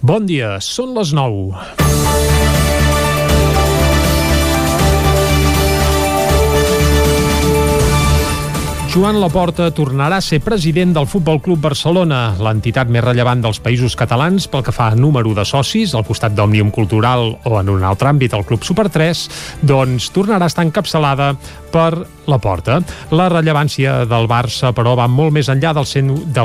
Bon dia, són les 9. Joan Laporta tornarà a ser president del Futbol Club Barcelona, l'entitat més rellevant dels països catalans pel que fa a número de socis, al costat d'Òmnium Cultural o en un altre àmbit, el Club Super 3, doncs tornarà a estar encapçalada per Laporta. La rellevància del Barça, però, va molt més enllà del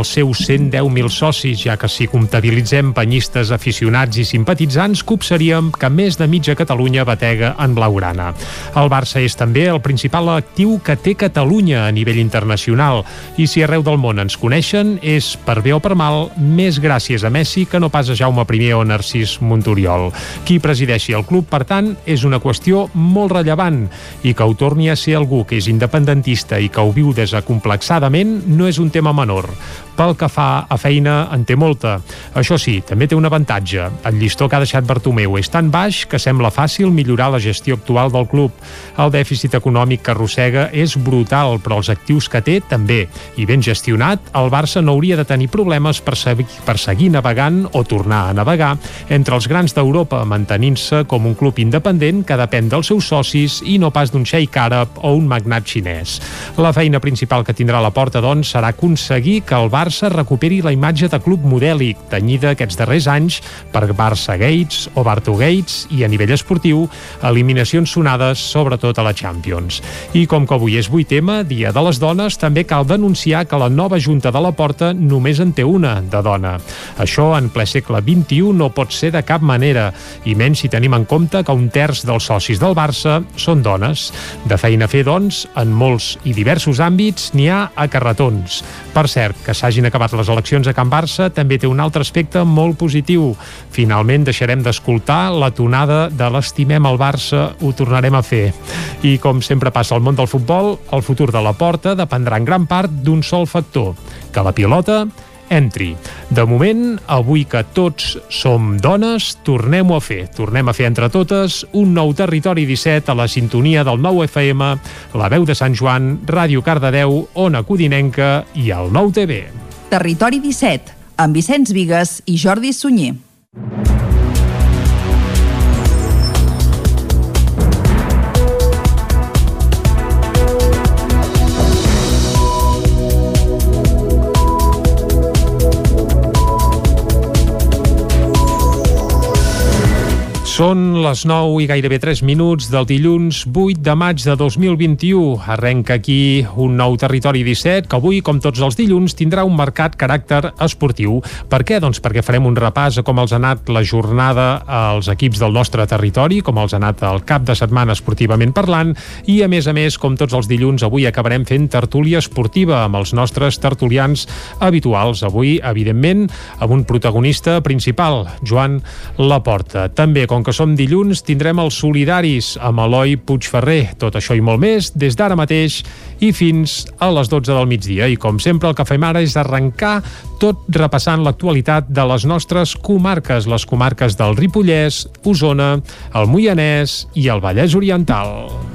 seus 110.000 socis, ja que si comptabilitzem penyistes, aficionats i simpatitzants, copsaríem que més de mitja Catalunya batega en blaugrana. El Barça és també el principal actiu que té Catalunya a nivell internacional i si arreu del món ens coneixen és, per bé o per mal, més gràcies a Messi que no pas a Jaume I o Narcís Montoriol. Qui presideixi el club, per tant, és una qüestió molt rellevant i que ho torni a ser algú que és independentista i que ho viu desacomplexadament no és un tema menor. Pel que fa a feina, en té molta. Això sí, també té un avantatge. El llistó que ha deixat Bartomeu és tan baix que sembla fàcil millorar la gestió actual del club. El dèficit econòmic que arrossega és brutal, però els actius que té també. I ben gestionat, el Barça no hauria de tenir problemes per, seguir, per seguir navegant o tornar a navegar entre els grans d'Europa, mantenint-se com un club independent que depèn dels seus socis i no pas d'un xeic àrab o un magnat xinès. La feina principal que tindrà la porta, doncs, serà aconseguir que el Barça Barça recuperi la imatge de club modèlic, tenyida aquests darrers anys per Barça Gates o Barto Gates i a nivell esportiu, eliminacions sonades sobretot a la Champions. I com que avui és 8 tema, Dia de les Dones, també cal denunciar que la nova Junta de la Porta només en té una, de dona. Això en ple segle XXI no pot ser de cap manera, i menys si tenim en compte que un terç dels socis del Barça són dones. De feina a fer, doncs, en molts i diversos àmbits n'hi ha a carretons. Per cert, que s'hagi hagin acabat les eleccions a Can Barça també té un altre aspecte molt positiu. Finalment deixarem d'escoltar la tonada de l'estimem al Barça, ho tornarem a fer. I com sempre passa al món del futbol, el futur de la porta dependrà en gran part d'un sol factor, que la pilota entri. De moment, avui que tots som dones, tornem-ho a fer. Tornem a fer entre totes un nou Territori 17 a la sintonia del nou FM, la veu de Sant Joan, Ràdio Cardedeu, Ona Codinenca i el nou TV. Territori 17, amb Vicenç Vigues i Jordi Sunyer. Són les 9 i gairebé 3 minuts del dilluns 8 de maig de 2021. Arrenca aquí un nou Territori 17 que avui, com tots els dilluns, tindrà un marcat caràcter esportiu. Per què? Doncs perquè farem un repàs a com els ha anat la jornada als equips del nostre territori, com els ha anat el cap de setmana esportivament parlant i, a més a més, com tots els dilluns, avui acabarem fent tertúlia esportiva amb els nostres tertulians habituals. Avui, evidentment, amb un protagonista principal, Joan Laporta. També, com que som dilluns, tindrem els solidaris amb Eloi Puigferrer. Tot això i molt més des d'ara mateix i fins a les 12 del migdia. I com sempre el que fem ara és arrencar tot repassant l'actualitat de les nostres comarques, les comarques del Ripollès, Osona, el Moianès i el Vallès Oriental.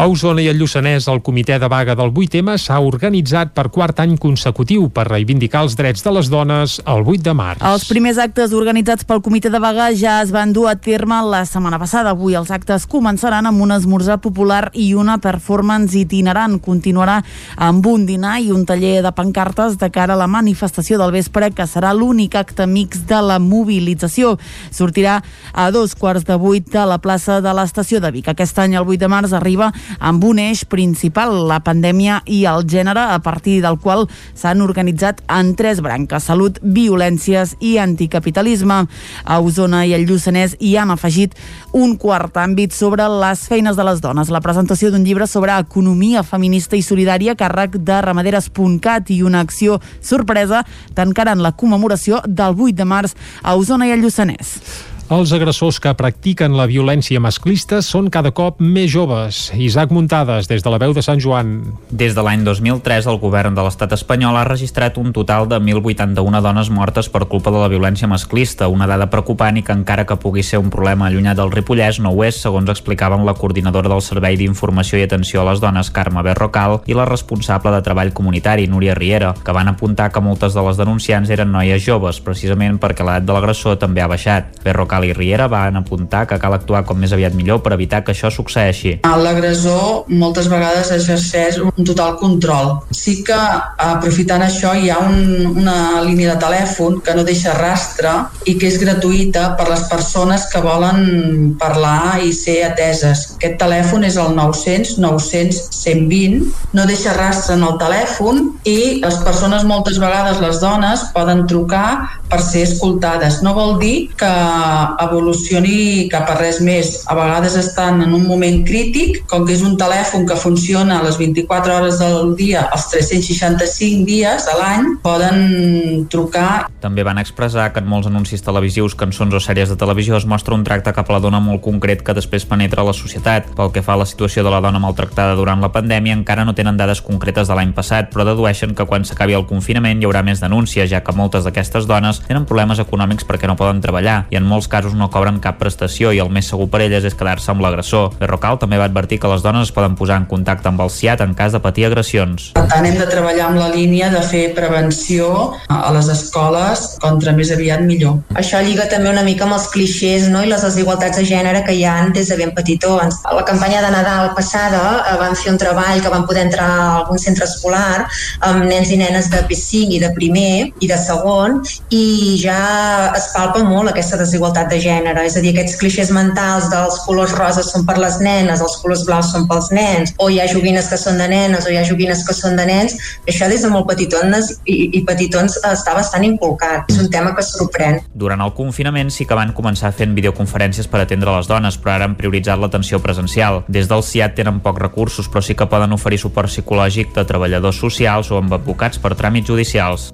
A Osona i el Lluçanès, el comitè de vaga del 8M s'ha organitzat per quart any consecutiu per reivindicar els drets de les dones el 8 de març. Els primers actes organitzats pel comitè de vaga ja es van dur a terme la setmana passada. Avui els actes començaran amb un esmorzar popular i una performance itinerant. Continuarà amb un dinar i un taller de pancartes de cara a la manifestació del vespre, que serà l'únic acte mix de la mobilització. Sortirà a dos quarts de vuit de la plaça de l'estació de Vic. Aquest any, el 8 de març, arriba amb un eix principal, la pandèmia i el gènere, a partir del qual s'han organitzat en tres branques, salut, violències i anticapitalisme. A Osona i el Lluçanès hi han afegit un quart àmbit sobre les feines de les dones, la presentació d'un llibre sobre economia feminista i solidària càrrec de ramaderes.cat i una acció sorpresa tancaran la commemoració del 8 de març a Osona i el Lluçanès. Els agressors que practiquen la violència masclista són cada cop més joves. Isaac Muntades, des de la veu de Sant Joan. Des de l'any 2003, el govern de l'estat espanyol ha registrat un total de 1.081 dones mortes per culpa de la violència masclista, una dada preocupant i que encara que pugui ser un problema allunyat del Ripollès, no ho és, segons explicaven la coordinadora del Servei d'Informació i Atenció a les Dones, Carme Berrocal, i la responsable de Treball Comunitari, Núria Riera, que van apuntar que moltes de les denunciants eren noies joves, precisament perquè l'edat de l'agressor també ha baixat. Berrocal Cal i Riera van apuntar que cal actuar com més aviat millor per evitar que això succeeixi. L'agressor moltes vegades exerceix un total control. Sí que aprofitant això hi ha un, una línia de telèfon que no deixa rastre i que és gratuïta per les persones que volen parlar i ser ateses. Aquest telèfon és el 900 900 120, no deixa rastre en el telèfon i les persones moltes vegades, les dones, poden trucar per ser escoltades. No vol dir que evolucioni cap a res més. A vegades estan en un moment crític, com que és un telèfon que funciona a les 24 hores del dia, els 365 dies a l'any, poden trucar. També van expressar que en molts anuncis televisius, cançons o sèries de televisió es mostra un tracte cap a la dona molt concret que després penetra la societat. Pel que fa a la situació de la dona maltractada durant la pandèmia, encara no tenen dades concretes de l'any passat, però dedueixen que quan s'acabi el confinament hi haurà més denúncies, ja que moltes d'aquestes dones tenen problemes econòmics perquè no poden treballar i en molts casos no cobren cap prestació i el més segur per elles és quedar-se amb l'agressor. Berrocal també va advertir que les dones es poden posar en contacte amb el CIAT en cas de patir agressions. Per tant, hem de treballar amb la línia de fer prevenció a les escoles contra més aviat millor. Això lliga també una mica amb els clixés no? i les desigualtats de gènere que hi ha des de ben petitons. A la campanya de Nadal passada eh, vam fer un treball que vam poder entrar a algun centre escolar amb nens i nenes de P5 i de primer i de segon i ja es palpa molt aquesta desigualtat de gènere, és a dir, aquests clixés mentals dels colors roses són per les nenes, els colors blaus són pels nens, o hi ha joguines que són de nenes o hi ha joguines que són de nens, això des de molt petitons i, i petitons està bastant inculcat. És un tema que sorprèn. Durant el confinament sí que van començar fent videoconferències per atendre les dones, però ara han prioritzat l'atenció presencial. Des del CIAT tenen pocs recursos, però sí que poden oferir suport psicològic de treballadors socials o amb advocats per tràmits judicials.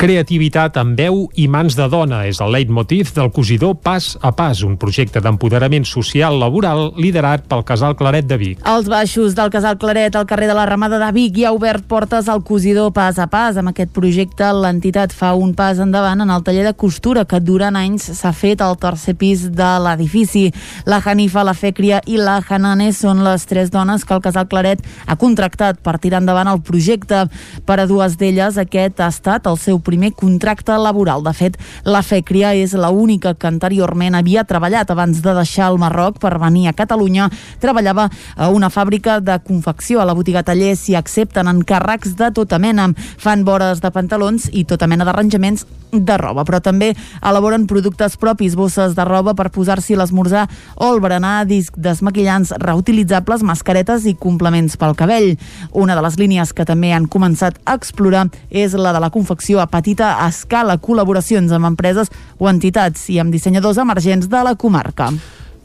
Creativitat amb veu i mans de dona és el leitmotiv del cosidor Pas a Pas, un projecte d'empoderament social laboral liderat pel Casal Claret de Vic. Els baixos del Casal Claret al carrer de la Ramada de Vic hi ha obert portes al cosidor Pas a Pas. Amb aquest projecte l'entitat fa un pas endavant en el taller de costura que durant anys s'ha fet al tercer pis de l'edifici. La Hanifa, la Fècria i la Hanane són les tres dones que el Casal Claret ha contractat per tirar endavant el projecte. Per a dues d'elles aquest ha estat el seu primer contracte laboral. De fet, la FECRIA és la única que anteriorment havia treballat abans de deixar el Marroc per venir a Catalunya. Treballava a una fàbrica de confecció. A la botiga taller s'hi accepten encàrrecs de tota mena. Fan vores de pantalons i tota mena d'arranjaments de roba, però també elaboren productes propis, bosses de roba per posar-s'hi l'esmorzar o el berenar, disc desmaquillants reutilitzables, mascaretes i complements pel cabell. Una de les línies que també han començat a explorar és la de la confecció a petita escala, col·laboracions amb empreses o entitats i amb dissenyadors emergents de la comarca.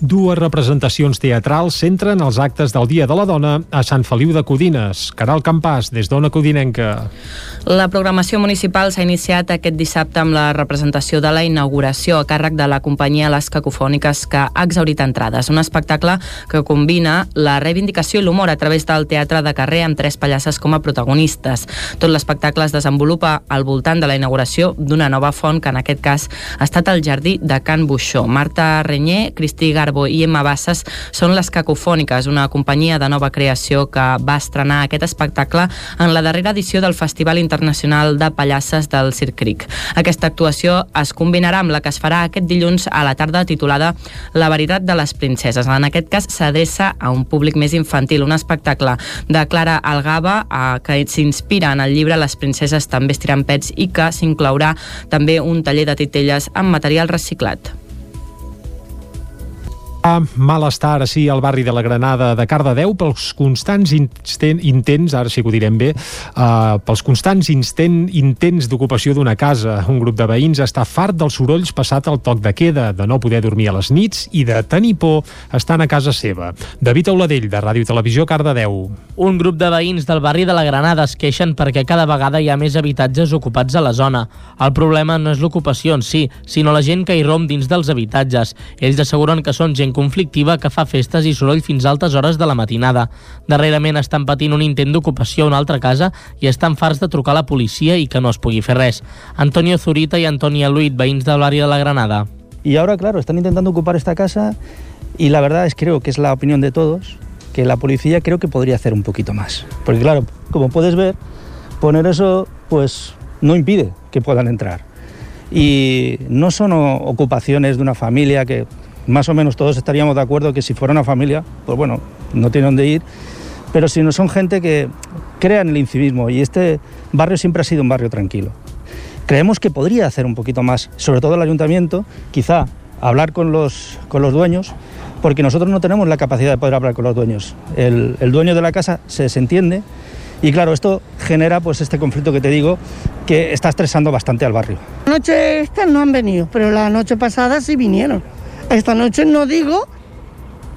Dues representacions teatrals centren els actes del Dia de la Dona a Sant Feliu de Codines. Caral Campàs, des d'Ona Codinenca. La programació municipal s'ha iniciat aquest dissabte amb la representació de la inauguració a càrrec de la companyia Les Cacofòniques que ha exaurit entrades. Un espectacle que combina la reivindicació i l'humor a través del teatre de carrer amb tres pallasses com a protagonistes. Tot l'espectacle es desenvolupa al voltant de la inauguració d'una nova font que en aquest cas ha estat el jardí de Can Buixó. Marta Renyer, Cristi Gar Garbo i Emma Bassas són les Cacofòniques, una companyia de nova creació que va estrenar aquest espectacle en la darrera edició del Festival Internacional de Pallasses del Circric. Aquesta actuació es combinarà amb la que es farà aquest dilluns a la tarda titulada La veritat de les princeses. En aquest cas s'adreça a un públic més infantil, un espectacle de Clara Algaba eh, que s'inspira en el llibre Les princeses també estiran pets i que s'inclourà també un taller de titelles amb material reciclat. Malestar, sí, al barri de la Granada de Cardedeu pels constants intents, ara sí que ho direm bé, uh, pels constants instent, intents d'ocupació d'una casa. Un grup de veïns està fart dels sorolls passat el toc de queda, de no poder dormir a les nits i de tenir por estant a casa seva. David Auladell, de Ràdio Televisió, Cardedeu. Un grup de veïns del barri de la Granada es queixen perquè cada vegada hi ha més habitatges ocupats a la zona. El problema no és l'ocupació en si, sinó la gent que hi rom dins dels habitatges. Ells asseguren que són gent conflictiva que fa festes i soroll fins a altes hores de la matinada. Darrerament estan patint un intent d'ocupació a una altra casa i estan farts de trucar a la policia i que no es pugui fer res. Antonio Zurita i Antonia Luit, veïns del barri de la Granada. Y ahora, claro, están intentando ocupar esta casa y la verdad es creo que es la opinión de todos, que la policía creo que podría hacer un poquito más. Porque claro, como puedes ver, poner eso pues no impide que puedan entrar. Y no son ocupaciones de una familia que más o menos todos estaríamos de acuerdo que si fuera una familia, pues bueno, no tiene dónde ir, pero si no son gente que crean el incivismo y este barrio siempre ha sido un barrio tranquilo. Creemos que podría hacer un poquito más, sobre todo el ayuntamiento, quizá hablar con los, con los dueños, porque nosotros no tenemos la capacidad de poder hablar con los dueños. El, el dueño de la casa se desentiende y claro, esto genera pues este conflicto que te digo que está estresando bastante al barrio. Noche esta no han venido, pero la noche pasada sí vinieron. Esta noche no digo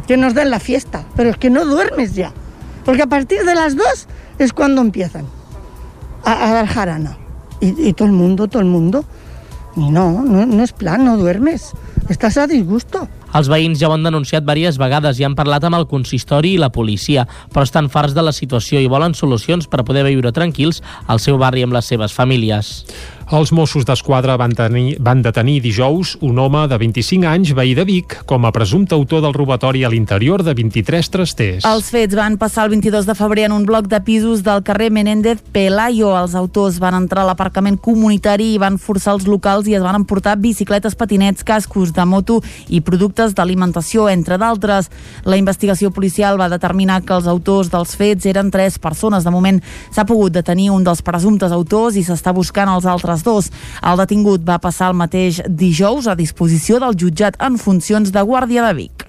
que nos den la fiesta, pero es que no duermes ya. Porque a partir de las dos es cuando empiezan a, a dar jarana. Y, y, todo el mundo, todo el mundo. Y no, no, no es plan, no duermes. Estás a disgusto. Els veïns ja ho han denunciat diverses vegades i han parlat amb el consistori i la policia, però estan farts de la situació i volen solucions per poder viure tranquils al seu barri amb les seves famílies. Els Mossos d'Esquadra van, tenir, van detenir dijous un home de 25 anys, veí de Vic, com a presumpte autor del robatori a l'interior de 23 trasters. Els fets van passar el 22 de febrer en un bloc de pisos del carrer Menéndez Pelayo. Els autors van entrar a l'aparcament comunitari i van forçar els locals i es van emportar bicicletes, patinets, cascos de moto i productes d'alimentació, entre d'altres. La investigació policial va determinar que els autors dels fets eren tres persones. De moment s'ha pogut detenir un dels presumptes autors i s'està buscant els altres les dos. El detingut va passar el mateix dijous a disposició del jutjat en funcions de Guàrdia de Vic.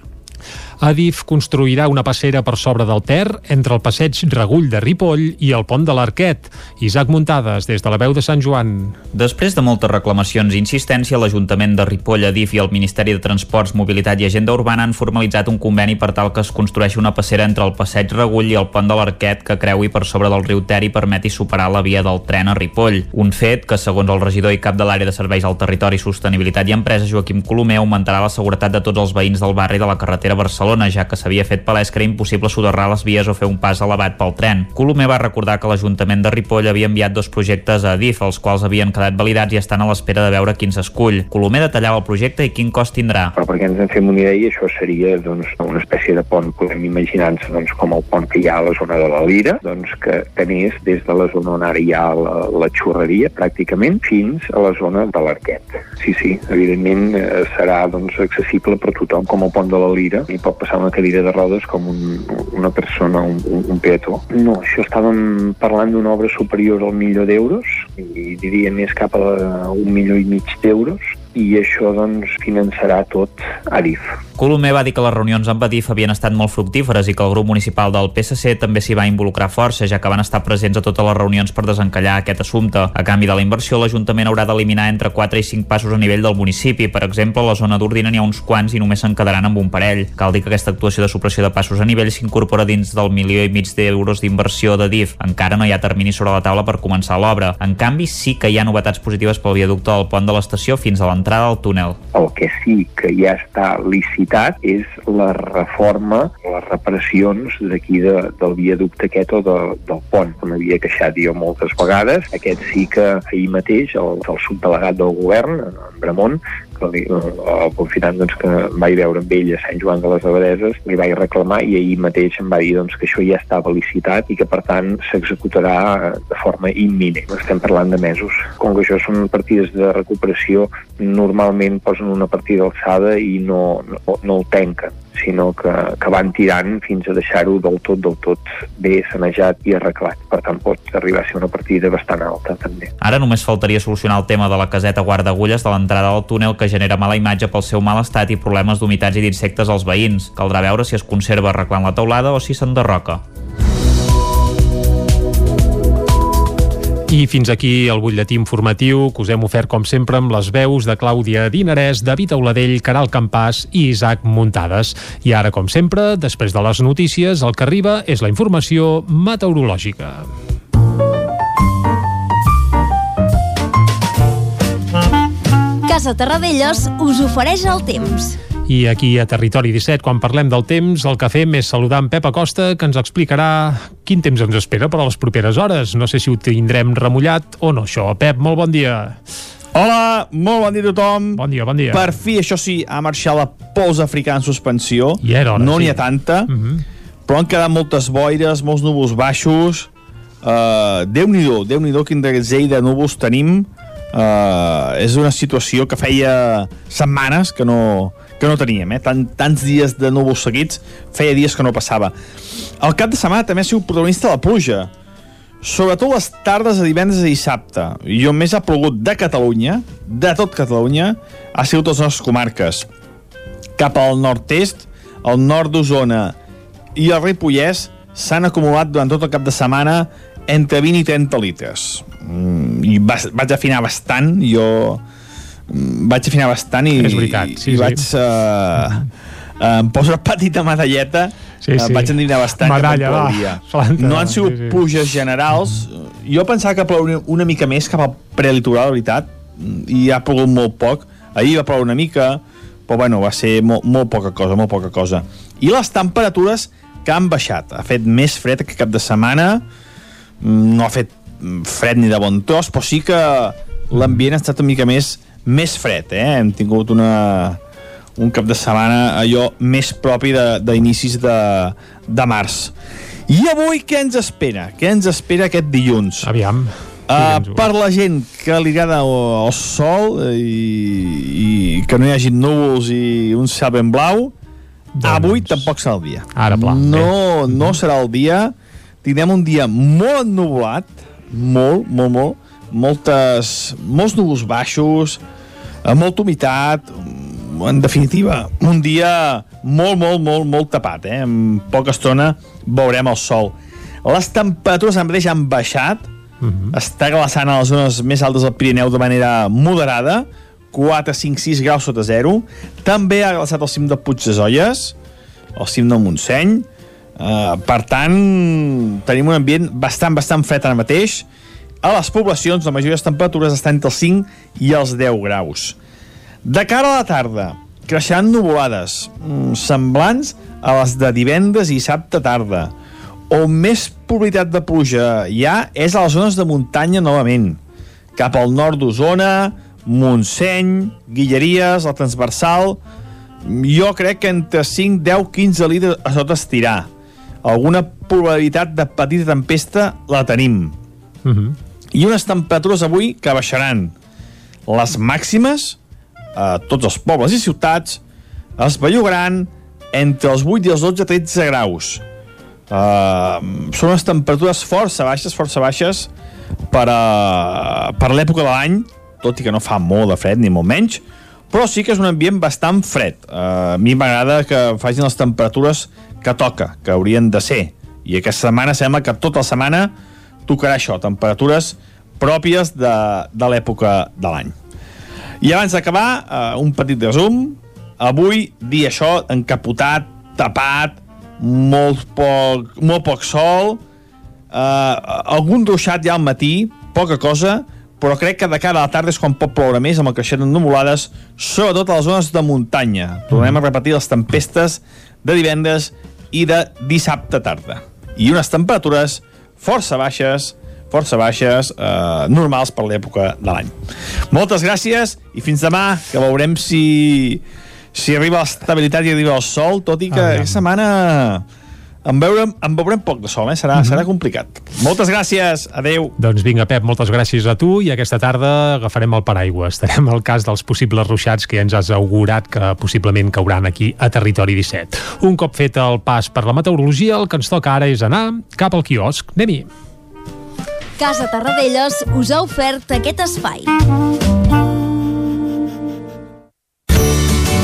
Adif construirà una passera per sobre del Ter entre el passeig Regull de Ripoll i el pont de l'Arquet. Isaac Muntades, des de la veu de Sant Joan. Després de moltes reclamacions i insistència, l'Ajuntament de Ripoll, Adif i el Ministeri de Transports, Mobilitat i Agenda Urbana han formalitzat un conveni per tal que es construeixi una passera entre el passeig Regull i el pont de l'Arquet que creui per sobre del riu Ter i permeti superar la via del tren a Ripoll. Un fet que, segons el regidor i cap de l'àrea de serveis al territori, sostenibilitat i empresa, Joaquim Colomer, augmentarà la seguretat de tots els veïns del barri de la carretera Barcelona Barcelona, ja que s'havia fet palès que era impossible soterrar les vies o fer un pas elevat pel tren. Colomer va recordar que l'Ajuntament de Ripoll havia enviat dos projectes a DIF, els quals havien quedat validats i estan a l'espera de veure quin s'escull. Colomer detallava el projecte i quin cost tindrà. Però perquè ens en fem una idea, això seria doncs, una espècie de pont, podem imaginar-nos doncs, com el pont que hi ha a la zona de la Lira, doncs, que tenés des de la zona on ara hi ha la, la xurreria, pràcticament, fins a la zona de l'Arquet. Sí, sí, evidentment eh, serà doncs, accessible per tothom, com el pont de la Lira, i pot passar una cadira de rodes com un, una persona, un, un peató. No, això estàvem parlant d'una obra superior al milió d'euros i diria més cap a un milió i mig d'euros i això doncs finançarà tot Adif. Colomer va dir que les reunions amb Adif havien estat molt fructíferes i que el grup municipal del PSC també s'hi va involucrar força, ja que van estar presents a totes les reunions per desencallar aquest assumpte. A canvi de la inversió, l'Ajuntament haurà d'eliminar entre 4 i 5 passos a nivell del municipi. Per exemple, a la zona d'Ordina n'hi ha uns quants i només se'n quedaran amb un parell. Cal dir que aquesta actuació de supressió de passos a nivell s'incorpora dins del milió i mig d'euros d'inversió de DIF. Encara no hi ha termini sobre la taula per començar l'obra. En canvi, sí que hi ha novetats positives pel viaducte del pont de l'estació fins a l'entrada al túnel. El que sí que ja està licitat és la reforma, les reparacions d'aquí de, del viaducte aquest o de, del pont, que m'havia queixat jo moltes vegades. Aquest sí que ahir mateix el, el subdelegat del govern, en Bramont, el confinant doncs, que vaig veure amb ell a Sant Joan de les Abadeses, li vaig reclamar i ahir mateix em va dir doncs, que això ja estava licitat i que per tant s'executarà de forma imminent. Estem parlant de mesos. Com que això són partides de recuperació, normalment posen una partida alçada i no, no, no el tanquen sinó que, que van tirant fins a deixar-ho del tot, del tot bé sanejat i arreglat. Per tant, pot arribar a ser una partida bastant alta, també. Ara només faltaria solucionar el tema de la caseta guardagulles de l'entrada del túnel que genera mala imatge pel seu mal estat i problemes d'humitats i d'insectes als veïns. Caldrà veure si es conserva arreglant la teulada o si s'enderroca. I fins aquí el butlletí informatiu que us hem ofert com sempre amb les veus de Clàudia Dinarès, David Auladell, Caral Campàs i Isaac Muntades. I ara, com sempre, després de les notícies, el que arriba és la informació meteorològica. Casa Terradellos us ofereix el temps. I aquí a Territori 17, quan parlem del temps, el que fem és saludar en Pep Acosta, que ens explicarà quin temps ens espera per a les properes hores. No sé si ho tindrem remullat o no, això. Pep, molt bon dia. Hola, molt bon dia a tothom. Bon dia, bon dia. Per fi, això sí, ha marxat la pols africana en suspensió. I era hora, no n'hi sí. ha tanta, Uh -huh. però han quedat moltes boires, molts núvols baixos. Uh, Déu-n'hi-do, déu nhi déu quin de núvols tenim. Uh, és una situació que feia setmanes que no, que no teníem, eh? Tant, tants dies de núvols seguits, feia dies que no passava. El cap de setmana també ha sigut protagonista de la pluja, sobretot les tardes de divendres i dissabte. I on més ha plogut de Catalunya, de tot Catalunya, ha sigut les nostres comarques. Cap al nord-est, al nord d'Osona i el Ripollès s'han acumulat durant tot el cap de setmana entre 20 i 30 litres. Mm, I va, vaig afinar bastant, jo mm, vaig afinar bastant i, És veritat, sí, i sí. vaig... Uh, em poso una petita medalleta Sí, sí, sí. sí. vaig endivinar bastant Medalla, que va, planta, no han sigut sí, sí. pluges generals jo pensava que plouria una mica més cap al prelitoral, la veritat i ha plogut molt poc ahir va ploure una mica però bueno, va ser molt, molt poca cosa molt poca cosa i les temperatures que han baixat ha fet més fred aquest cap de setmana no ha fet fred ni de bon tros, però sí que l'ambient ha estat una mica més, més fred, eh? Hem tingut una, un cap de setmana allò més propi d'inicis de, de, de març. I avui què ens espera? Què ens espera aquest dilluns? Aviam. Uh, per la gent que li agrada el, sol eh, i, i que no hi hagi núvols i un cel ben blau, avui tampoc serà el dia. Ara, pla, No, no serà el dia. Tindrem un dia molt ennubulat, molt, molt, molt, moltes, molts núvols baixos, amb molta humitat, en definitiva, un dia molt, molt, molt, molt tapat, eh? En poca estona veurem el sol. Les temperatures en mateix han baixat, està glaçant a les zones més altes del Pirineu de manera moderada, 4, 5, 6 graus sota zero. També ha glaçat el cim de Puig de Zolles, el cim del Montseny. Uh, per tant, tenim un ambient bastant, bastant fred ara mateix. A les poblacions, la majoria de les temperatures estan entre els 5 i els 10 graus. De cara a la tarda, creixeran nuvolades, mm, semblants a les de divendres i dissabte tarda. On més probabilitat de pluja hi ha és a les zones de muntanya novament. Cap al nord d'Osona, Montseny, Guilleries, el Transversal... Jo crec que entre 5, 10, 15 litres a sota estirar. Alguna probabilitat de petita tempesta la tenim. Uh -huh. I unes temperatures avui que baixaran. Les màximes a tots els pobles i ciutats es bellugaran entre els 8 i els 12 13 graus. Uh, són unes temperatures força baixes, força baixes per, a, per l'època de l'any, tot i que no fa molt de fred, ni molt menys, però sí que és un ambient bastant fred. Uh, a mi m'agrada que facin les temperatures que toca, que haurien de ser. I aquesta setmana sembla que tota la setmana tocarà això, temperatures pròpies de, de l'època de l'any. I abans d'acabar, uh, un petit resum. Avui, dia això, encapotat, tapat, molt poc, molt poc sol, uh, algun ruixat ja al matí, poca cosa, però crec que de cara a la tarda és quan pot ploure més amb el creixent nuvolades, sobretot a les zones de muntanya. Tornem a repetir les tempestes de divendres i de dissabte tarda. I unes temperatures força baixes, força baixes, eh, normals per l'època de l'any. Moltes gràcies i fins demà, que veurem si, si arriba l'estabilitat i arriba el sol, tot i que aquesta setmana en veurem, en veurem poc de sol, eh? serà, mm -hmm. serà complicat. Moltes gràcies, adeu. Doncs vinga, Pep, moltes gràcies a tu i aquesta tarda agafarem el paraigua. Estarem al cas dels possibles ruixats que ja ens has augurat que possiblement cauran aquí a Territori 17. Un cop fet el pas per la meteorologia, el que ens toca ara és anar cap al quiosc. Anem-hi. Casa Tarradellas us ha ofert aquest espai.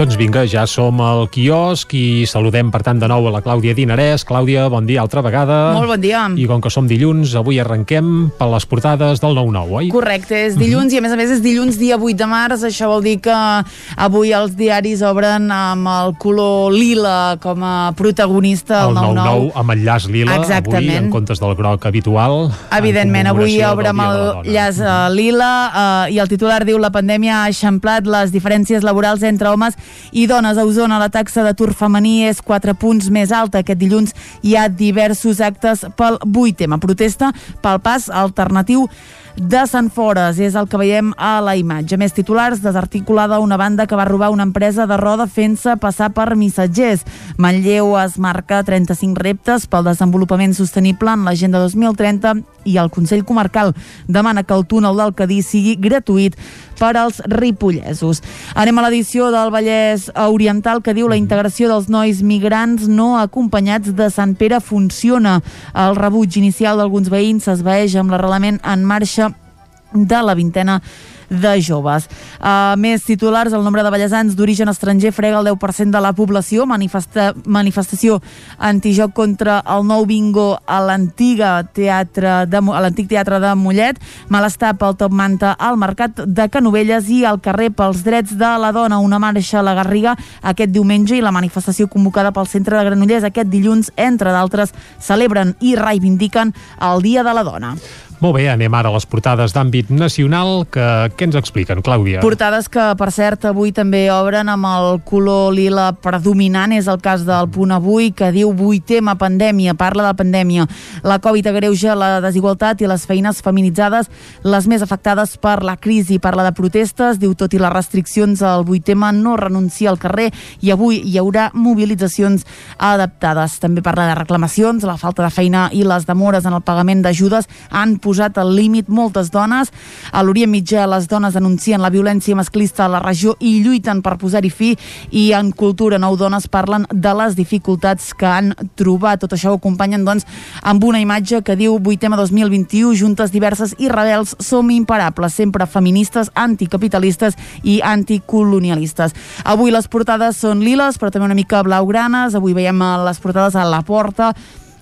Doncs vinga, ja som al quiosc i saludem per tant de nou a la Clàudia Dinarès. Clàudia, bon dia altra vegada. Molt bon dia. I com que som dilluns, avui arrenquem per les portades del 9-9, oi? Correcte, és dilluns uh -huh. i a més a més és dilluns dia 8 de març, això vol dir que avui els diaris obren amb el color lila com a protagonista, el 9-9. 9-9 amb el llaç lila, Exactament. avui, en comptes del groc habitual. Evidentment, en avui obre del amb el llaç uh, lila uh, i el titular diu la pandèmia ha eixamplat les diferències laborals entre homes i dones. A Osona la taxa d'atur femení és 4 punts més alta. Aquest dilluns hi ha diversos actes pel 8 tema. Protesta pel pas alternatiu de Sant Fores, és el que veiem a la imatge. Més titulars, desarticulada una banda que va robar una empresa de roda fent-se passar per missatgers. Manlleu es marca 35 reptes pel desenvolupament sostenible en l'agenda 2030 i el Consell Comarcal demana que el túnel del Cadí sigui gratuït per als ripollesos. Anem a l'edició del Vallès Oriental que diu la integració dels nois migrants no acompanyats de Sant Pere funciona. El rebuig inicial d'alguns veïns s'esvaeix amb l'arrelament en marxa de la vintena de joves. Uh, més titulars, el nombre de ballesans d'origen estranger frega el 10% de la població, manifesta, manifestació antijoc contra el nou bingo a l'antiga teatre de, a teatre de Mollet, malestar pel top manta al mercat de Canovelles i al carrer pels drets de la dona, una marxa a la Garriga aquest diumenge i la manifestació convocada pel centre de Granollers aquest dilluns, entre d'altres, celebren i reivindiquen el Dia de la Dona. Molt bé, anem ara a les portades d'àmbit nacional. Que, què ens expliquen, Clàudia? Portades que, per cert, avui també obren amb el color lila predominant. És el cas del punt avui, que diu vuitema pandèmia, parla de la pandèmia. La Covid agreuja la desigualtat i les feines feminitzades, les més afectades per la crisi. Parla de protestes, diu tot i les restriccions, el vuitema no renuncia al carrer i avui hi haurà mobilitzacions adaptades. També parla de reclamacions, la falta de feina i les demores en el pagament d'ajudes han posat al límit moltes dones. A l'Orient Mitjà les dones denuncien la violència masclista a la regió i lluiten per posar-hi fi i en Cultura Nou Dones parlen de les dificultats que han trobat. Tot això ho acompanyen doncs amb una imatge que diu 8 2021, juntes diverses i rebels som imparables, sempre feministes, anticapitalistes i anticolonialistes. Avui les portades són liles, però també una mica blaugranes. Avui veiem eh, les portades a la porta,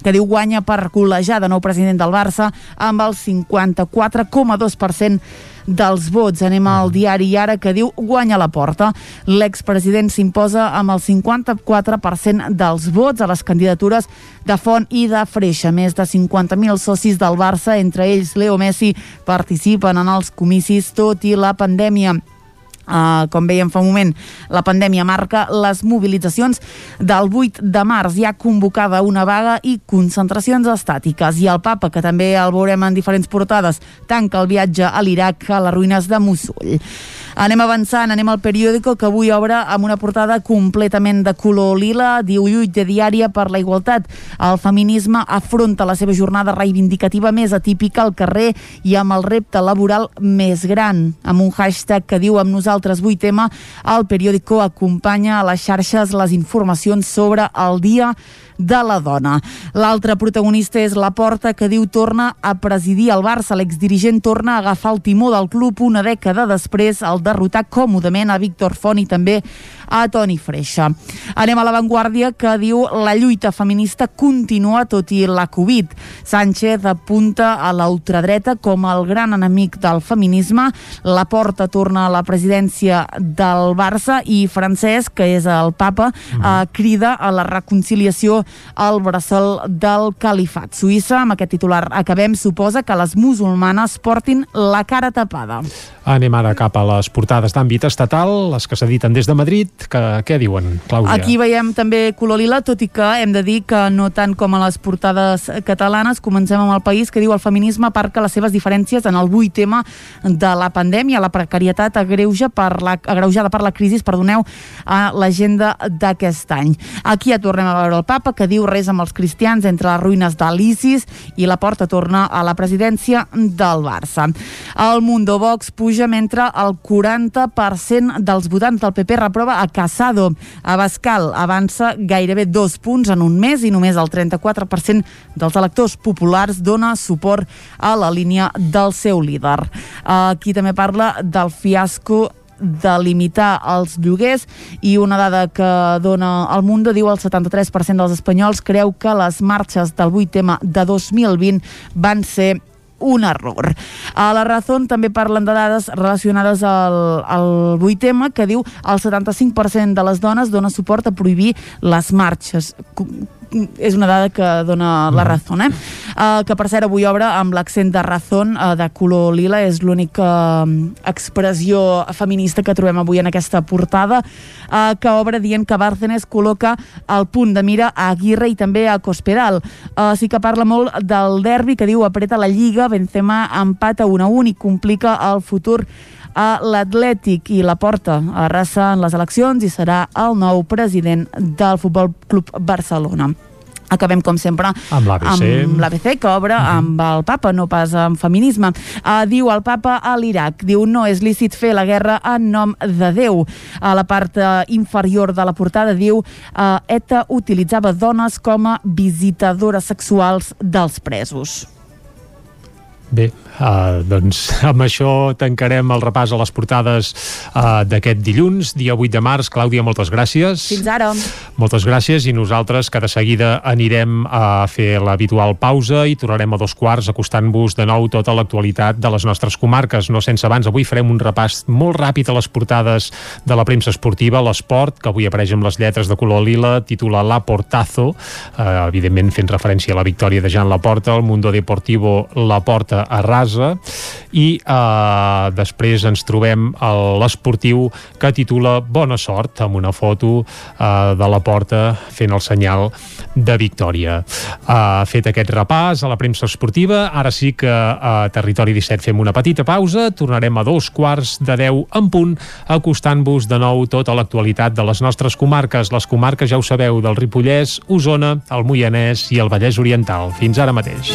que diu guanya per col·lejar de nou president del Barça amb el 54,2% dels vots. Anem al diari Ara que diu guanya la porta. L'expresident s'imposa amb el 54% dels vots a les candidatures de Font i de Freixa. Més de 50.000 socis del Barça, entre ells Leo Messi, participen en els comicis tot i la pandèmia. Uh, com veiem fa un moment, la pandèmia marca les mobilitzacions del 8 de març. Ha convocada una vaga i concentracions estàtiques. I el papa, que també el veurem en diferents portades, tanca el viatge a l'Iraq, a les ruïnes de Mossul. Anem avançant, anem al periòdico que avui obre amb una portada completament de color lila, diu lluita diària per la igualtat. El feminisme afronta la seva jornada reivindicativa més atípica al carrer i amb el repte laboral més gran. Amb un hashtag que diu amb nosaltres 8M, el periòdico acompanya a les xarxes les informacions sobre el dia de la dona. L'altre protagonista és la Porta, que diu torna a presidir el Barça. L'exdirigent torna a agafar el timó del club una dècada després. El derrotar còmodament a Víctor Font i també a Toni Freixa. Anem a l'avantguàrdia que diu la lluita feminista continua tot i la Covid. Sánchez apunta a la ultradreta com el gran enemic del feminisme. La Porta torna a la presidència del Barça i Francesc, que és el papa, mm. eh, crida a la reconciliació al bressol del califat. Suïssa, amb aquest titular acabem, suposa que les musulmanes portin la cara tapada. Anem ara cap a les portades d'àmbit estatal, les que s'editen des de Madrid. Que, què diuen, Clàudia? Aquí veiem també color lila, tot i que hem de dir que no tant com a les portades catalanes, comencem amb el país que diu el feminisme aparca les seves diferències en el vuit tema de la pandèmia, la precarietat agreuja per la, agreujada per la crisi, perdoneu, a l'agenda d'aquest any. Aquí ja tornem a veure el papa que diu res amb els cristians entre les ruïnes de l'ISIS i la porta torna a la presidència del Barça. El Mundo Vox puja mentre el 40% dels votants del PP reprova a Casado. A Bascal avança gairebé dos punts en un mes i només el 34% dels electors populars dona suport a la línia del seu líder. Aquí també parla del fiasco de limitar els lloguers i una dada que dona el Mundo diu el 73% dels espanyols creu que les marxes del 8 tema de 2020 van ser un error. A la Razón també parlen de dades relacionades al, al 8M que diu el 75% de les dones dona suport a prohibir les marxes és una dada que dona la raó, eh? Uh, que per cert avui obre amb l'accent de razón uh, de color lila, és l'única uh, expressió feminista que trobem avui en aquesta portada, uh, que obre dient que Bárcenes col·loca el punt de mira a Aguirre i també a Cospedal. Uh, sí que parla molt del derbi que diu apreta la Lliga, Benzema empata 1 a 1 i complica el futur a l'Atlètic i la porta arrasa en les eleccions i serà el nou president del Futbol Club Barcelona. Acabem, com sempre, amb l'ABC, amb l'ABC que obre uh mhm. -huh. amb el papa, no pas amb feminisme. Uh, diu el papa a l'Iraq, diu no és lícit fer la guerra en nom de Déu. A la part uh, inferior de la portada diu uh, ETA utilitzava dones com a visitadores sexuals dels presos. Bé, uh, doncs amb això tancarem el repàs a les portades uh, d'aquest dilluns, dia 8 de març. Clàudia, moltes gràcies. Fins ara. Moltes gràcies i nosaltres que de seguida anirem a fer l'habitual pausa i tornarem a dos quarts acostant-vos de nou tota l'actualitat de les nostres comarques. No sense abans, avui farem un repàs molt ràpid a les portades de la premsa esportiva, l'esport, que avui apareix amb les lletres de color lila, titula La Portazo, uh, evidentment fent referència a la victòria de Jan Laporta, el Mundo Deportivo La Porta a rasa i eh, després ens trobem l'esportiu que titula Bona sort amb una foto eh, de la porta fent el senyal de victòria. Uh, fet aquest repàs a la premsa esportiva, ara sí que a Territori 17 fem una petita pausa, tornarem a dos quarts de 10 en punt, acostant-vos de nou tota l'actualitat de les nostres comarques, les comarques, ja ho sabeu, del Ripollès, Osona, el Moianès i el Vallès Oriental. Fins ara mateix.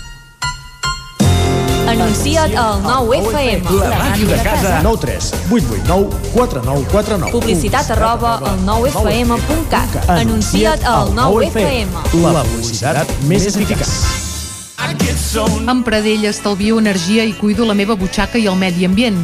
Anuncia't al 9FM. La màquina de casa. 9 3 8 8 9 4 9 4 9. Publicitat arroba al 9FM.cat. Anuncia't al 9FM. La publicitat més eficaç. Amb Pradell estalvio energia i cuido la meva butxaca i el medi ambient.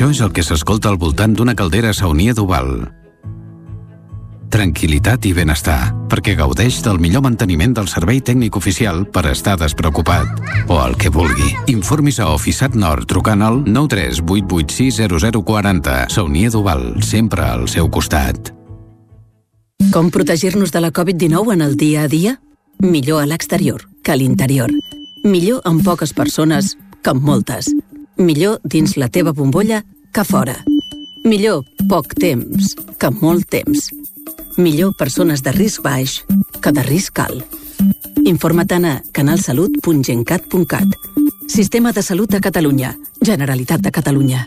Això és el que s'escolta al voltant d'una caldera saunia d'Oval. tranquil·litat i benestar, perquè gaudeix del millor manteniment del servei tècnic oficial per estar despreocupat. O el que vulgui. Informis a Oficiat Nord trucant al 938860040. Saunier Duval, sempre al seu costat. Com protegir-nos de la Covid-19 en el dia a dia? Millor a l'exterior que a l'interior. Millor amb poques persones que amb moltes. Millor dins la teva bombolla que fora. Millor poc temps que molt temps. Millor persones de risc baix que de risc alt. Informa't a canalsalut.gencat.cat. Sistema de Salut de Catalunya. Generalitat de Catalunya.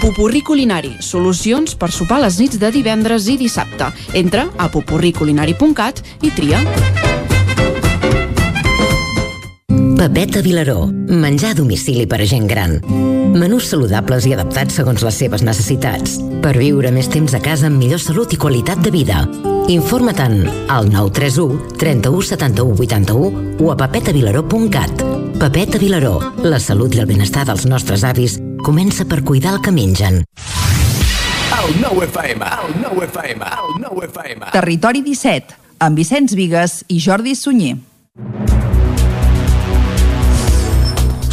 Pupurri Culinari, solucions per sopar les nits de divendres i dissabte. Entra a pupurriculinari.cat i tria. Pepeta Vilaró, menjar a domicili per a gent gran. Menús saludables i adaptats segons les seves necessitats, per viure més temps a casa amb millor salut i qualitat de vida. Informa't en al 931 31 71 81 o a pepetavilaró.cat. Pepeta Vilaró, la salut i el benestar dels nostres avis comença per cuidar el que mengen. El nou FM. El nou FM. El nou FM. Territori 17, amb Vicenç Vigues i Jordi Sunyer.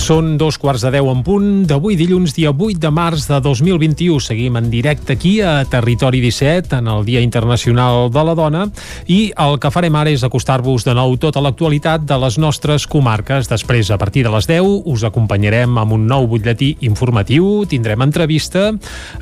Són dos quarts de deu en punt d'avui dilluns, dia 8 de març de 2021. Seguim en directe aquí a Territori 17, en el Dia Internacional de la Dona, i el que farem ara és acostar-vos de nou tota l'actualitat de les nostres comarques. Després, a partir de les 10, us acompanyarem amb un nou butlletí informatiu, tindrem entrevista,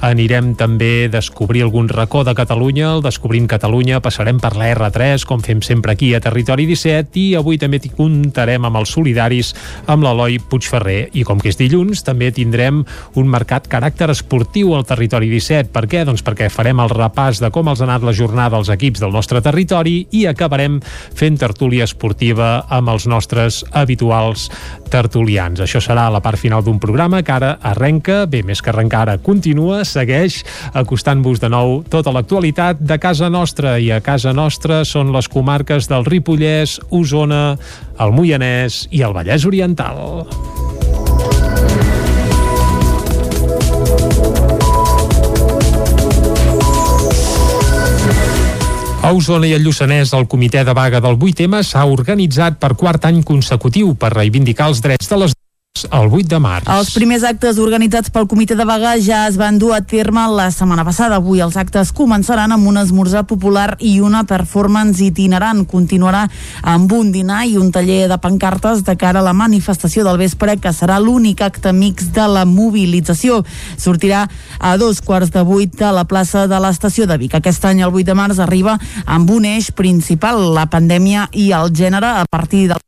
anirem també a descobrir algun racó de Catalunya, el Descobrint Catalunya, passarem per la R3, com fem sempre aquí a Territori 17, i avui també t'hi comptarem amb els solidaris, amb l'Eloi Puigferrer Ferrer. I com que és dilluns, també tindrem un marcat caràcter esportiu al territori 17. Per què? Doncs perquè farem el repàs de com els ha anat la jornada als equips del nostre territori i acabarem fent tertúlia esportiva amb els nostres habituals tertulians. Això serà la part final d'un programa que ara arrenca, bé, més que arrencar ara, continua, segueix acostant-vos de nou tota l'actualitat de casa nostra i a casa nostra són les comarques del Ripollès, Osona, el Moianès i el Vallès Oriental. A Osona i el Lluçanès, el comitè de vaga del 8M s'ha organitzat per quart any consecutiu per reivindicar els drets de les el 8 de març. Els primers actes organitzats pel comitè de vaga ja es van dur a terme la setmana passada. Avui els actes començaran amb un esmorzar popular i una performance itinerant. Continuarà amb un dinar i un taller de pancartes de cara a la manifestació del vespre, que serà l'únic acte mix de la mobilització. Sortirà a dos quarts de vuit de la plaça de l'estació de Vic. Aquest any, el 8 de març, arriba amb un eix principal, la pandèmia i el gènere, a partir del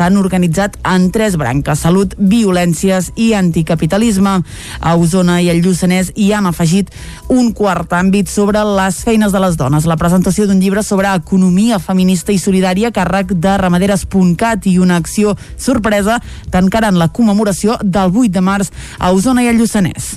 estan organitzat en tres branques, salut, violències i anticapitalisme. A Osona i el Lluçanès hi han afegit un quart àmbit sobre les feines de les dones, la presentació d'un llibre sobre economia feminista i solidària càrrec de ramaderes.cat i una acció sorpresa tancaran la commemoració del 8 de març a Osona i el Lluçanès.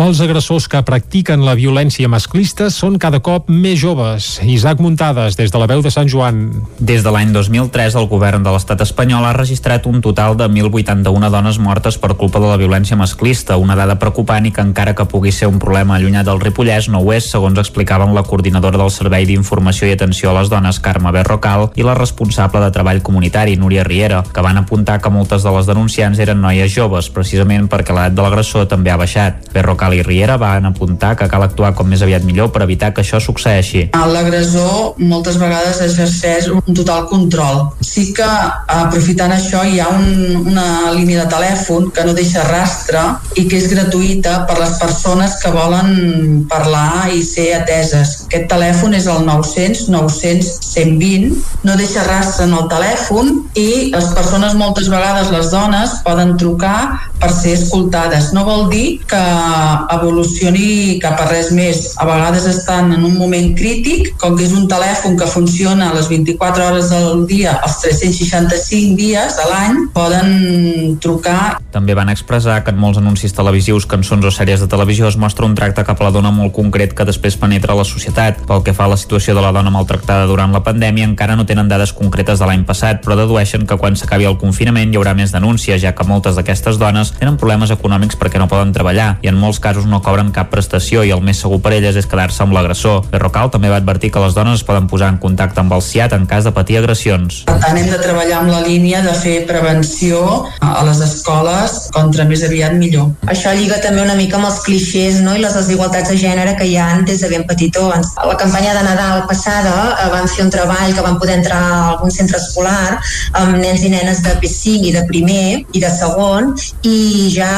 Els agressors que practiquen la violència masclista són cada cop més joves. Isaac Muntades, des de la veu de Sant Joan. Des de l'any 2003, el govern de l'estat espanyol ha registrat un total de 1.081 dones mortes per culpa de la violència masclista, una dada preocupant i que encara que pugui ser un problema allunyat del Ripollès, no ho és, segons explicaven la coordinadora del Servei d'Informació i Atenció a les Dones, Carme Berrocal, i la responsable de Treball Comunitari, Núria Riera, que van apuntar que moltes de les denunciants eren noies joves, precisament perquè l'edat de l'agressor també ha baixat. Berrocal Cal i Riera van apuntar que cal actuar com més aviat millor per evitar que això succeeixi. L'agressor moltes vegades exerceix un total control. Sí que aprofitant això hi ha un, una línia de telèfon que no deixa rastre i que és gratuïta per les persones que volen parlar i ser ateses. Aquest telèfon és el 900 900 120, no deixa rastre en el telèfon i les persones moltes vegades, les dones, poden trucar per ser escoltades. No vol dir que evolucioni cap a res més. A vegades estan en un moment crític, com que és un telèfon que funciona a les 24 hores del dia, els 365 dies de l'any, poden trucar. També van expressar que en molts anuncis televisius, cançons o sèries de televisió es mostra un tracte cap a la dona molt concret que després penetra la societat. Pel que fa a la situació de la dona maltractada durant la pandèmia, encara no tenen dades concretes de l'any passat, però dedueixen que quan s'acabi el confinament hi haurà més denúncies, ja que moltes d'aquestes dones tenen problemes econòmics perquè no poden treballar i en molts casos no cobren cap prestació i el més segur per elles és quedar-se amb l'agressor. Berrocal també va advertir que les dones es poden posar en contacte amb el CIAT en cas de patir agressions. Per tant, hem de treballar amb la línia de fer prevenció a les escoles contra més aviat millor. Això lliga també una mica amb els clixés no? i les desigualtats de gènere que hi ha des de ben petitons. A la campanya de Nadal passada eh, vam fer un treball que vam poder entrar a algun centre escolar amb nens i nenes de P5 i de primer i de segon i ja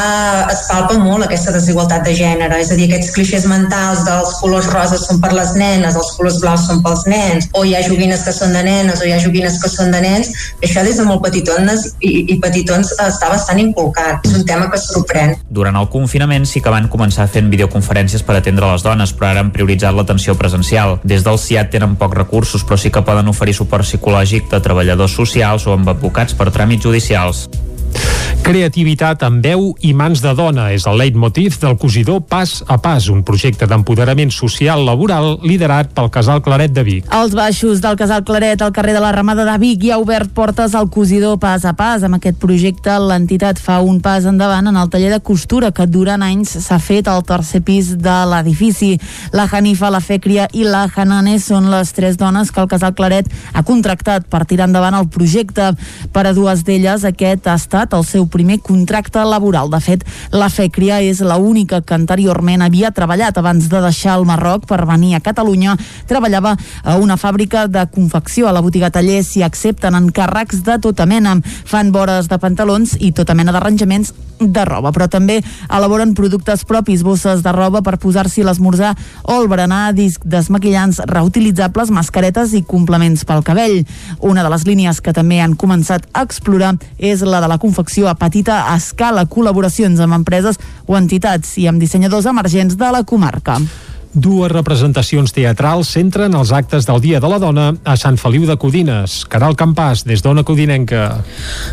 es palpa molt aquesta desigualtat de gènere, és a dir, aquests clixés mentals dels colors roses són per les nenes, els colors blaus són pels nens, o hi ha joguines que són de nenes o hi ha joguines que són de nens, això des de molt petitons i, i petitons està bastant inculcat. És un tema que sorprèn. Durant el confinament sí que van començar fent videoconferències per atendre les dones, però ara han prioritzat l'atenció presencial. Des del CIAT tenen pocs recursos, però sí que poden oferir suport psicològic de treballadors socials o amb advocats per tràmits judicials. Creativitat amb veu i mans de dona és el leitmotiv del cosidor Pas a Pas, un projecte d'empoderament social laboral liderat pel Casal Claret de Vic. Els baixos del Casal Claret al carrer de la Ramada de Vic hi ha obert portes al cosidor Pas a Pas. Amb aquest projecte l'entitat fa un pas endavant en el taller de costura que durant anys s'ha fet al tercer pis de l'edifici. La Hanifa, la Fècria i la Hanane són les tres dones que el Casal Claret ha contractat per tirar endavant el projecte. Per a dues d'elles aquest ha estat el seu primer contracte laboral. De fet, la FECRIA és la única que anteriorment havia treballat abans de deixar el Marroc per venir a Catalunya. Treballava a una fàbrica de confecció. A la botiga taller s'hi accepten encàrrecs de tota mena. Fan vores de pantalons i tota mena d'arranjaments de roba, però també elaboren productes propis, bosses de roba per posar-s'hi l'esmorzar o el berenar, disc desmaquillants reutilitzables, mascaretes i complements pel cabell. Una de les línies que també han començat a explorar és la de la confecció a petita escala, col·laboracions amb empreses o entitats i amb dissenyadors emergents de la comarca. Dues representacions teatrals centren els actes del Dia de la Dona a Sant Feliu de Codines. Caral Campàs, des d'Ona Codinenca.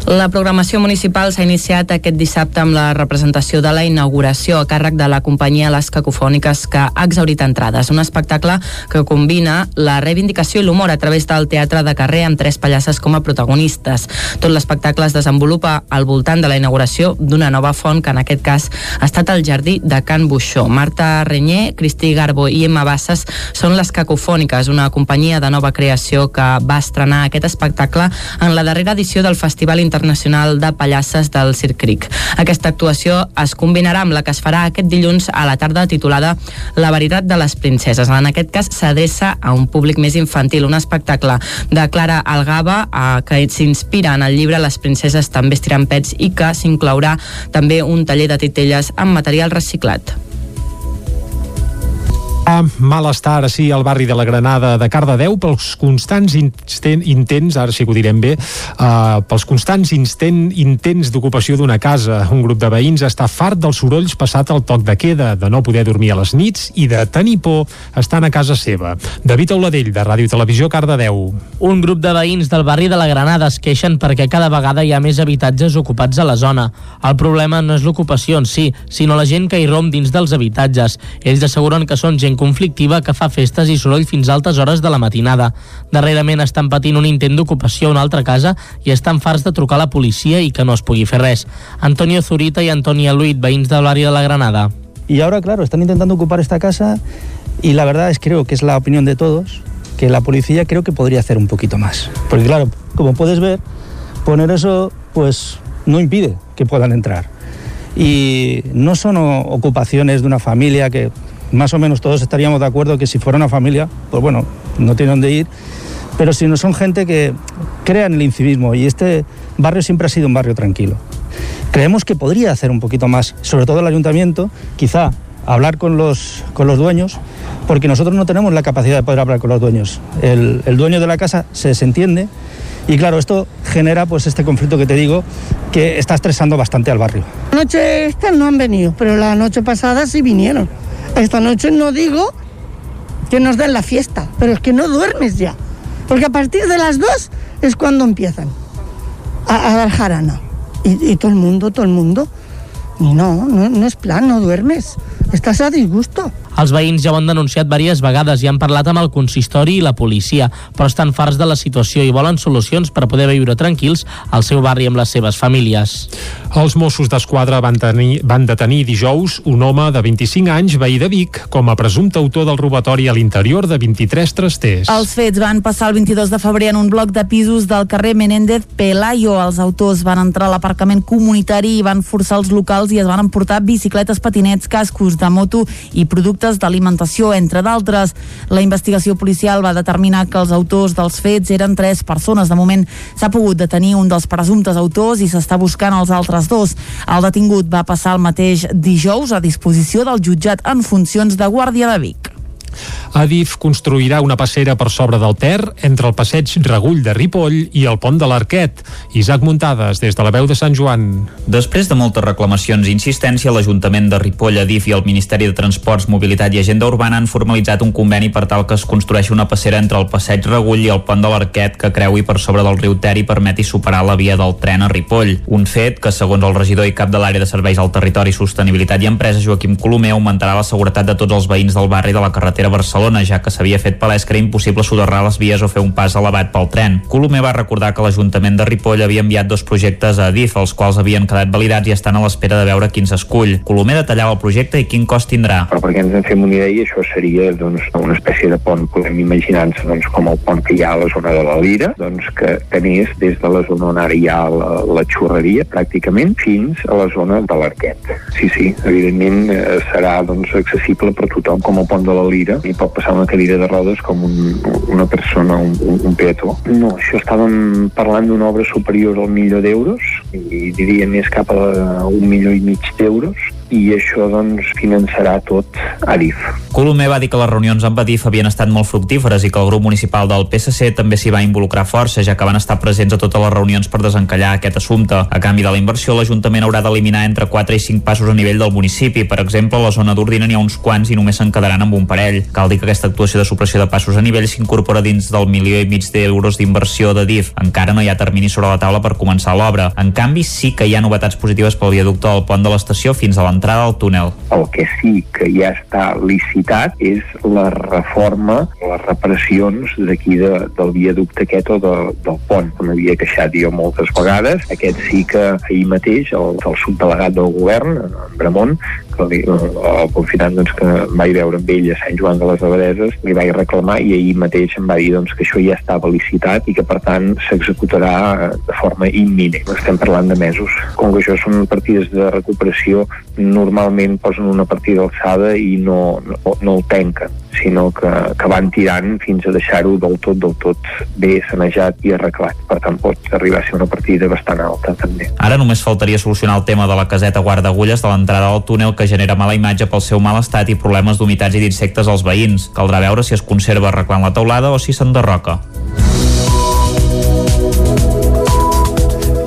La programació municipal s'ha iniciat aquest dissabte amb la representació de la inauguració a càrrec de la companyia Les Cacofòniques que ha exaurit entrades. Un espectacle que combina la reivindicació i l'humor a través del teatre de carrer amb tres pallasses com a protagonistes. Tot l'espectacle es desenvolupa al voltant de la inauguració d'una nova font que en aquest cas ha estat el jardí de Can Buixó. Marta Renyer, Cristi Gar Garbo i Emma Bassas són les Cacofòniques, una companyia de nova creació que va estrenar aquest espectacle en la darrera edició del Festival Internacional de Pallasses del Circric. Aquesta actuació es combinarà amb la que es farà aquest dilluns a la tarda titulada La veritat de les princeses. En aquest cas s'adreça a un públic més infantil, un espectacle de Clara Algaba eh, que s'inspira en el llibre Les princeses també estiran pets i que s'inclourà també un taller de titelles amb material reciclat. Ah, malestar, sí, al barri de la Granada de Cardedeu pels constants insten, intents, ara sí que ho direm bé, uh, pels constants instent, intents d'ocupació d'una casa. Un grup de veïns està fart dels sorolls passat el toc de queda, de no poder dormir a les nits i de tenir por estant a casa seva. David Auladell, de Ràdio Televisió, Cardedeu. Un grup de veïns del barri de la Granada es queixen perquè cada vegada hi ha més habitatges ocupats a la zona. El problema no és l'ocupació en si, sinó la gent que hi rom dins dels habitatges. Ells asseguren que són gent conflictiva que fa festes i soroll fins a altes hores de la matinada. Darrerament estan patint un intent d'ocupació a una altra casa i estan farts de trucar a la policia i que no es pugui fer res. Antonio Zurita i Antonia Luit, veïns del barri de la Granada. Y ahora, claro, están intentando ocupar esta casa y la verdad es creo que es la opinión de todos, que la policía creo que podría hacer un poquito más. Porque claro, como puedes ver, poner eso pues no impide que puedan entrar. Y no son ocupaciones de una familia que más o menos todos estaríamos de acuerdo que si fuera una familia, pues bueno, no tiene dónde ir, pero si no son gente que crean el incivismo y este barrio siempre ha sido un barrio tranquilo. Creemos que podría hacer un poquito más, sobre todo el ayuntamiento, quizá hablar con los, con los dueños, porque nosotros no tenemos la capacidad de poder hablar con los dueños. El, el dueño de la casa se desentiende Y claro, esto genera pues este conflicto que te digo que está estresando bastante al barrio. La noche esta no han venido, pero la noche pasada sí vinieron. Esta noche no digo que nos den la fiesta, pero es que no duermes ya. Porque a partir de las dos es cuando empiezan a, dar jarana. Y todo el mundo, todo el mundo. Y no, no, no es plan, no duermes. Estás a disgusto. Els veïns ja ho han denunciat diverses vegades i han parlat amb el consistori i la policia, però estan farts de la situació i volen solucions per poder viure tranquils al seu barri amb les seves famílies. Els Mossos d'Esquadra van, tenir, van detenir dijous un home de 25 anys, veí de Vic, com a presumpte autor del robatori a l'interior de 23 trasters. Els fets van passar el 22 de febrer en un bloc de pisos del carrer Menéndez Pelayo. Els autors van entrar a l'aparcament comunitari i van forçar els locals i es van emportar bicicletes, patinets, cascos de moto i productes d'alimentació, entre d'altres. La investigació policial va determinar que els autors dels fets eren tres persones. De moment s'ha pogut detenir un dels presumptes autors i s'està buscant els altres dos. El detingut va passar el mateix dijous a disposició del jutjat en funcions de Guàrdia de Vic. Adif construirà una passera per sobre del Ter entre el passeig Regull de Ripoll i el pont de l'Arquet. Isaac Muntades, des de la veu de Sant Joan. Després de moltes reclamacions i insistència, l'Ajuntament de Ripoll, Adif i el Ministeri de Transports, Mobilitat i Agenda Urbana han formalitzat un conveni per tal que es construeixi una passera entre el passeig Regull i el pont de l'Arquet que creui per sobre del riu Ter i permeti superar la via del tren a Ripoll. Un fet que, segons el regidor i cap de l'àrea de serveis al territori, sostenibilitat i empresa, Joaquim Colomer, augmentarà la seguretat de tots els veïns del barri de la carretera Barcelona, ja que s'havia fet palès que era impossible soterrar les vies o fer un pas elevat pel tren. Colomer va recordar que l'Ajuntament de Ripoll havia enviat dos projectes a Adif, els quals havien quedat validats i estan a l'espera de veure quin s'escull. Colomer detallava el projecte i quin cost tindrà. Però perquè ens en fem una idea, això seria doncs, una espècie de pont, podem imaginar-nos doncs, com el pont que hi ha a la zona de la Lira, doncs, que tenés des de la zona on ara hi ha la, la xurreria, pràcticament, fins a la zona de l'Arquet. Sí, sí, evidentment eh, serà doncs, accessible per tothom com el pont de la Lira i pot passar una cadira de rodes com un, una persona, un, un, un peató. No, això estàvem parlant d'una obra superior al milió d'euros i diria més cap a un milió i mig d'euros i això doncs finançarà tot Adif. Colomer va dir que les reunions amb Adif havien estat molt fructíferes i que el grup municipal del PSC també s'hi va involucrar força, ja que van estar presents a totes les reunions per desencallar aquest assumpte. A canvi de la inversió, l'Ajuntament haurà d'eliminar entre 4 i 5 passos a nivell del municipi. Per exemple, a la zona d'Ordina n'hi ha uns quants i només se'n quedaran amb un parell. Cal dir que aquesta actuació de supressió de passos a nivell s'incorpora dins del milió i mig d'euros d'inversió de DIF. Encara no hi ha termini sobre la taula per començar l'obra. En canvi, sí que hi ha novetats positives pel viaducte del pont de l'estació fins a l'entrada del túnel. El que sí que ja està licitat és la reforma, les reparacions d'aquí de, del viaducte aquest o de, del pont. M'havia queixat jo moltes vegades. Aquest sí que ahir mateix el, el subdelegat del govern, en Bramont, que li, el confinant doncs, que vaig veure amb ell a Sant Joan de les Abadeses, li vaig reclamar i ahir mateix em va dir doncs, que això ja estava licitat i que per tant s'executarà eh, de forma imminent. Estem parlant de mesos. Com que això són partides de recuperació, normalment posen una partida alçada i no, no, no el tanquen sinó que, que van tirant fins a deixar-ho del tot, del tot bé sanejat i arreglat. Per tant, pot arribar a ser una partida bastant alta, també. Ara només faltaria solucionar el tema de la caseta guardagulles de l'entrada del túnel que genera mala imatge pel seu mal estat i problemes d'humitats i d'insectes als veïns. Caldrà veure si es conserva arreglant la teulada o si s'enderroca.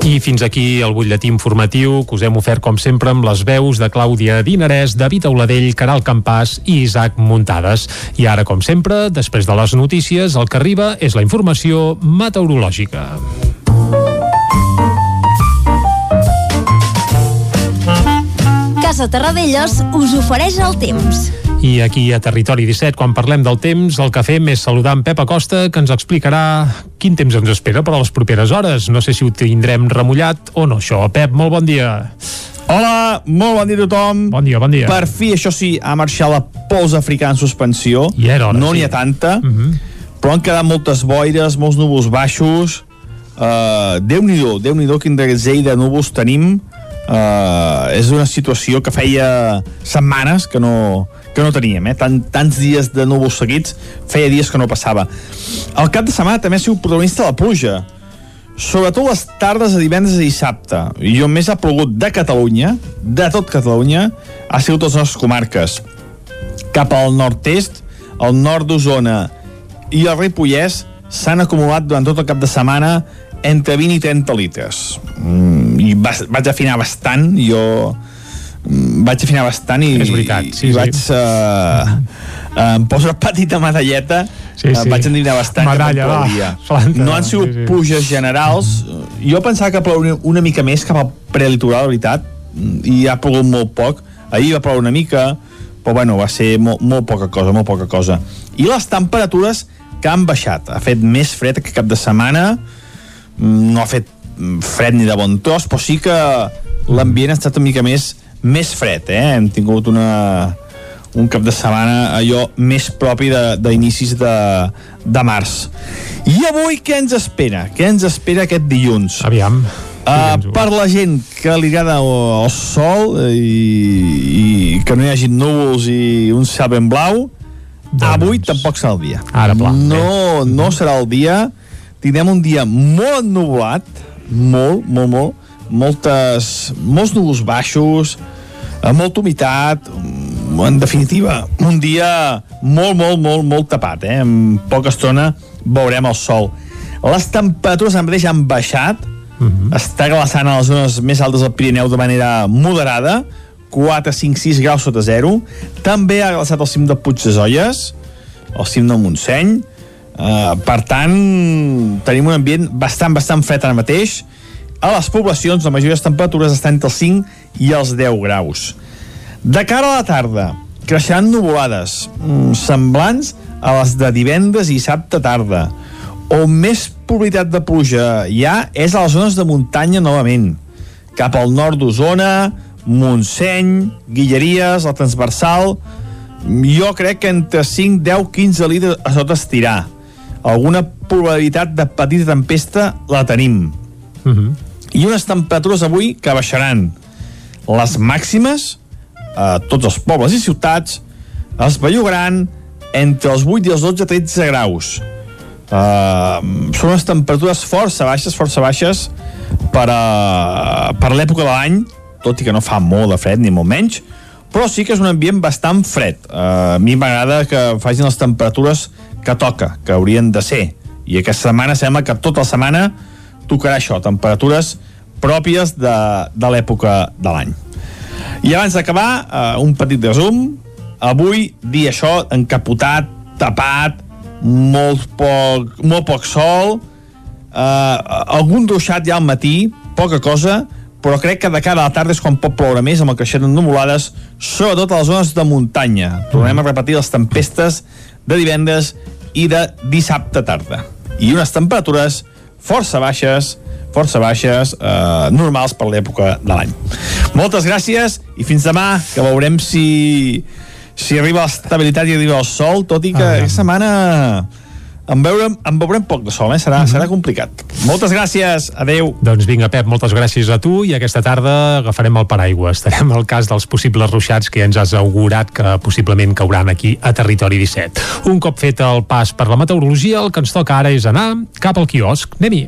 I fins aquí el butlletí informatiu que us hem ofert com sempre amb les veus de Clàudia Dinarès, David Auladell, Caral Campàs i Isaac Muntades. I ara, com sempre, després de les notícies, el que arriba és la informació meteorològica. Casa Terradellos us ofereix el temps. I aquí a Territori 17, quan parlem del temps, el que fem és saludar en Pep Acosta, que ens explicarà quin temps ens espera per a les properes hores. No sé si ho tindrem remullat o no, això. Pep, molt bon dia. Hola, molt bon dia a tothom. Bon dia, bon dia. Per fi, això sí, ha marxat la pols africana en suspensió. I era hora, no n'hi sí. ha tanta, Uh -huh. però han quedat moltes boires, molts núvols baixos. Uh, Déu-n'hi-do, déu nhi déu quin desell de núvols tenim. Uh, és una situació que feia setmanes que no, que no teníem, eh? Tant, tants dies de núvols seguits, feia dies que no passava. El cap de setmana també ha sigut protagonista de la pluja, sobretot les tardes de divendres i dissabte. I on més ha plogut de Catalunya, de tot Catalunya, ha sigut les nostres comarques. Cap al nord-est, al nord d'Osona i el Ripollès s'han acumulat durant tot el cap de setmana entre 20 i 30 litres. Mm, I va, vaig afinar bastant, jo vaig afinar bastant i, És veritat, sí, i sí. vaig... Uh, em poso una petita medalleta Sí, sí, sí. vaig endivinar bastant Medalla, va, planta, no han sigut sí, sí, pluges generals. Jo pensava que plouria una mica més cap al prelitoral, la veritat i ha plogut molt poc. Ahir va ploure una mica però bueno, va ser molt, molt poca cosa molt poca cosa. I les temperatures que han baixat. Ha fet més fred aquest cap de setmana. Mm, no ha fet mm, fred ni de bon tros però sí que l'ambient ha estat una mica més més fred, eh? hem tingut una, un cap de setmana allò més propi de- d'inicis de, de, març. I avui què ens espera? Què ens espera aquest dilluns? Aviam. Uh, per la gent que li agrada el, sol eh, i, i que no hi hagi núvols i un cel ben blau, doncs... avui tampoc serà el dia. Ara pla. No, no serà el dia. Tindrem un dia molt ennublat, molt, molt, molt, moltes, molts núvols baixos, amb molta humitat, en definitiva, un dia molt, molt, molt, molt tapat, eh? En poca estona veurem el sol. Les temperatures en mateix han baixat, uh -huh. està glaçant a les zones més altes del Pirineu de manera moderada, 4, 5, 6 graus sota zero. També ha glaçat el cim de Puig de Zolles, el cim del Montseny. Uh, per tant, tenim un ambient bastant, bastant fred ara mateix. A les poblacions, la majoria de les temperatures estan entre els 5 i els 10 graus. De cara a la tarda, creixeran nuvolades mm, semblants a les de divendres i dissabte tarda. On més probabilitat de pluja hi ha és a les zones de muntanya novament. Cap al nord d'Osona, Montseny, Guilleries, la Transversal... Jo crec que entre 5, 10, 15 litres a sota estirar. Alguna probabilitat de petita tempesta la tenim. Uh -huh. I unes temperatures avui que baixaran. Les màximes a tots els pobles i ciutats es bellugaran entre els 8 i els 12 13 graus. Uh, són unes temperatures força baixes força baixes per, a, per l'època de l'any tot i que no fa molt de fred ni molt menys però sí que és un ambient bastant fred. Uh, a mi m'agrada que facin les temperatures que toca, que haurien de ser. I aquesta setmana sembla que tota la setmana tocarà això, temperatures pròpies de, de l'època de l'any i abans d'acabar, uh, un petit resum. Avui, dia això, encapotat, tapat, molt poc, molt poc sol, uh, algun ruixat ja al matí, poca cosa, però crec que de cara a la tarda és quan pot ploure més amb el creixement de nuvolades, sobretot a les zones de muntanya. Tornem a repetir les tempestes de divendres i de dissabte tarda. I unes temperatures força baixes, força baixes, eh, normals per l'època de l'any. Moltes gràcies i fins demà, que veurem si, si arriba l'estabilitat i arriba el sol, tot i que Ah. aquesta setmana en veurem, en veurem poc de sol, eh? serà, Mhm. serà complicat. Moltes gràcies, adeu. Doncs vinga, Pep, moltes gràcies a tu i aquesta tarda agafarem el paraigua. Estarem al cas dels possibles ruixats que ja ens has augurat que possiblement cauran aquí a Territori 17. Un cop fet el pas per la meteorologia, el que ens toca ara és anar cap al quiosc. Anem-hi.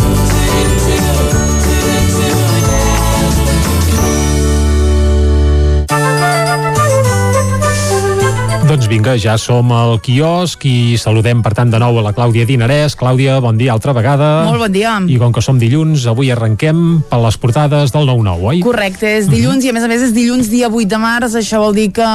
Doncs vinga, ja som al quiosc i saludem per tant de nou a la Clàudia Dinarès. Clàudia, bon dia altra vegada. Molt bon dia. I com que som dilluns, avui arrenquem per les portades del 9-9, oi? Correcte, és dilluns i a més a més és dilluns dia 8 de març, això vol dir que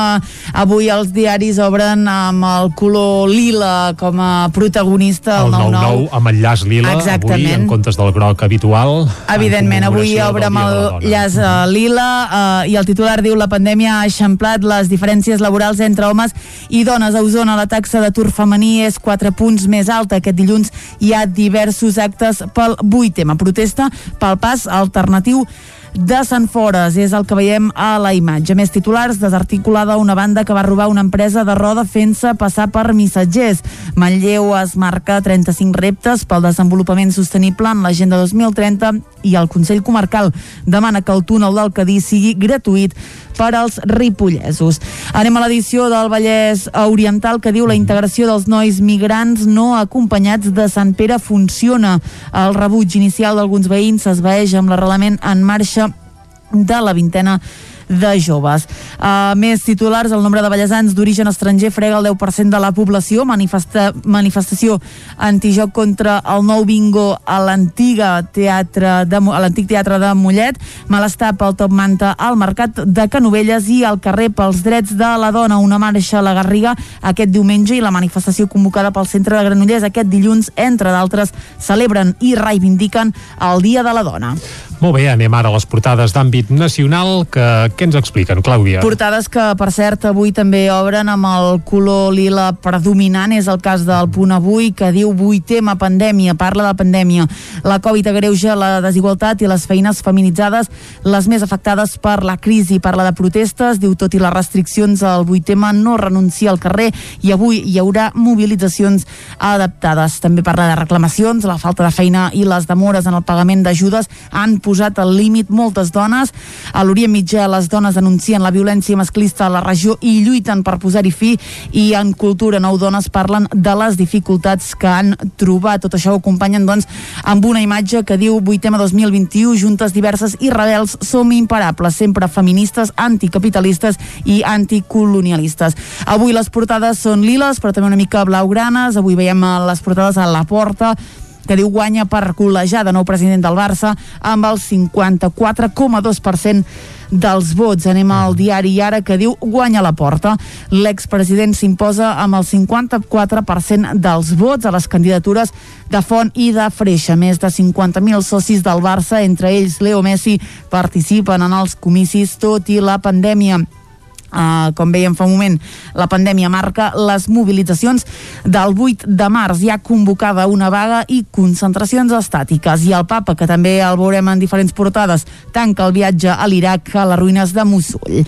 avui els diaris obren amb el color lila com a protagonista El el 9-9 amb el llaç lila, avui, Exactament. en comptes del groc habitual. Evidentment, en avui obre del amb el llaç eh, lila eh, i el titular diu la pandèmia ha eixamplat les diferències laborals entre homes i dones. A Osona la taxa d'atur femení és 4 punts més alta. Aquest dilluns hi ha diversos actes pel 8 tema. Protesta pel pas alternatiu de Sant Fores. És el que veiem a la imatge. Més titulars, desarticulada una banda que va robar una empresa de roda fent-se passar per missatgers. Manlleu es marca 35 reptes pel desenvolupament sostenible en l'agenda 2030 i el Consell Comarcal demana que el túnel del Cadí sigui gratuït per als ripollesos. Anem a l'edició del Vallès Oriental que diu la integració dels nois migrants no acompanyats de Sant Pere funciona. El rebuig inicial d'alguns veïns s'esvaeix amb l'arrelament en marxa de la vintena de joves. Uh, més titulars, el nombre de ballesans d'origen estranger frega el 10% de la població, manifesta, manifestació antijoc contra el nou bingo a l'antiga teatre de, a l'antic teatre de Mollet, malestar pel top manta al mercat de Canovelles i al carrer pels drets de la dona, una marxa a la Garriga aquest diumenge i la manifestació convocada pel centre de Granollers aquest dilluns, entre d'altres, celebren i reivindiquen el Dia de la Dona. Molt bé, anem ara a les portades d'àmbit nacional. Que, què ens expliquen, Clàudia? Portades que, per cert, avui també obren amb el color lila predominant. És el cas del punt avui, que diu vuitema pandèmia, parla de pandèmia. La Covid agreuja la desigualtat i les feines feminitzades, les més afectades per la crisi. Parla de protestes, diu tot i les restriccions, el vuitema no renuncia al carrer i avui hi haurà mobilitzacions adaptades. També parla de reclamacions, la falta de feina i les demores en el pagament d'ajudes han posat al límit moltes dones. A l'Orient Mitjà les dones denuncien la violència masclista a la regió i lluiten per posar-hi fi i en Cultura Nou Dones parlen de les dificultats que han trobat. Tot això ho acompanyen doncs amb una imatge que diu 8 2021, juntes diverses i rebels som imparables, sempre feministes, anticapitalistes i anticolonialistes. Avui les portades són liles, però també una mica blaugranes. Avui veiem les portades a la porta que diu guanya per col·lejar de nou president del Barça amb el 54,2% dels vots. Anem al diari Ara que diu guanya la porta. L'expresident s'imposa amb el 54% dels vots a les candidatures de Font i de Freixa. Més de 50.000 socis del Barça, entre ells Leo Messi, participen en els comicis tot i la pandèmia. Uh, com veiem fa un moment, la pandèmia marca les mobilitzacions del 8 de març. Hi ha convocada una vaga i concentracions estàtiques. I el papa, que també el veurem en diferents portades, tanca el viatge a l'Iraq a les ruïnes de Mosul.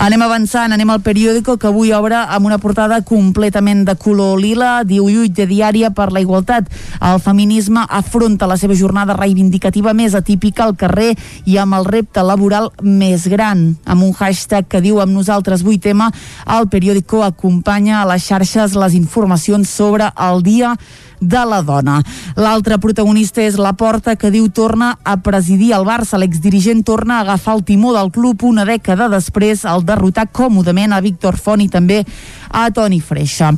Anem avançant, anem al periòdico que avui obre amb una portada completament de color lila, diu lluit de diària per la igualtat. El feminisme afronta la seva jornada reivindicativa més atípica al carrer i amb el repte laboral més gran, amb un hashtag que diu amb nosaltres 8M, el periòdico acompanya a les xarxes les informacions sobre el dia de la dona. L'altre protagonista és la Porta, que diu torna a presidir el Barça. L'exdirigent torna a agafar el timó del club una dècada després al derrotar còmodament a Víctor Font i també a Toni Freixa.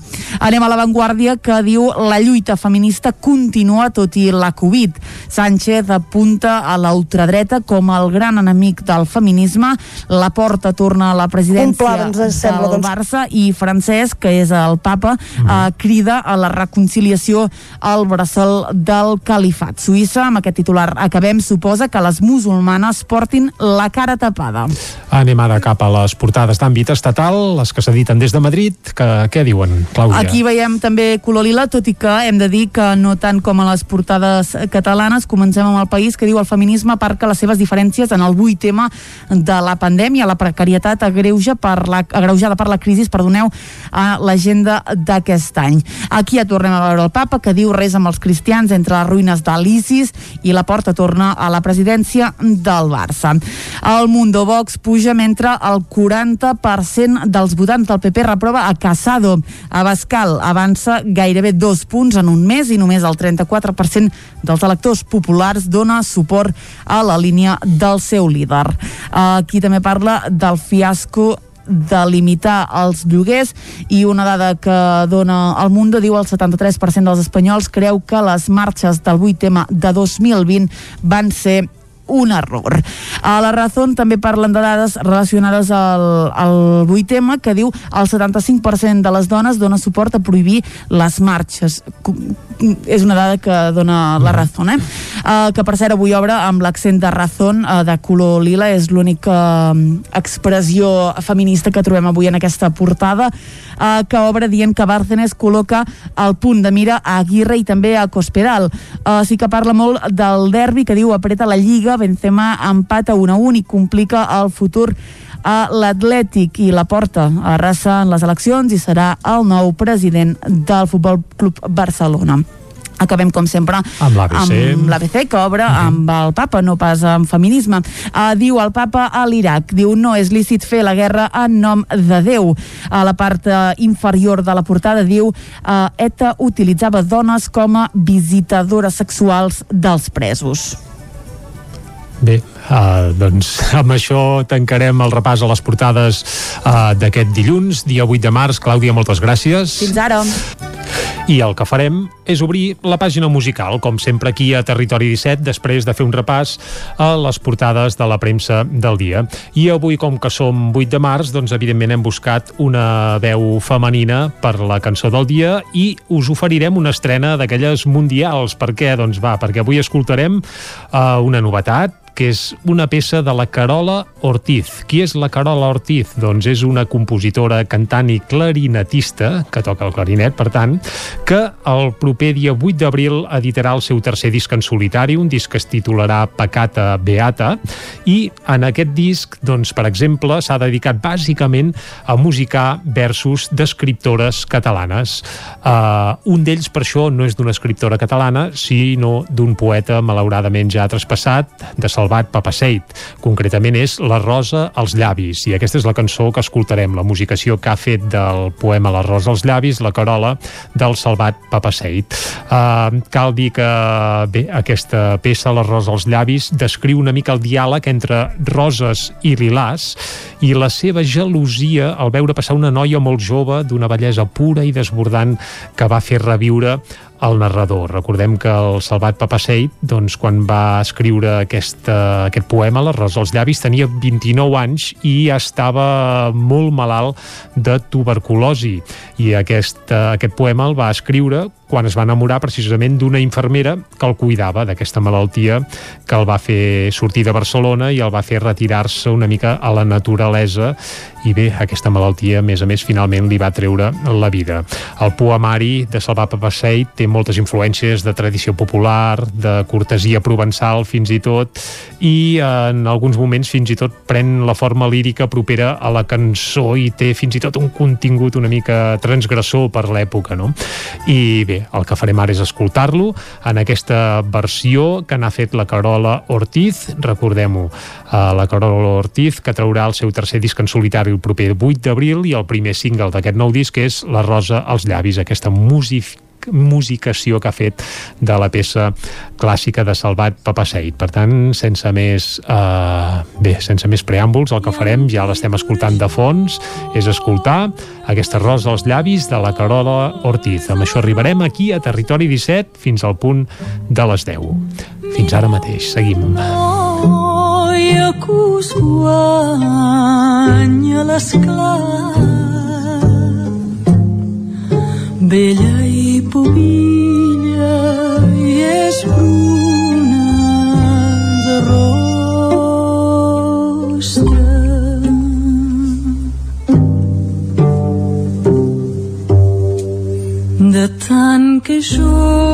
Anem a l'avantguàrdia que diu la lluita feminista continua tot i la Covid. Sánchez apunta a la ultradreta com el gran enemic del feminisme. La Porta torna a la presidència pla, doncs, sembla, del doncs. Barça i Francesc, que és el papa, eh, crida a la reconciliació al bressol del califat. Suïssa, amb aquest titular acabem, suposa que les musulmanes portin la cara tapada. Anem ara cap a les portades d'àmbit estatal, les que s'editen des de Madrid. Que, què diuen, Clàudia? Aquí veiem també color lila, tot i que hem de dir que no tant com a les portades catalanes, comencem amb el país que diu el feminisme aparca les seves diferències en el vuit tema de la pandèmia, la precarietat agreuja per la, agreujada per la crisi, perdoneu, a l'agenda d'aquest any. Aquí ja tornem a veure el papa que diu res amb els cristians entre les ruïnes de l'ISIS i la porta torna a la presidència del Barça. El Mundo Vox puja mentre el 40% dels votants del PP reprova a Casado. Abascal avança gairebé dos punts en un mes i només el 34% dels electors populars dona suport a la línia del seu líder. Aquí també parla del fiasco de limitar els lloguers i una dada que dona el Mundo diu el 73% dels espanyols creu que les marxes del 8M de 2020 van ser un error. A la Razón també parlen de dades relacionades al, al 8M que diu el 75% de les dones dona suport a prohibir les marxes. És una dada que dona la Razón, eh? Uh, que per cert avui obre amb l'accent de Razón uh, de color lila, és l'única um, expressió feminista que trobem avui en aquesta portada, uh, que obre dient que Bárcenas col·loca el punt de mira a Aguirre i també a Cospedal. Uh, sí que parla molt del derbi que diu apreta la Lliga Benzema empata 1 a 1 i complica el futur a l'Atlètic i la porta a raça en les eleccions i serà el nou president del Futbol Club Barcelona. Acabem, com sempre, Amb l'ABC. que obre amb el papa, no pas amb feminisme. Uh, diu el papa a l'Iraq, diu no és lícit fer la guerra en nom de Déu. A la part uh, inferior de la portada diu uh, ETA utilitzava dones com a visitadores sexuals dels presos. Bé, uh, doncs amb això tancarem el repàs a les portades uh, d'aquest dilluns, dia 8 de març. Clàudia, moltes gràcies. Fins ara. I el que farem és obrir la pàgina musical, com sempre aquí a Territori 17, després de fer un repàs a les portades de la premsa del dia. I avui, com que som 8 de març, doncs evidentment hem buscat una veu femenina per la cançó del dia i us oferirem una estrena d'aquelles mundials. Per què? Doncs va, perquè avui escoltarem uh, una novetat, que és una peça de la Carola Ortiz. Qui és la Carola Ortiz? Doncs és una compositora, cantant i clarinetista, que toca el clarinet, per tant, que el proper dia 8 d'abril editarà el seu tercer disc en solitari, un disc que es titularà Pecata Beata, i en aquest disc, doncs, per exemple, s'ha dedicat bàsicament a musicar versos d'escriptores catalanes. Uh, un d'ells, per això, no és d'una escriptora catalana, sinó d'un poeta malauradament ja traspassat, de Salvat Papaseit. Concretament és La rosa als llavis, i aquesta és la cançó que escoltarem, la musicació que ha fet del poema La rosa als llavis, la Carola, del Salvat Papaseit. Uh, cal dir que, bé, aquesta peça, La rosa als llavis, descriu una mica el diàleg entre roses i lilàs i la seva gelosia al veure passar una noia molt jove d'una bellesa pura i desbordant que va fer reviure el narrador. Recordem que el Salvat Papaseit, doncs, quan va escriure aquesta, aquest poema, La rosa als llavis, tenia 29 anys i estava molt malalt de tuberculosi. I aquest, aquest poema el va escriure quan es va enamorar precisament d'una infermera que el cuidava d'aquesta malaltia que el va fer sortir de Barcelona i el va fer retirar-se una mica a la naturalesa i bé, aquesta malaltia, a més a més, finalment li va treure la vida. El poemari de Salvat Papaseit té moltes influències de tradició popular, de cortesia provençal fins i tot, i en alguns moments fins i tot pren la forma lírica propera a la cançó i té fins i tot un contingut una mica transgressor per l'època, no? I bé, el que farem ara és escoltar-lo en aquesta versió que n'ha fet la Carola Ortiz, recordem-ho, uh, la Carola Ortiz, que traurà el seu tercer disc en solitari el proper 8 d'abril i el primer single d'aquest nou disc és La rosa als llavis, aquesta música musicació que ha fet de la peça clàssica de Salvat Papaseit. Per tant, sense més eh, bé, sense més preàmbuls, el que farem, ja l'estem escoltant de fons, és escoltar aquesta rosa als llavis de la Carola Ortiz. Amb això arribarem aquí a Territori 17 fins al punt de les 10. Fins ara mateix. Seguim. us guanya l'esclat bella i pubilla i és bruna de de tant que jove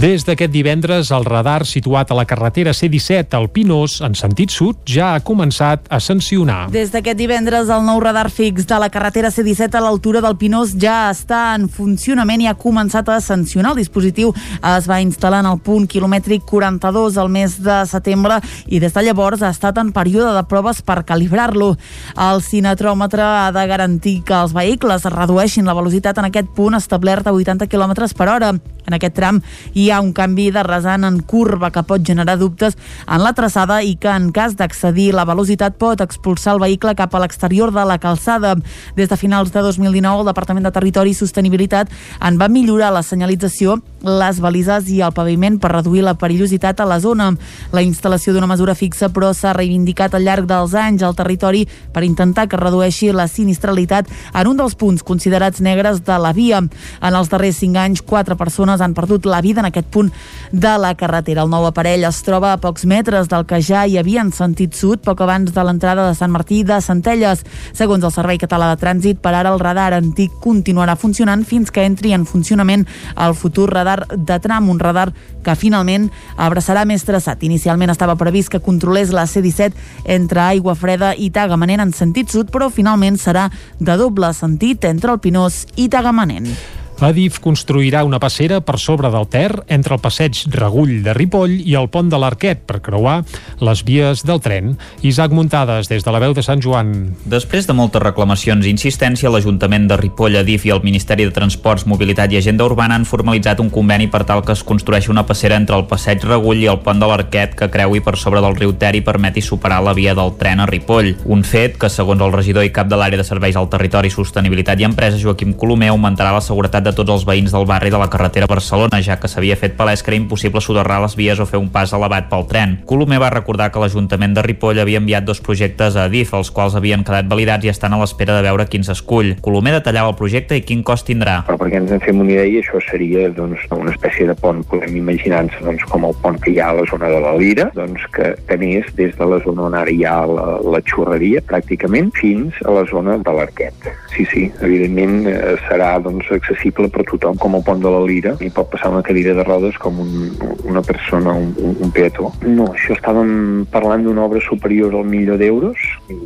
Des d'aquest divendres, el radar situat a la carretera C-17 al Pinós, en sentit sud, ja ha començat a sancionar. Des d'aquest divendres, el nou radar fix de la carretera C-17 a l'altura del Pinós ja està en funcionament i ha començat a sancionar. El dispositiu es va instal·lar en el punt quilomètric 42 al mes de setembre i des de llavors ha estat en període de proves per calibrar-lo. El cinetròmetre ha de garantir que els vehicles redueixin la velocitat en aquest punt establert a 80 km per hora. En aquest tram hi ha un canvi de rasant en curva que pot generar dubtes en la traçada i que en cas d'accedir la velocitat pot expulsar el vehicle cap a l'exterior de la calçada. Des de finals de 2019 el Departament de Territori i Sostenibilitat en va millorar la senyalització, les balises i el paviment per reduir la perillositat a la zona. La instal·lació d'una mesura fixa però s'ha reivindicat al llarg dels anys al territori per intentar que redueixi la sinistralitat en un dels punts considerats negres de la via. En els darrers cinc anys, quatre persones han perdut la vida en aquest punt de la carretera. El nou aparell es troba a pocs metres del que ja hi havia en sentit sud, poc abans de l'entrada de Sant Martí de Centelles. Segons el Servei Català de Trànsit, per ara el radar antic continuarà funcionant fins que entri en funcionament el futur radar de tram, un radar que finalment abraçarà més traçat. Inicialment estava previst que controlés la C-17 entre Aigua Freda i Tagamanent en sentit sud, però finalment serà de doble sentit entre el Pinós i Tagamanent. Adif construirà una passera per sobre del Ter entre el passeig Regull de Ripoll i el pont de l'Arquet per creuar les vies del tren. Isaac Muntades, des de la veu de Sant Joan. Després de moltes reclamacions i insistència, l'Ajuntament de Ripoll, Adif i el Ministeri de Transports, Mobilitat i Agenda Urbana han formalitzat un conveni per tal que es construeixi una passera entre el passeig Regull i el pont de l'Arquet que creui per sobre del riu Ter i permeti superar la via del tren a Ripoll. Un fet que, segons el regidor i cap de l'àrea de serveis al territori, sostenibilitat i empresa, Joaquim Colomer, augmentarà la seguretat de de tots els veïns del barri de la carretera Barcelona, ja que s'havia fet palès que era impossible soterrar les vies o fer un pas elevat pel tren. Colomer va recordar que l'Ajuntament de Ripoll havia enviat dos projectes a DIF, els quals havien quedat validats i estan a l'espera de veure quin s'escull. Colomer detallava el projecte i quin cost tindrà. Però perquè ens en fem una idea, això seria doncs, una espècie de pont, podem imaginar-nos doncs, com el pont que hi ha a la zona de la Lira, doncs, que tenés des de la zona on ara hi ha la, la xurreria, pràcticament, fins a la zona de l'Arquet. Sí, sí, evidentment eh, serà doncs, accessible per tothom, com el pont de la Lira, i pot passar una cadira de rodes com un, una persona, un, un, un peató. No, això estàvem parlant d'una obra superior al milió d'euros,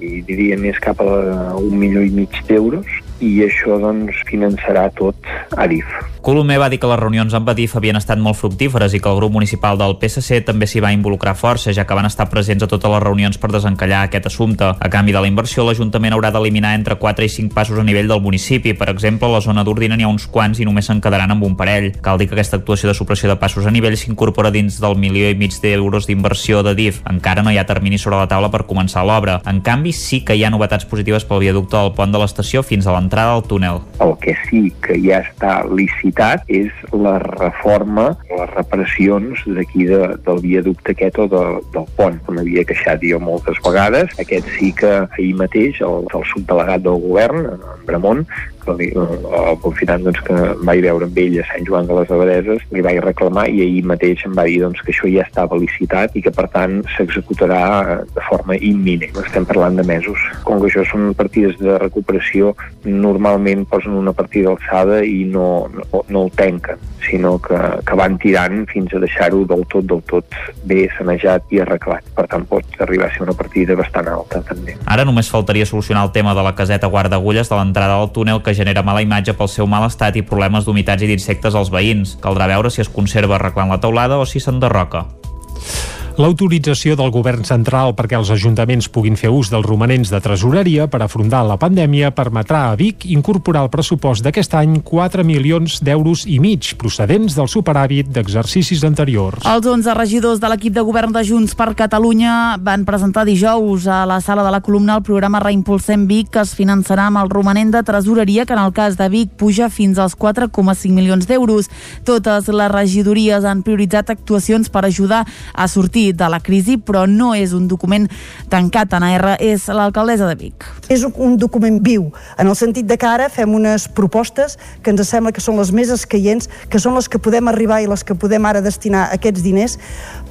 i diria més cap a un milió i mig d'euros, i això doncs finançarà tot Adif. Colomer va dir que les reunions amb Adif havien estat molt fructíferes i que el grup municipal del PSC també s'hi va involucrar força, ja que van estar presents a totes les reunions per desencallar aquest assumpte. A canvi de la inversió, l'Ajuntament haurà d'eliminar entre 4 i 5 passos a nivell del municipi. Per exemple, a la zona d'Ordina n'hi ha uns quants i només se'n quedaran amb un parell. Cal dir que aquesta actuació de supressió de passos a nivell s'incorpora dins del milió i mig d'euros d'inversió de DIF. Encara no hi ha termini sobre la taula per començar l'obra. En canvi, sí que hi ha novetats positives pel viaducte del pont de l'estació fins a l'entrada del túnel. El que sí que ja està licitat és la reforma, les reparacions d'aquí de, del viaducte aquest o de, del pont. M'havia queixat jo moltes vegades. Aquest sí que ahir mateix el, el subdelegat del govern, en Bramont, que li, el confinat doncs, que vaig veure amb ell a Sant Joan de les Abadeses, li vaig reclamar i ahir mateix em va dir doncs, que això ja estava licitat i que per tant s'executarà de forma imminent. Estem parlant de mesos. Com que això són partides de recuperació, normalment posen una partida alçada i no, no, no el tanquen, sinó que, que van tirant fins a deixar-ho del tot, del tot bé sanejat i arreglat. Per tant, pot arribar a ser una partida bastant alta, també. Ara només faltaria solucionar el tema de la caseta guarda-agulles de l'entrada del túnel que genera mala imatge pel seu mal estat i problemes d'humitats i d'insectes als veïns. Caldrà veure si es conserva arreglant la teulada o si s'enderroca. L'autorització del govern central perquè els ajuntaments puguin fer ús dels romanents de tresoreria per afrontar la pandèmia permetrà a Vic incorporar al pressupost d'aquest any 4 milions d'euros i mig procedents del superàvit d'exercicis anteriors. Els 11 regidors de l'equip de govern de Junts per Catalunya van presentar dijous a la sala de la columna el programa Reimpulsem Vic que es finançarà amb el romanent de tresoreria que en el cas de Vic puja fins als 4,5 milions d'euros. Totes les regidories han prioritzat actuacions per ajudar a sortir sortir de la crisi, però no és un document tancat. Anna R és l'alcaldessa de Vic. És un document viu, en el sentit de que ara fem unes propostes que ens sembla que són les més escaients, que són les que podem arribar i les que podem ara destinar aquests diners,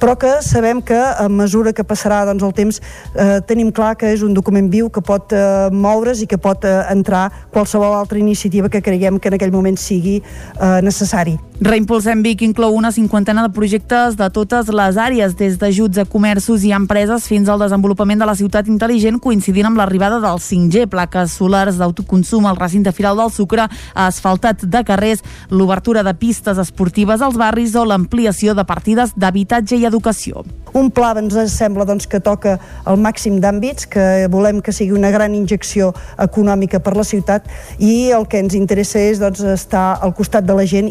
però que sabem que a mesura que passarà doncs, el temps eh, tenim clar que és un document viu que pot eh, moure's i que pot eh, entrar qualsevol altra iniciativa que creiem que en aquell moment sigui eh, necessari. Reimpulsem Vic inclou una cinquantena de projectes de totes les àrees, des d'ajuts a comerços i empreses fins al desenvolupament de la ciutat intel·ligent, coincidint amb l'arribada del 5G, plaques solars d'autoconsum al recinte Firal del Sucre, asfaltat de carrers, l'obertura de pistes esportives als barris o l'ampliació de partides d'habitatge i educació. Un pla ens sembla doncs, que toca el màxim d'àmbits, que volem que sigui una gran injecció econòmica per la ciutat i el que ens interessa és doncs, estar al costat de la gent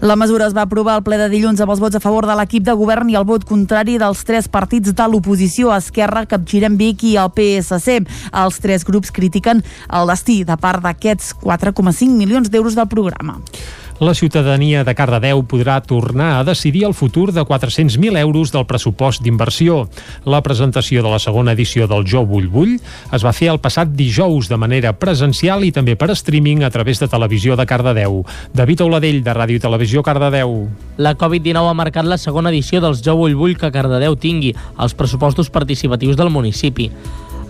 la mesura es va aprovar al ple de dilluns amb els vots a favor de l'equip de govern i el vot contrari dels tres partits de l'oposició, Esquerra, Capgirem Vic i el PSC. Els tres grups critiquen el destí de part d'aquests 4,5 milions d'euros del programa la ciutadania de Cardedeu podrà tornar a decidir el futur de 400.000 euros del pressupost d'inversió. La presentació de la segona edició del Jo Vull Vull es va fer el passat dijous de manera presencial i també per streaming a través de Televisió de Cardedeu. David Auladell, de Ràdio Televisió Cardedeu. La Covid-19 ha marcat la segona edició dels Jo Vull Vull que Cardedeu tingui, els pressupostos participatius del municipi.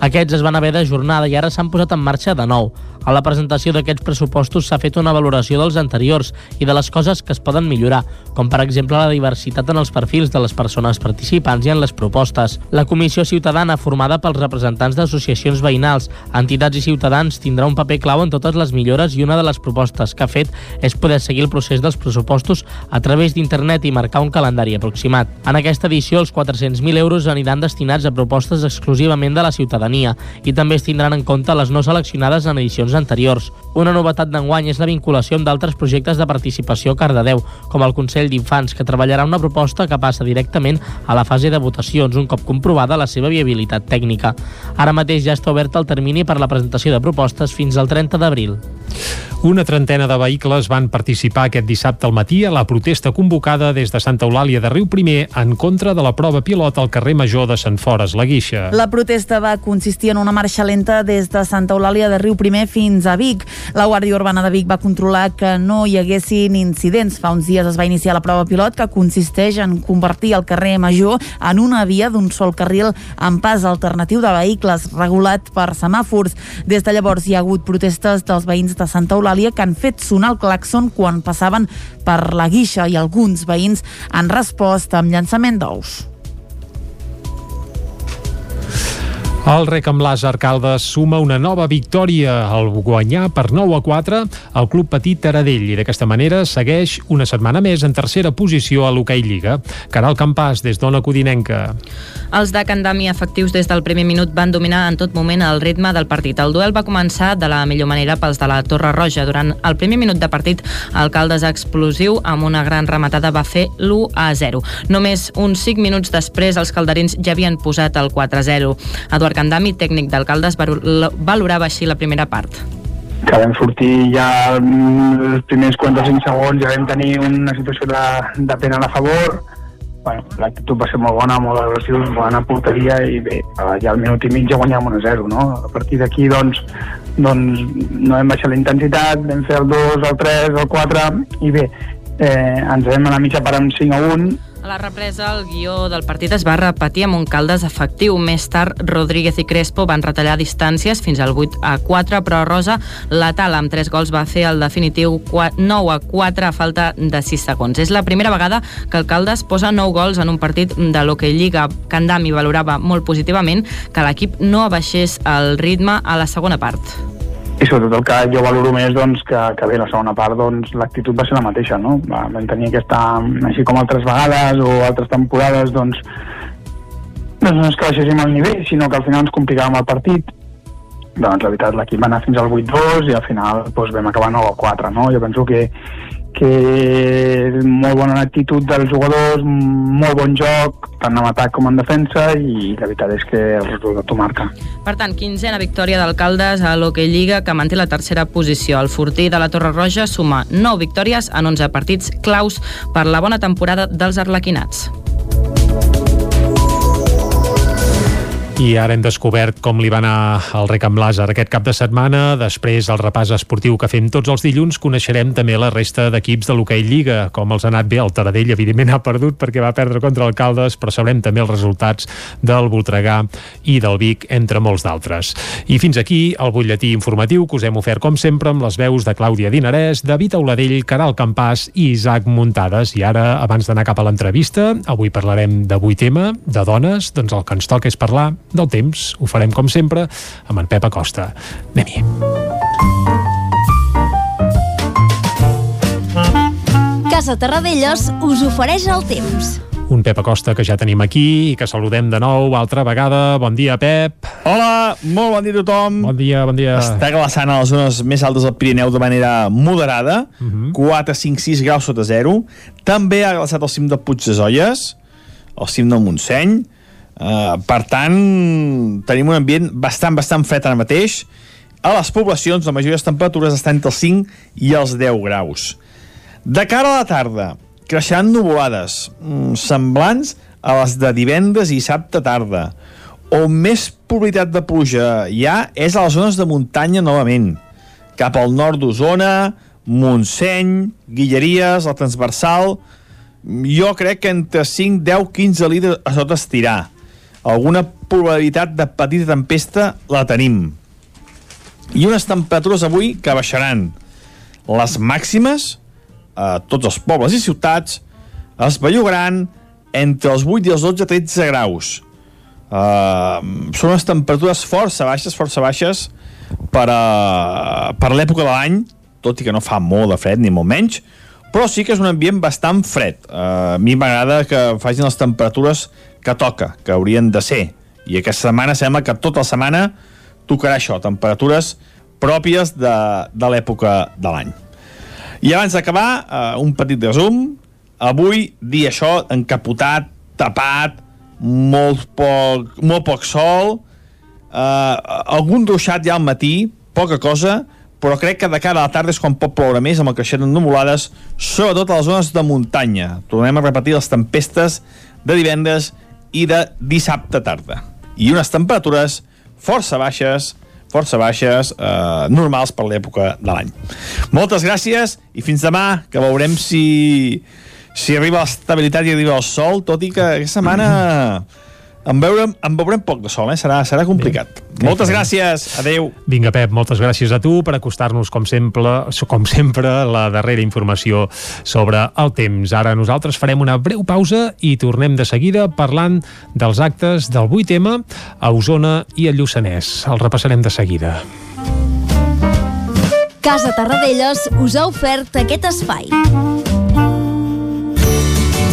Aquests es van haver d'ajornar i ara s'han posat en marxa de nou. A la presentació d'aquests pressupostos s'ha fet una valoració dels anteriors i de les coses que es poden millorar, com per exemple la diversitat en els perfils de les persones participants i en les propostes. La Comissió Ciutadana, formada pels representants d'associacions veïnals, entitats i ciutadans, tindrà un paper clau en totes les millores i una de les propostes que ha fet és poder seguir el procés dels pressupostos a través d'internet i marcar un calendari aproximat. En aquesta edició, els 400.000 euros aniran destinats a propostes exclusivament de la ciutadania i també es tindran en compte les no seleccionades en edicions edicions anteriors. Una novetat d'enguany és la vinculació amb d'altres projectes de participació a Cardedeu, com el Consell d'Infants, que treballarà una proposta que passa directament a la fase de votacions, un cop comprovada la seva viabilitat tècnica. Ara mateix ja està obert el termini per la presentació de propostes fins al 30 d'abril. Una trentena de vehicles van participar aquest dissabte al matí a la protesta convocada des de Santa Eulàlia de Riu Primer en contra de la prova pilot al carrer Major de Sant Fores, la Guixa. La protesta va consistir en una marxa lenta des de Santa Eulàlia de Riu Primer fins a Vic. La Guàrdia Urbana de Vic va controlar que no hi haguessin incidents. Fa uns dies es va iniciar la prova pilot que consisteix en convertir el carrer Major en una via d'un sol carril amb pas alternatiu de vehicles regulat per semàfors. Des de llavors hi ha hagut protestes dels veïns de Santa Eulàlia que han fet sonar el claxon quan passaven per la guixa i alguns veïns han respost amb llançament d'ous. El rec amb Làser Caldes suma una nova victòria al guanyar per 9 a 4 al Club Petit Taradell i d'aquesta manera segueix una setmana més en tercera posició a l'Hockey Lliga. Caral Campàs, des d'Ona Codinenca. Els de Candami efectius des del primer minut van dominar en tot moment el ritme del partit. El duel va començar de la millor manera pels de la Torre Roja. Durant el primer minut de partit, el Caldes explosiu amb una gran rematada va fer l'1 a 0. Només uns 5 minuts després, els calderins ja havien posat el 4 a 0. Eduard Candami, tècnic d'alcaldes, valorava així la primera part que vam sortir ja els primers 45 segons ja vam tenir una situació de, de pena a favor bueno, l'actitud va ser molt bona, molt agressiu, bona porteria i bé, ja al minut i mig ja guanyàvem 1 a 0, no? A partir d'aquí, doncs, doncs no hem baixat la intensitat, vam fer el 2, el 3, el 4 i bé, eh, ens vam a la mitja part amb 5 a 1 a la represa, el guió del partit es va repetir amb un caldes efectiu. Més tard, Rodríguez i Crespo van retallar distàncies fins al 8 a 4, però Rosa, la tala amb 3 gols, va fer el definitiu 9 a 4 a falta de 6 segons. És la primera vegada que el Caldes posa 9 gols en un partit de l'Hockey Lliga. Candami valorava molt positivament que l'equip no abaixés el ritme a la segona part i sobretot el que jo valoro més doncs, que, que bé, la segona part doncs, l'actitud va ser la mateixa no? Va, vam tenir aquesta, així com altres vegades o altres temporades doncs, doncs no és que baixéssim el nivell sinó que al final ens complicàvem el partit doncs la veritat l'equip va anar fins al 8-2 i al final doncs, vam acabar 9-4 no? jo penso que, que molt bona actitud dels jugadors, molt bon joc, tant en atac com en defensa, i la veritat és que el resultat ho marca. Per tant, quinzena victòria d'alcaldes a l'Hockey Lliga, que manté la tercera posició. El Fortí de la Torre Roja suma 9 victòries en 11 partits claus per la bona temporada dels arlequinats. I ara hem descobert com li va anar al Rec amb Làser aquest cap de setmana. Després, el repàs esportiu que fem tots els dilluns, coneixerem també la resta d'equips de l'hoquei Lliga, com els ha anat bé. El Taradell, evidentment, ha perdut perquè va perdre contra Alcaldes, però sabrem també els resultats del Voltregà i del Vic, entre molts d'altres. I fins aquí el butlletí informatiu que us hem ofert, com sempre, amb les veus de Clàudia Dinarès, David Auladell, Caral Campàs i Isaac Muntades. I ara, abans d'anar cap a l'entrevista, avui parlarem d'avui tema, de dones, doncs el que ens toca és parlar del temps. Ho farem, com sempre, amb en Pep Acosta. Anem-hi. Casa Terradellos us ofereix el temps. Un Pep Acosta que ja tenim aquí i que saludem de nou altra vegada. Bon dia, Pep. Hola, molt bon dia a tothom. Bon dia, bon dia. Està glaçant a les zones més altes del Pirineu de manera moderada, uh -huh. 4, 5, 6 graus sota zero. També ha glaçat el cim de Puig de Zolles, el cim del Montseny. Uh, per tant, tenim un ambient bastant, bastant fred ara mateix. A les poblacions, la majoria de les temperatures estan entre els 5 i els 10 graus. De cara a la tarda, creixeran nuvolades, mm, semblants a les de divendres i dissabte tarda. On més probabilitat de pluja hi ha és a les zones de muntanya novament. Cap al nord d'Osona, Montseny, Guilleries, el Transversal... Jo crec que entre 5, 10, 15 litres a sota estirar. Alguna probabilitat de petita tempesta la tenim. I unes temperatures avui que baixaran. Les màximes a tots els pobles i ciutats es bellugaran entre els 8 i els 12 13 graus uh, són unes temperatures força baixes força baixes per, a, per l'època de l'any tot i que no fa molt de fred ni molt menys però sí que és un ambient bastant fred uh, a mi m'agrada que facin les temperatures que toca, que haurien de ser i aquesta setmana sembla que tota la setmana tocarà això, temperatures pròpies de, de l'època de l'any i abans d'acabar, uh, un petit resum. Avui, dia això, encapotat, tapat, molt poc, molt poc sol, uh, algun ruixat ja al matí, poca cosa, però crec que de cara a la tarda és quan pot ploure més amb el creixent de numulades, sobretot a les zones de muntanya. Tornem a repetir les tempestes de divendres i de dissabte tarda. I unes temperatures força baixes, força baixes, eh, normals per l'època de l'any. Moltes gràcies i fins demà, que veurem si, si arriba l'estabilitat i arriba el sol, tot i que aquesta setmana en veurem, en veurem poc de sol, eh? serà, serà complicat. Bé, moltes gràcies, adeu. Vinga, Pep, moltes gràcies a tu per acostar-nos, com sempre, com sempre, la darrera informació sobre el temps. Ara nosaltres farem una breu pausa i tornem de seguida parlant dels actes del 8M a Osona i a Lluçanès. El repassarem de seguida. Casa Tarradellas us ha ofert aquest espai.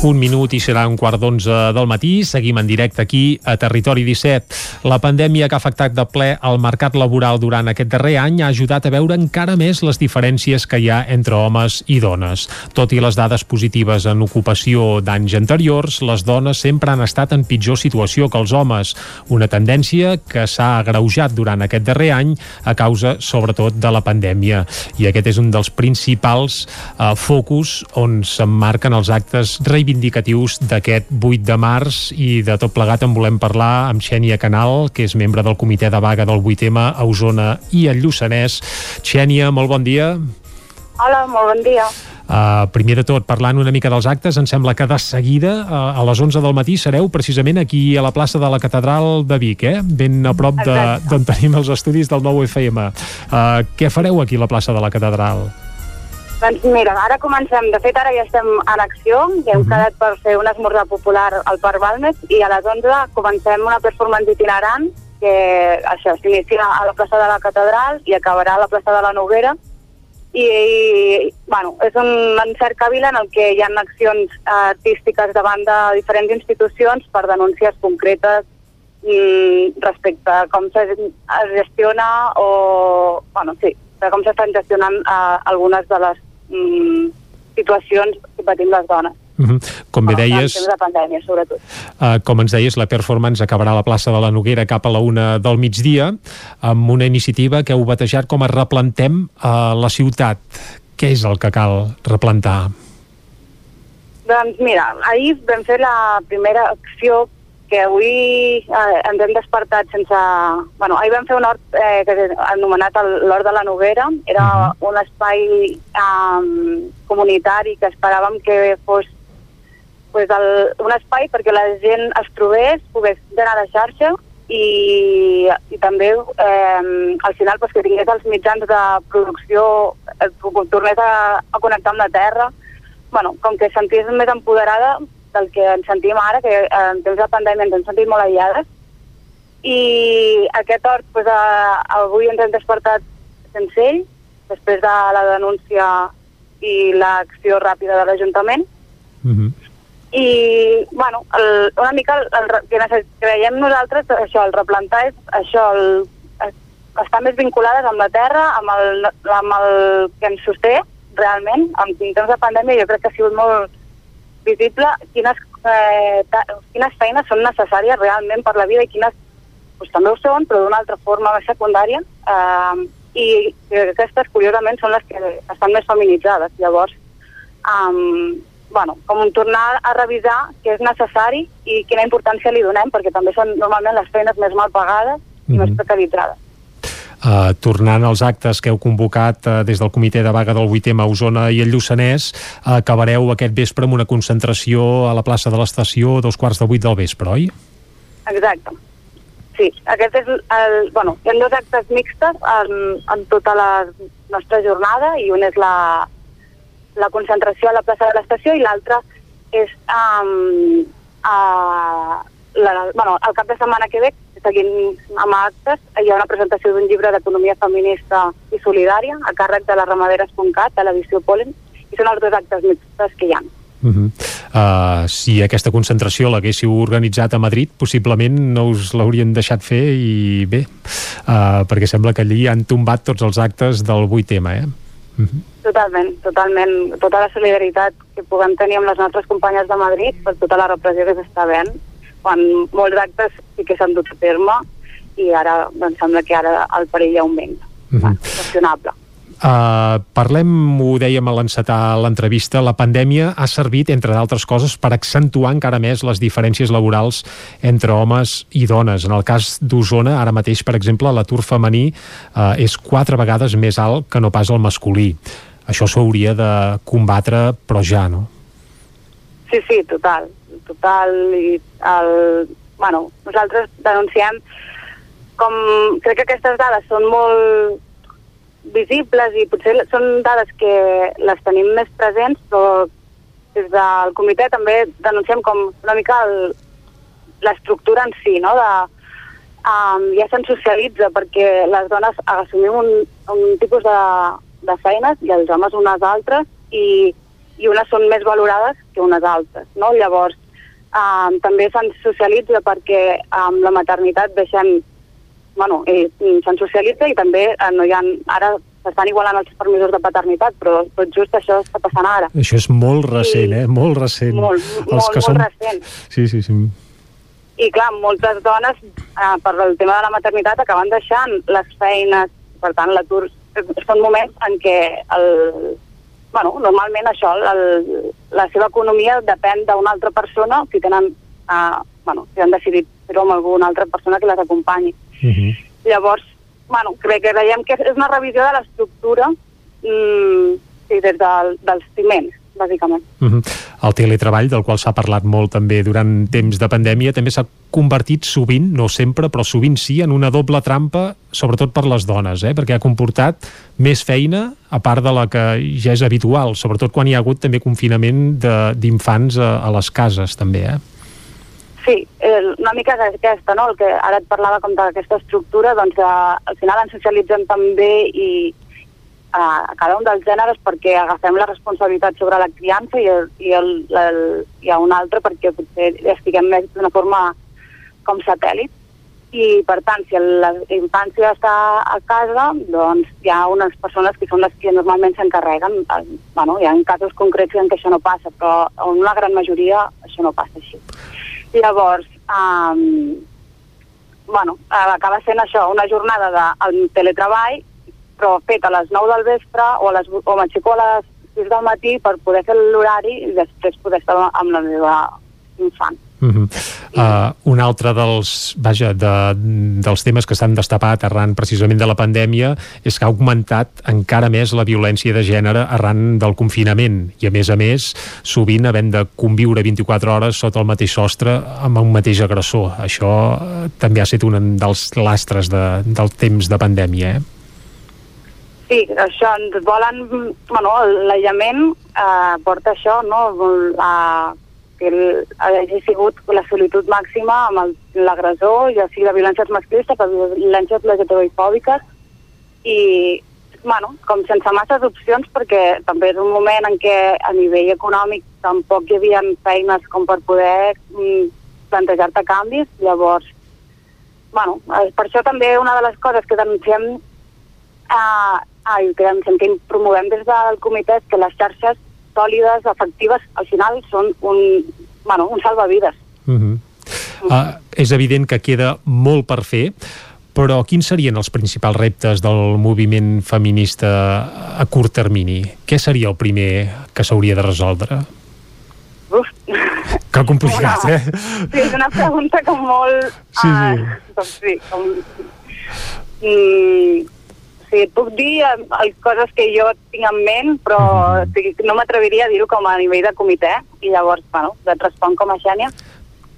Un minut i serà un quart d'onze del matí. Seguim en directe aquí a Territori 17. La pandèmia que ha afectat de ple el mercat laboral durant aquest darrer any ha ajudat a veure encara més les diferències que hi ha entre homes i dones. Tot i les dades positives en ocupació d'anys anteriors, les dones sempre han estat en pitjor situació que els homes. Una tendència que s'ha agreujat durant aquest darrer any a causa, sobretot, de la pandèmia. I aquest és un dels principals eh, focus on s'emmarquen els actes reivindicatius d'aquest 8 de març i de tot plegat en volem parlar amb Xènia Canal, que és membre del comitè de vaga del 8M a Osona i el Lluçanès. Xènia, molt bon dia. Hola, molt bon dia. Uh, primer de tot, parlant una mica dels actes, em sembla que de seguida, uh, a les 11 del matí, sereu precisament aquí a la plaça de la Catedral de Vic, eh? ben a prop d'on tenim els estudis del nou FM. Uh, què fareu aquí a la plaça de la Catedral? Doncs mira, ara comencem. De fet, ara ja estem en acció. I hem quedat per fer un esmorzar popular al Parc Balmes i a les 11 comencem una performance itinerant que això s'inicia a la plaça de la Catedral i acabarà a la plaça de la Noguera. I, i bueno, és un encercavila en el que hi ha accions artístiques davant de diferents institucions per denúncies concretes mm, respecte a com se, es gestiona o, bueno, sí, de com s'estan gestionant uh, algunes de les mm, situacions que patim les dones. Uh -huh. Com bé deies, temps de pandèmia, sobretot. Uh, com ens deies, la performance acabarà a la plaça de la Noguera cap a la una del migdia amb una iniciativa que heu batejat com a Replantem a la ciutat. Què és el que cal replantar? Doncs mira, ahir vam fer la primera acció que avui eh, ens hem despertat sense... Bueno, ahir vam fer un hort eh, que anomenat l'Hort de la Noguera. Era un espai um, comunitari que esperàvem que fos pues, el, un espai perquè la gent es trobés, pogués generar la xarxa i, i també eh, al final pues, que tingués els mitjans de producció, eh, tornés a, a connectar amb la terra, bueno, com que sentís més empoderada del que ens sentim ara, que eh, en temps de pandèmia ens hem sentit molt aïllades, i aquest hort, pues, eh, avui ens hem despertat sense ell, després de la denúncia i l'acció ràpida de l'Ajuntament, Uh -huh. i, bueno, el, una mica el, el, que creiem nosaltres això, el replantar és això, el, es- estar més vinculades amb la terra, amb el, amb el que ens sosté realment, en temps de pandèmia jo crec que ha sigut molt visible quines, eh, quines feines són necessàries realment per la vida i quines pues, també ho són, però d'una altra forma més secundària, eh, i que aquestes, curiosament, són les que estan més feminitzades. Llavors, um, bueno, com tornar a revisar què és necessari i quina importància li donem, perquè també són normalment les feines més mal pagades i més Mhm. precaritzades. Uh, tornant als actes que heu convocat uh, des del comitè de vaga del 8M a Osona i el Lluçanès, uh, acabareu aquest vespre amb una concentració a la plaça de l'estació dos quarts de vuit del vespre, oi? Exacte. Sí, aquest és el... Bueno, hi ha dos actes mixtes en, en tota la nostra jornada i un és la, la concentració a la plaça de l'estació i l'altre és um, a, la, bueno, el cap de setmana que ve, seguint amb actes, hi ha una presentació d'un llibre d'economia feminista i solidària a càrrec de la ramaderes.cat, de l'edició Polen, i són els dos actes mixtes que hi ha. Uh -huh. uh, si aquesta concentració l'haguéssiu organitzat a Madrid, possiblement no us l'haurien deixat fer i bé, uh, perquè sembla que allí han tombat tots els actes del 8M, eh? Uh -huh. Totalment, totalment. Tota la solidaritat que puguem tenir amb les nostres companyes de Madrid per tota la repressió que s'està veient, quan molts actes sí que s'han dut a terme i ara doncs, sembla que ara el perill augmenta. Uh -huh. Qüestionable. Uh, parlem, ho dèiem a l'encetar l'entrevista, la pandèmia ha servit, entre d'altres coses, per accentuar encara més les diferències laborals entre homes i dones. En el cas d'Osona, ara mateix, per exemple, l'atur femení uh, és quatre vegades més alt que no pas el masculí. Això s'hauria de combatre, però ja, no? Sí, sí, total. Total. I el, bueno, nosaltres denunciem com... Crec que aquestes dades són molt visibles i potser són dades que les tenim més presents, però des del comitè també denunciem com una mica l'estructura en si, no? De, um, ja se'n socialitza perquè les dones assumim un, un tipus de, de feines i els homes unes altres i, i unes són més valorades que unes altres, no? Llavors, um, també se'n socialitza perquè amb la maternitat deixem bueno, eh, se'n socialitza i també eh, no hi ha, ara s'estan igualant els permisos de paternitat, però tot just això està passant ara. Això és molt recent, eh? Molt recent. Molt, molt, molt recent. Sí, sí, sí. I clar, moltes dones, eh, per el tema de la maternitat, acaben deixant les feines, per tant, l'atur... Són moments en què el, bueno, normalment això, el, la seva economia depèn d'una altra persona, si tenen, eh, bueno, si han decidit fer-ho amb alguna altra persona que les acompanyi. Uh -huh. Llavors, bueno, crec que creiem que és una revisió de l'estructura mm, sí, des del, dels ciments, bàsicament. Uh -huh. El teletreball, del qual s'ha parlat molt també durant temps de pandèmia, també s'ha convertit sovint, no sempre, però sovint sí, en una doble trampa, sobretot per les dones, eh? perquè ha comportat més feina, a part de la que ja és habitual, sobretot quan hi ha hagut també confinament de- d'infants a, a les cases, també, eh? Sí, el, una mica és aquesta, no? El que ara et parlava com d'aquesta estructura, doncs eh, al final ens socialitzen també i, a, a cada un dels gèneres perquè agafem la responsabilitat sobre la criança i, el, i, el, el, i a un altre perquè potser estiguem més d'una forma com satèl·lit. I per tant si la infància està a casa doncs hi ha unes persones que són les que normalment s'encarreguen. Bueno, hi ha casos concrets en què això no passa però en una gran majoria això no passa així. Llavors um, bueno, acaba sent això una jornada de teletreball però fet a les 9 del vespre o, a les, o m'aixeco a les 6 del matí per poder fer l'horari i després poder estar amb la meva infant. Uh -huh. uh, un altre dels, vaja, de, dels temes que s'han destapat arran precisament de la pandèmia és que ha augmentat encara més la violència de gènere arran del confinament i a més a més sovint havent de conviure 24 hores sota el mateix sostre amb un mateix agressor això uh, també ha estat un dels lastres de, del temps de pandèmia eh? Sí, això, ens volen... Bueno, l'aïllament eh, porta això, no? A, que el, hagi sigut la solitud màxima amb l'agressor, ja sigui de violències masclistes, per violències LGTBI-fòbiques, i, bueno, com sense masses opcions, perquè també és un moment en què a nivell econòmic tampoc hi havia feines com per poder mm, plantejar-te canvis, llavors, bueno, per això també una de les coses que denunciem eh, ai, que ens sentim, promovem des del comitè és que les xarxes sòlides, efectives, al final són un, bueno, un salvavides. Uh -huh. uh, és evident que queda molt per fer, però quins serien els principals reptes del moviment feminista a curt termini? Què seria el primer que s'hauria de resoldre? Uf. Que complicat, una, eh? Sí, és una pregunta com molt... Sí, sí. Uh, doncs sí, com... Mm, sí, puc dir eh, coses que jo tinc en ment, però mm -hmm. no m'atreviria a dir-ho com a nivell de comitè, i llavors, bueno, et responc com a Xènia.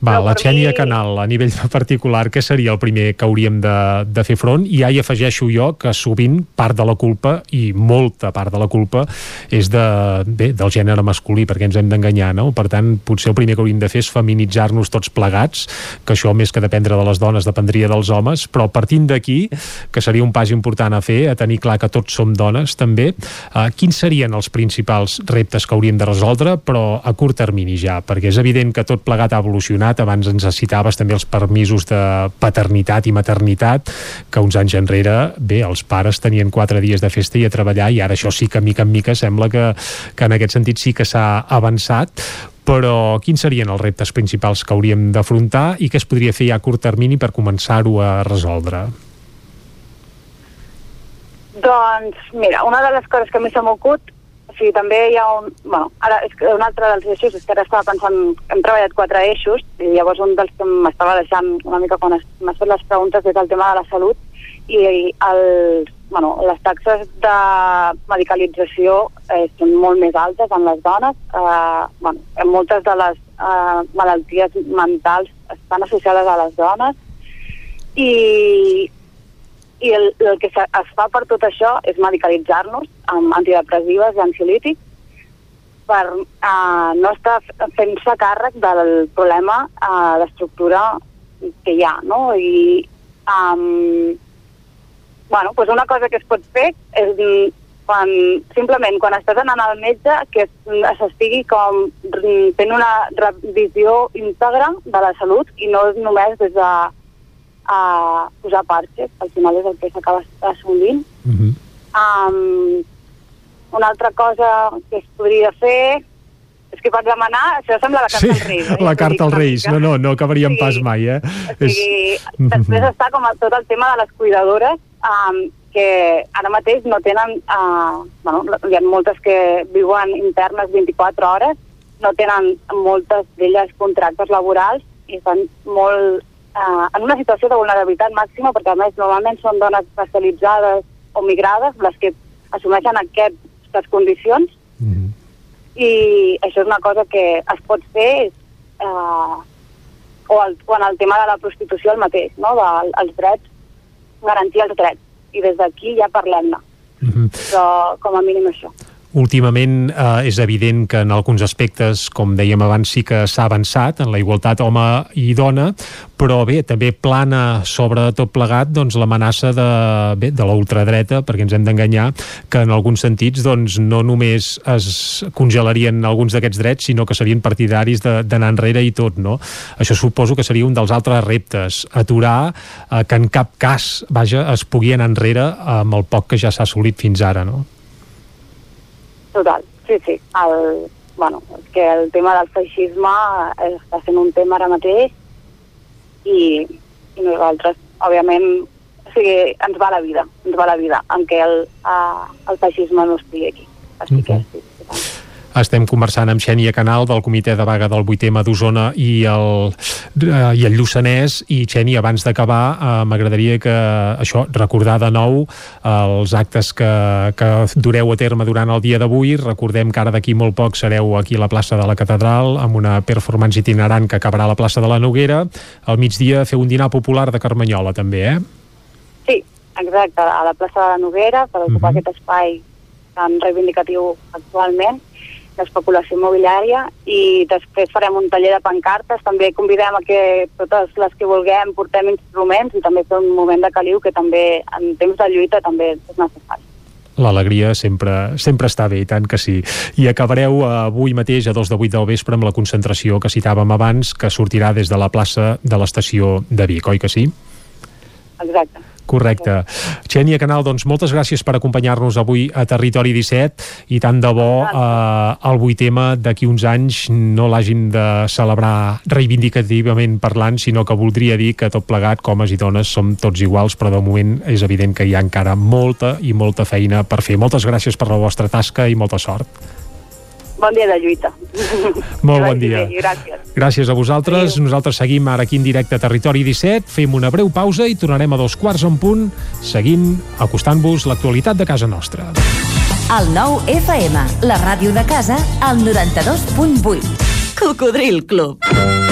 Va, Però la Xènia mi- Canal, a nivell particular, què seria el primer que hauríem de, de fer front? I ja hi afegeixo jo que sovint part de la culpa, i molta part de la culpa, és de, bé, del gènere masculí, perquè ens hem d'enganyar, no? Per tant, potser el primer que hauríem de fer és feminitzar-nos tots plegats, que això més que dependre de les dones dependria dels homes, però partint d'aquí, que seria un pas important a fer, a tenir clar que tots som dones també, eh, quins serien els principals reptes que hauríem de resoldre, però a curt termini ja, perquè és evident que tot plegat ha evolucionat, abans ens citaves també els permisos de paternitat i maternitat, que uns anys enrere, bé, els pares tenien quatre dies de festa i a treballar, i ara això sí que mica en mica sembla que, que en aquest sentit sí que s'ha avançat, però quins serien els reptes principals que hauríem d'afrontar i què es podria fer ja a curt termini per començar-ho a resoldre? Doncs, mira, una de les coses que mi se m'ocut, o sigui, també hi ha un... Bueno, ara, és que un altre dels eixos, és que ara estava pensant, hem treballat quatre eixos, i llavors un dels que m'estava deixant una mica quan m'has fet les preguntes és el tema de la salut, i el, bueno, les taxes de medicalització eh, són molt més altes en les dones. Eh, bueno, moltes de les eh, malalties mentals estan associades a les dones i, i el, el que es fa per tot això és medicalitzar-nos amb antidepressives i ansiolítics per eh, no estar fent-se càrrec del problema eh, d'estructura que hi ha, no? I um, bueno, doncs una cosa que es pot fer és mm, quan, simplement quan estàs anant al metge que es- s'estigui com mm, fent una revisió íntegra de la salut i no només des de a posar parxes, al final és el que s'acaba assolint. Mm -hmm. Um, una altra cosa que es podria fer és que pots demanar, això sembla la carta Sí, als Reis. Eh? la carta als Reis. No, no, no acabaríem Sí. pas mai, eh? O sigui, després està com tot el tema de les cuidadores, um, que ara mateix no tenen... Uh, bueno, hi ha moltes que viuen internes 24 hores, no tenen moltes d'elles contractes laborals i estan molt uh, en una situació de vulnerabilitat màxima perquè a més normalment són dones especialitzades o migrades les que assumeixen aquestes condicions. I això és una cosa que es pot fer eh, o, el, o en el tema de la prostitució el mateix, no? de, els drets, garantir els drets. I des d'aquí ja parlem-ne. Mhm. però com a mínim això últimament eh, és evident que en alguns aspectes, com dèiem abans, sí que s'ha avançat en la igualtat home i dona, però bé, també plana sobre tot plegat doncs, l'amenaça de, bé, de la ultradreta, perquè ens hem d'enganyar, que en alguns sentits doncs, no només es congelarien alguns d'aquests drets, sinó que serien partidaris d'anar enrere i tot, no? Això suposo que seria un dels altres reptes, aturar eh, que en cap cas, vaja, es pugui anar enrere amb el poc que ja s'ha assolit fins ara, no? Total, sí, sí. El, bueno, que el tema del feixisme està sent un tema ara mateix i, i nosaltres, òbviament, o sigui, ens va la vida, ens va la vida en què el, uh, el feixisme no estigui aquí. Així -huh. que sí, estem conversant amb Xènia Canal del comitè de vaga del 8M d'Osona i, el, eh, i el Lluçanès i Xènia, abans d'acabar eh, m'agradaria que això, recordar de nou eh, els actes que, que dureu a terme durant el dia d'avui recordem que ara d'aquí molt poc sereu aquí a la plaça de la Catedral amb una performance itinerant que acabarà a la plaça de la Noguera al migdia feu un dinar popular de Carmanyola també, eh? Sí, exacte, a la plaça de la Noguera per ocupar uh -huh. aquest espai tan reivindicatiu actualment d'especulació immobiliària i després farem un taller de pancartes, també convidem a que totes les que vulguem portem instruments i també fer un moment de caliu que també en temps de lluita també és necessari l'alegria sempre, sempre està bé, i tant que sí. I acabareu avui mateix a dos de vuit del vespre amb la concentració que citàvem abans, que sortirà des de la plaça de l'estació de Vic, oi que sí? Exacte. Correcte. Xènia Canal, doncs moltes gràcies per acompanyar-nos avui a Territori 17 i tant de bo eh, el 8M d'aquí uns anys no l'hagin de celebrar reivindicativament parlant, sinó que voldria dir que tot plegat, homes i dones, som tots iguals, però de moment és evident que hi ha encara molta i molta feina per fer. Moltes gràcies per la vostra tasca i molta sort bon dia de lluita. Molt bon dia. Bé, gràcies. Gràcies a vosaltres. Adéu. Nosaltres seguim ara aquí en directe a Territori 17, fem una breu pausa i tornarem a dos quarts en punt, seguint, acostant-vos l'actualitat de casa nostra. El nou FM, la ràdio de casa, al 92.8. Cocodril Club.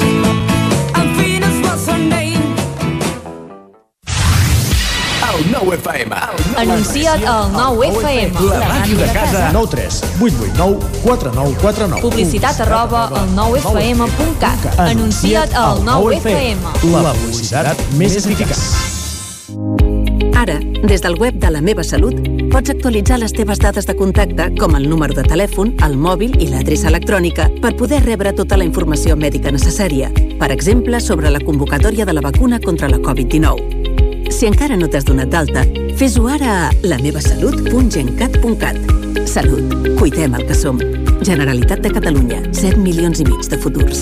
FM. Anuncia't al 9FM. La ràdio de casa. 9 3 8 8 9 4 9 4 9. Publicitat arroba al 9FM.cat. Anuncia't al 9FM. La publicitat més eficaç. Ara, des del web de La Meva Salut, pots actualitzar les teves dades de contacte, com el número de telèfon, el mòbil i l'adreça electrònica, per poder rebre tota la informació mèdica necessària. Per exemple, sobre la convocatòria de la vacuna contra la Covid-19. Si encara no t'has donat d'alta, fes-ho ara a lamevasalut.gencat.cat. Salut. Cuidem el que som. Generalitat de Catalunya. 7 milions i mig de futurs.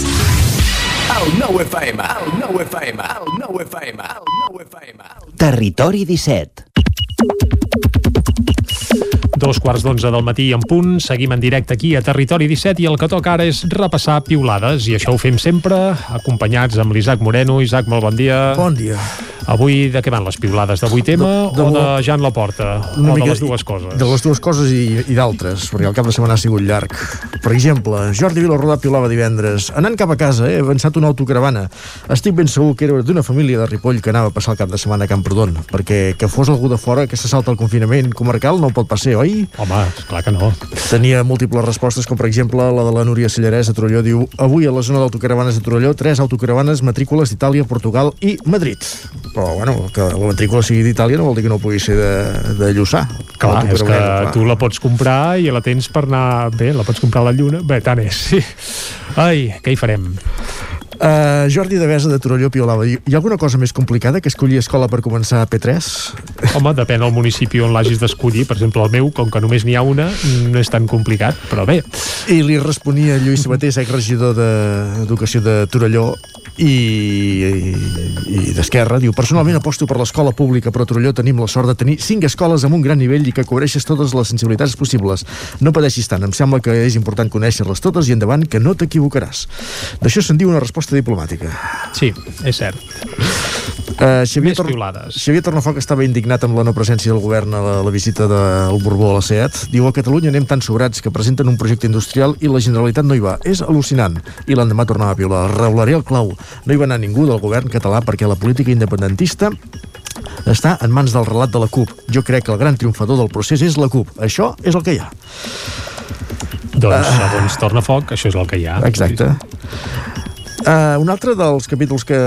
El nou FM, el nou FM, el nou FM, el nou FM. Territori 17. Dos quarts d'onze del matí en punt, seguim en directe aquí a Territori 17 i el que toca ara és repassar piulades i això ho fem sempre acompanyats amb l'Isaac Moreno. Isaac, molt bon dia. Bon dia. Avui de què van les piulades? De 8M De- de o de Jan Laporta? Una o mica- de les dues coses? De les dues coses i, i d'altres, perquè el cap de setmana ha sigut llarg. Per exemple, Jordi Vilarrodà piulava divendres. Anant cap a casa, he avançat una autocaravana. Estic ben segur que era d'una família de Ripoll que anava a passar el cap de setmana a Camprodon, perquè que fos algú de fora que se salta el confinament comarcal no pot passar, oi? Home, clar que no. Tenia múltiples respostes, com per exemple la de la Núria Cellarès a Torelló. Diu, avui a la zona d'autocaravanes de Torelló, tres autocaravanes matrícules d'Itàlia, Portugal i Madrid. Però, bueno, que la matrícula sigui d'Itàlia no vol dir que no pugui ser de, de Lluçà. Clar, és que clar. tu la pots comprar i la tens per anar... Bé, la pots comprar a la Lluna. Bé, tant és, sí. Ai, què hi farem? Uh, Jordi Devesa de Torelló piolava. Hi ha alguna cosa més complicada que escollir escola per començar a P3? Home, depèn del municipi on l'hagis d'escollir. Per exemple, el meu, com que només n'hi ha una, no és tan complicat, però bé. I li responia Lluís Sabater, exregidor d'Educació de Torelló i, i, i d'Esquerra. Diu, personalment aposto per l'escola pública, però a Torelló tenim la sort de tenir cinc escoles amb un gran nivell i que cobreixes totes les sensibilitats possibles. No pateixis tant, em sembla que és important conèixer-les totes i endavant que no t'equivocaràs. D'això se'n diu una resposta diplomàtica. Sí, és cert. Uh, Xavier, Tor. Xavier Tornafoc estava indignat amb la no presència del govern a la, la visita del Borbó a la SEAT. Diu, a Catalunya anem tan sobrats que presenten un projecte industrial i la Generalitat no hi va. És al·lucinant. I l'endemà tornava a piular. Reblaré el clau. No hi va anar ningú del govern català perquè la política independentista està en mans del relat de la CUP. Jo crec que el gran triomfador del procés és la CUP. Això és el que hi ha. Doncs, segons Torna Foc, això és el que hi ha. Exacte. Uh, un altre dels capítols que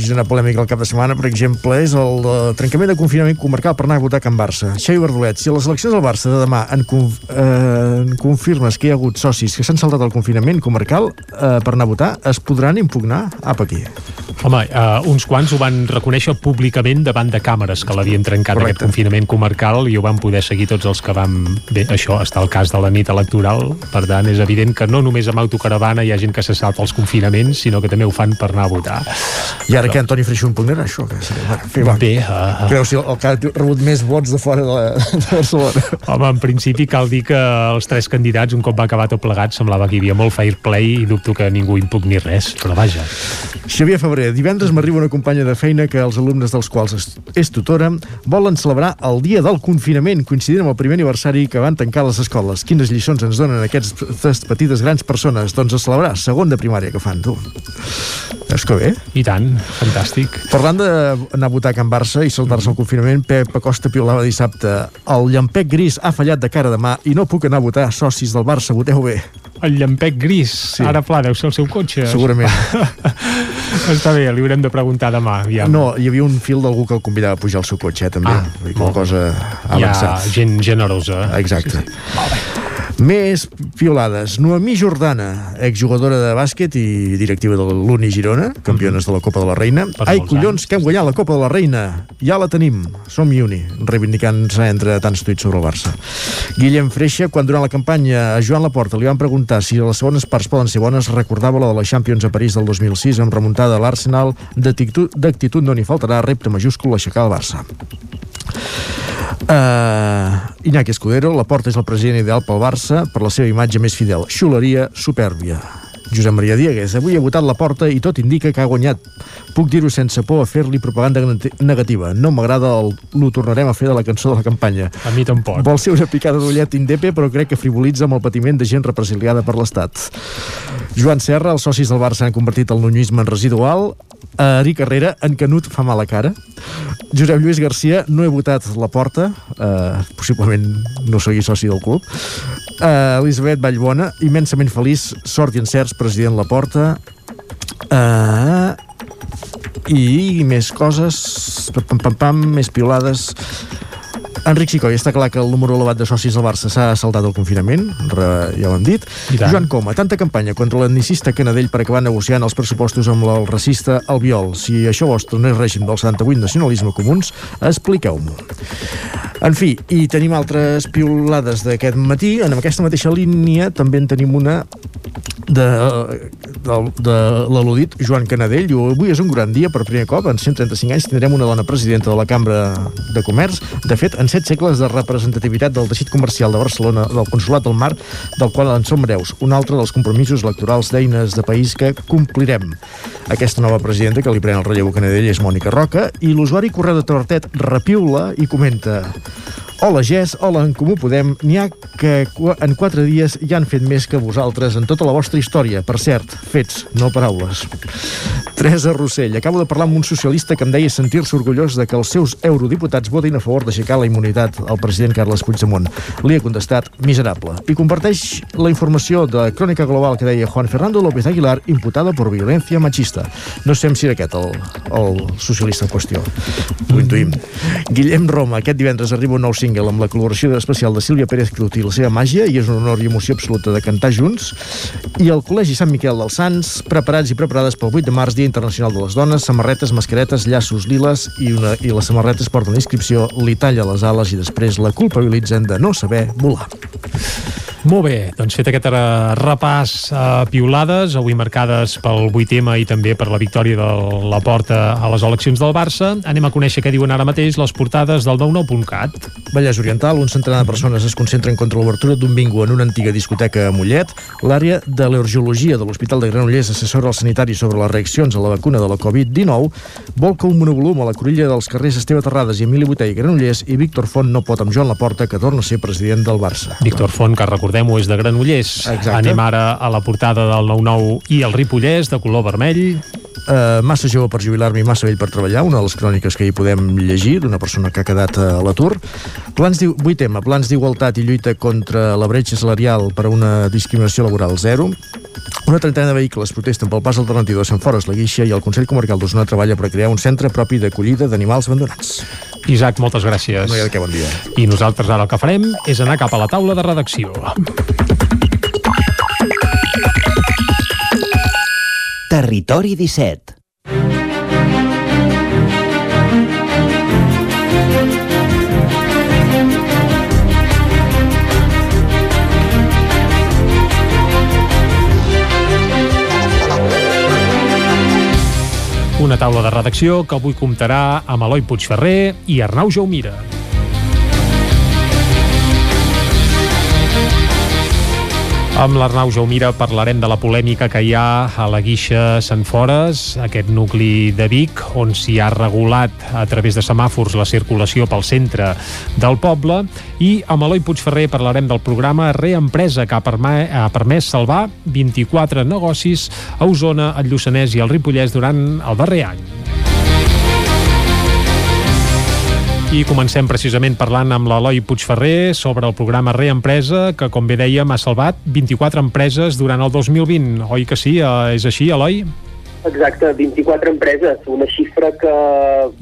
genera polèmica el cap de setmana, per exemple, és el uh, trencament de confinament comarcal per anar a votar a Can Barça. Xavi Bardolet, si a les eleccions del Barça de demà en, conf uh, en confirmes que hi ha hagut socis que s'han saltat el confinament comarcal uh, per anar a votar, es podran impugnar? Apa, aquí. Home, uh, uns quants ho van reconèixer públicament davant de càmeres que l'havien trencat Correcte. aquest confinament comarcal i ho van poder seguir tots els que vam... Bé, això està el cas de la nit electoral, per tant és evident que no només amb autocaravana hi ha gent que se salta els confinaments, sinó que també ho fan per anar a votar. I ara que Antoni Freixó impugnarà això? Que seria, fi, va. Bé, uh, Creus si el, el que ha rebut més vots de fora de, la, de Barcelona? Home, en principi cal dir que els tres candidats, un cop va acabar tot plegat, semblava que hi havia molt fair play i dubto que ningú impugni res, però vaja. Xavier Febrer, divendres m'arriba una companya de feina que els alumnes dels quals és tutora volen celebrar el dia del confinament, coincidint amb el primer aniversari que van tancar les escoles. Quines lliçons ens donen aquestes petites grans persones? Doncs a celebrar, segon de primària que fan, tu. Veus que bé? I tant, fantàstic. Parlant d'anar a votar a Can Barça i saltar-se el confinament, Pep Acosta piolava dissabte. El llampec gris ha fallat de cara de mà i no puc anar a votar. Socis del Barça, voteu bé. El llampec gris, Sí. ara pla, deu ser el seu cotxe. Segurament. Està bé, li haurem de preguntar demà. Aviam. No, hi havia un fil d'algú que el convidava a pujar al seu cotxe, eh, també. Ah, Vull cosa Hi ha avançada. gent generosa. Exacte. Sí, sí. Més piolades. Noemí Jordana, exjugadora de bàsquet i directiva de l'Uni Girona, campiones de la Copa de la Reina. Per Ai, collons, que hem guanyat la Copa de la Reina. Ja la tenim. Som Uni, reivindicant-se entre tants tuits sobre el Barça. Guillem Freixa, quan durant la campanya a Joan Laporta li van preguntar si les segones parts poden ser bones, recordava la de la Champions a París del 2006 amb remuntada a l'Arsenal d'actitud no n'hi faltarà, repte majúscul aixecar el Barça. Uh, Iñaki Escudero, la porta és el president ideal pel Barça per la seva imatge més fidel. Xuleria, supèrbia. Josep Maria Diegues, avui ha votat la porta i tot indica que ha guanyat. Puc dir-ho sense por a fer-li propaganda neg- negativa. No m'agrada el... L'ho tornarem a fer de la cançó de la campanya. A mi tampoc. Vol ser una picada d'ullet indepe, però crec que frivolitza amb el patiment de gent represaliada per l'Estat. Joan Serra, els socis del Barça han convertit el nunyisme en residual. A Eric Herrera, en Canut fa mal a cara. Josep Lluís Garcia, no he votat la porta, uh, possiblement no sigui soci del club. Uh, Elisabet Vallbona, immensament feliç, sort i encerts, president Laporta. Uh, I més coses, pam, pam, pam, més piolades. Enric Xicoi, està clar que el número elevat de socis del Barça s'ha saltat el confinament, re, ja ho hem dit. Joan Coma, tanta campanya contra l'etnicista Canadell per acabar negociant els pressupostos amb el racista Albiol. Si això vostre no és règim del 78 nacionalisme comuns, expliqueu-m'ho. En fi, i tenim altres piulades d'aquest matí. En aquesta mateixa línia també en tenim una de, de, de l'al·ludit Joan Canadell. Avui és un gran dia per primer cop, en 135 anys tindrem una dona presidenta de la Cambra de Comerç. De fet, en set segles de representativitat del teixit comercial de Barcelona, del Consolat del Mar, del qual en som hereus. Un altre dels compromisos electorals d'eines de país que complirem. Aquesta nova presidenta que li pren el relleu a Canadell és Mònica Roca i l'usuari Correu de Tortet repiula i comenta Hola GES, hola en Comú Podem, n'hi ha que en quatre dies ja han fet més que vosaltres en tota la vostra història. Per cert, fets, no paraules. Teresa Rossell, acabo de parlar amb un socialista que em deia sentir-se orgullós de que els seus eurodiputats votin a favor d'aixecar la immunitat al president Carles Puigdemont. Li he contestat, miserable. I comparteix la informació de Crònica Global que deia Juan Fernando López Aguilar imputada per violència machista. No sé si era aquest el, el socialista en qüestió. Ho intuïm. Guillem Roma, aquest divendres arriba un nou single amb la col·laboració especial de Sílvia Pérez Crut i la seva màgia i és un honor i emoció absoluta de cantar junts. I el Col·legi Sant Miquel dels Sants, preparats i preparades pel 8 de març, Dia Internacional de les Dones, samarretes, mascaretes, llaços liles i, una, i les samarretes porten la inscripció li talla les ales i després la culpabilitzen de no saber volar. Molt bé, doncs fet aquest eh, repàs a piulades, avui marcades pel 8M i també per la victòria de la porta a les eleccions del Barça, anem a conèixer què diuen ara mateix les portades del 99.cat. Vallès Oriental, un centenar de persones es concentren contra l'obertura d'un bingo en una antiga discoteca a Mollet. L'àrea de l'eurgiologia de l'Hospital de Granollers assessora als sanitaris sobre les reaccions a la vacuna de la Covid-19, vol que un monovolum a la corilla dels carrers Esteve Terrades i Emili Botell Granollers i Víctor Font no pot amb Joan Laporta, que torna a ser president del Barça. Víctor Font, que recordem-ho, és de Granollers. Exacte. Anem ara a la portada del 99 i el Ripollès, de color vermell. Uh, massa jove per jubilar-me i massa vell per treballar, una de les cròniques que hi podem llegir d'una persona que ha quedat a l'atur. Plans 8M, plans d'igualtat i lluita contra la bretxa salarial per a una discriminació laboral zero. Una trentena de vehicles protesten pel pas alternatiu de Sant Fores, la Guixa i el Consell Comarcal d'Osona treballa per crear un centre propi d'acollida d'animals abandonats. Isaac, moltes gràcies. No hi ha de què, bon dia. I nosaltres ara el que farem és anar cap a la taula de redacció. Territori 17 Una taula de redacció que avui comptarà amb Eloi Puigferrer i Arnau Jaumira. Amb l'Arnau Jaumira parlarem de la polèmica que hi ha a la Guixa Sant Fores, aquest nucli de Vic, on s'hi ha regulat a través de semàfors la circulació pel centre del poble, i amb Eloi Puigferrer parlarem del programa Reempresa, que ha, permès salvar 24 negocis a Osona, el Lluçanès i el Ripollès durant el darrer any. I comencem precisament parlant amb l'Eloi Puigferrer sobre el programa Reempresa, que, com bé dèiem, ha salvat 24 empreses durant el 2020. Oi que sí? Eh, És així, Eloi? Exacte, 24 empreses, una xifra que...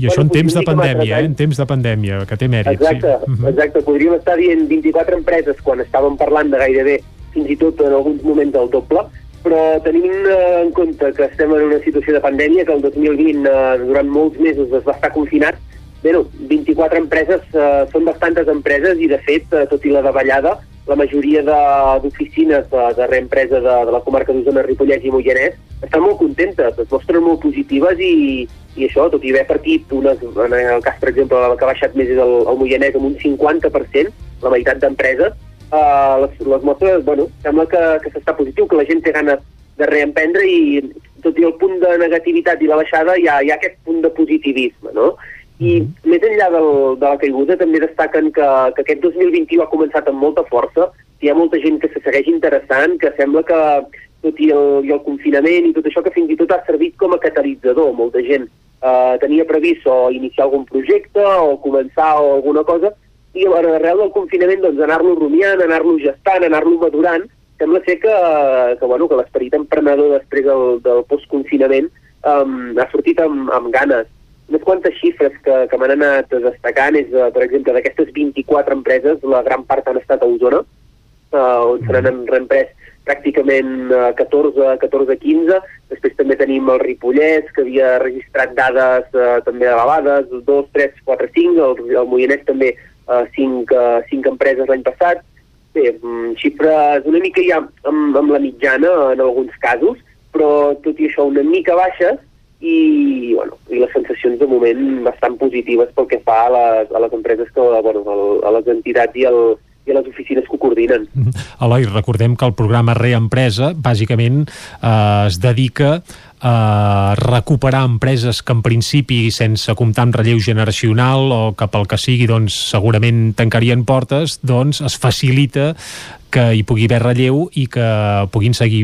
I això en temps de pandèmia, eh? En temps de pandèmia, que té mèrit, Exacte, sí. Mhm. exacte. Podríem estar dient 24 empreses quan estàvem parlant de gairebé fins i tot en alguns moments el doble, però tenim eh, en compte que estem en una situació de pandèmia, que el 2020 eh, durant molts mesos es va estar confinat, bé, no, 24 empreses eh, són bastantes empreses i de fet, eh, tot i la davallada, la majoria de- d'oficines de, de reempresa de, de la comarca d'Osona, Ripollès i Moianès estan molt contentes, es mostren molt positives i, i això, tot i haver partit unes, en el cas, per exemple, la que ha baixat més és el, el Moianès amb un 50%, la meitat d'empreses, eh, les, les mostres, bueno, sembla que, que s'està positiu, que la gent té ganes de reemprendre i tot i el punt de negativitat i la baixada hi ha, hi ha aquest punt de positivisme, no? I més enllà del, de la caiguda també destaquen que, que aquest 2021 ha començat amb molta força, hi ha molta gent que se segueix interessant, que sembla que tot i el, i el confinament i tot això que fins i tot ha servit com a catalitzador. Molta gent eh, tenia previst o iniciar algun projecte o començar o alguna cosa i arrel del confinament doncs, anar-lo rumiant, anar-lo gestant, anar-lo madurant, sembla ser que, que, bueno, que l'esperit emprenedor després del, del postconfinament um, ha sortit amb, amb ganes. Unes quantes xifres que, que m'han anat destacant és, eh, per exemple, d'aquestes 24 empreses, la gran part han estat a Osona, eh, on se n'han reemprès pràcticament eh, 14, 14, 15. Després també tenim el Ripollès, que havia registrat dades eh, també elevades, 2, 3, 4, 5. El, el Moianès també eh, 5, eh, 5 empreses l'any passat. Bé, mm, xifres una mica ja amb, amb la mitjana en alguns casos, però tot i això una mica baixes i, bueno, i les sensacions de moment bastant positives pel que fa a les, a les empreses, que, bueno, a les entitats i el, i a les oficines que ho coordinen. Eloi, recordem que el programa Reempresa bàsicament eh, es dedica a recuperar empreses que en principi sense comptar amb relleu generacional o que pel que sigui doncs segurament tancarien portes, doncs es facilita que hi pugui haver relleu i que puguin seguir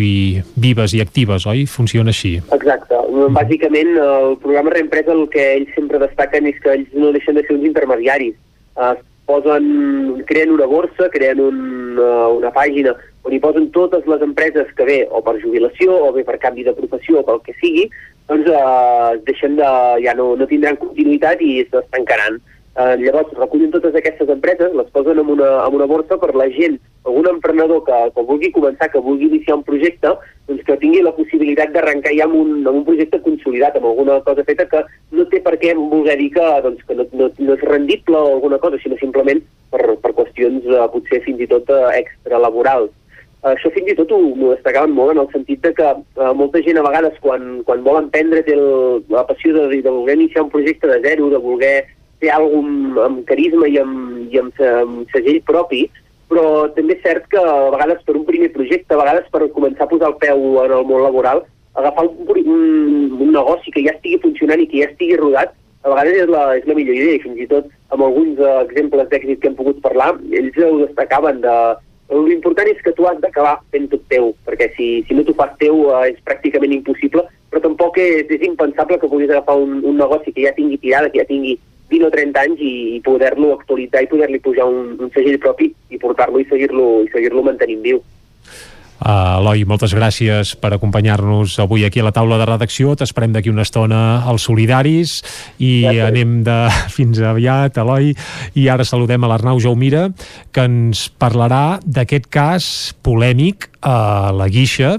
vives i actives, oi? Funciona així. Exacte. Bàsicament, el programa Reempresa el que ells sempre destaquen és que ells no deixen de ser uns intermediaris. Uh, posen, creen una borsa, creen un, uh, una pàgina on hi posen totes les empreses que bé, o per jubilació, o bé per canvi de professió, o pel que sigui, doncs uh, deixen de, ja no, no tindran continuïtat i es tancaran. Uh, llavors recullen totes aquestes empreses, les posen en una, en una borsa per la gent, algun emprenedor que, que vulgui començar, que vulgui iniciar un projecte, doncs que tingui la possibilitat d'arrencar ja amb un, amb un projecte consolidat, amb alguna cosa feta que no té per què voler dir que, doncs, que no, no, no és rendible o alguna cosa, sinó simplement per, per qüestions uh, potser fins i tot uh, extralaborals. Uh, això fins i tot ho, ho destacaven molt en el sentit de que uh, molta gent a vegades quan, quan vol emprendre té el, la passió de, de voler iniciar un projecte de zero, de voler alguna amb, amb carisma i amb, i amb, amb segell propi, però també és cert que a vegades per un primer projecte, a vegades per començar a posar el peu en el món laboral, agafar un, un, un negoci que ja estigui funcionant i que ja estigui rodat, a vegades és la, és la millor idea, i fins i tot amb alguns uh, exemples d'èxit que hem pogut parlar, ells ho destacaven de... L'important és que tu has d'acabar fent tot teu, perquè si, si no t'ho fas teu uh, és pràcticament impossible, però tampoc és, és impensable que puguis agafar un, un negoci que ja tingui tirada, que ja tingui 20 o 30 anys i, i poder-lo actualitzar i poder-li pujar un, un segell propi i portar-lo i seguir-lo i seguir-lo mantenint viu. Uh, Eloi, moltes gràcies per acompanyar-nos avui aquí a la taula de redacció. T'esperem d'aquí una estona als Solidaris i gràcies. anem de fins aviat, Eloi. I ara saludem a l'Arnau Jaumira, que ens parlarà d'aquest cas polèmic a la Guixa,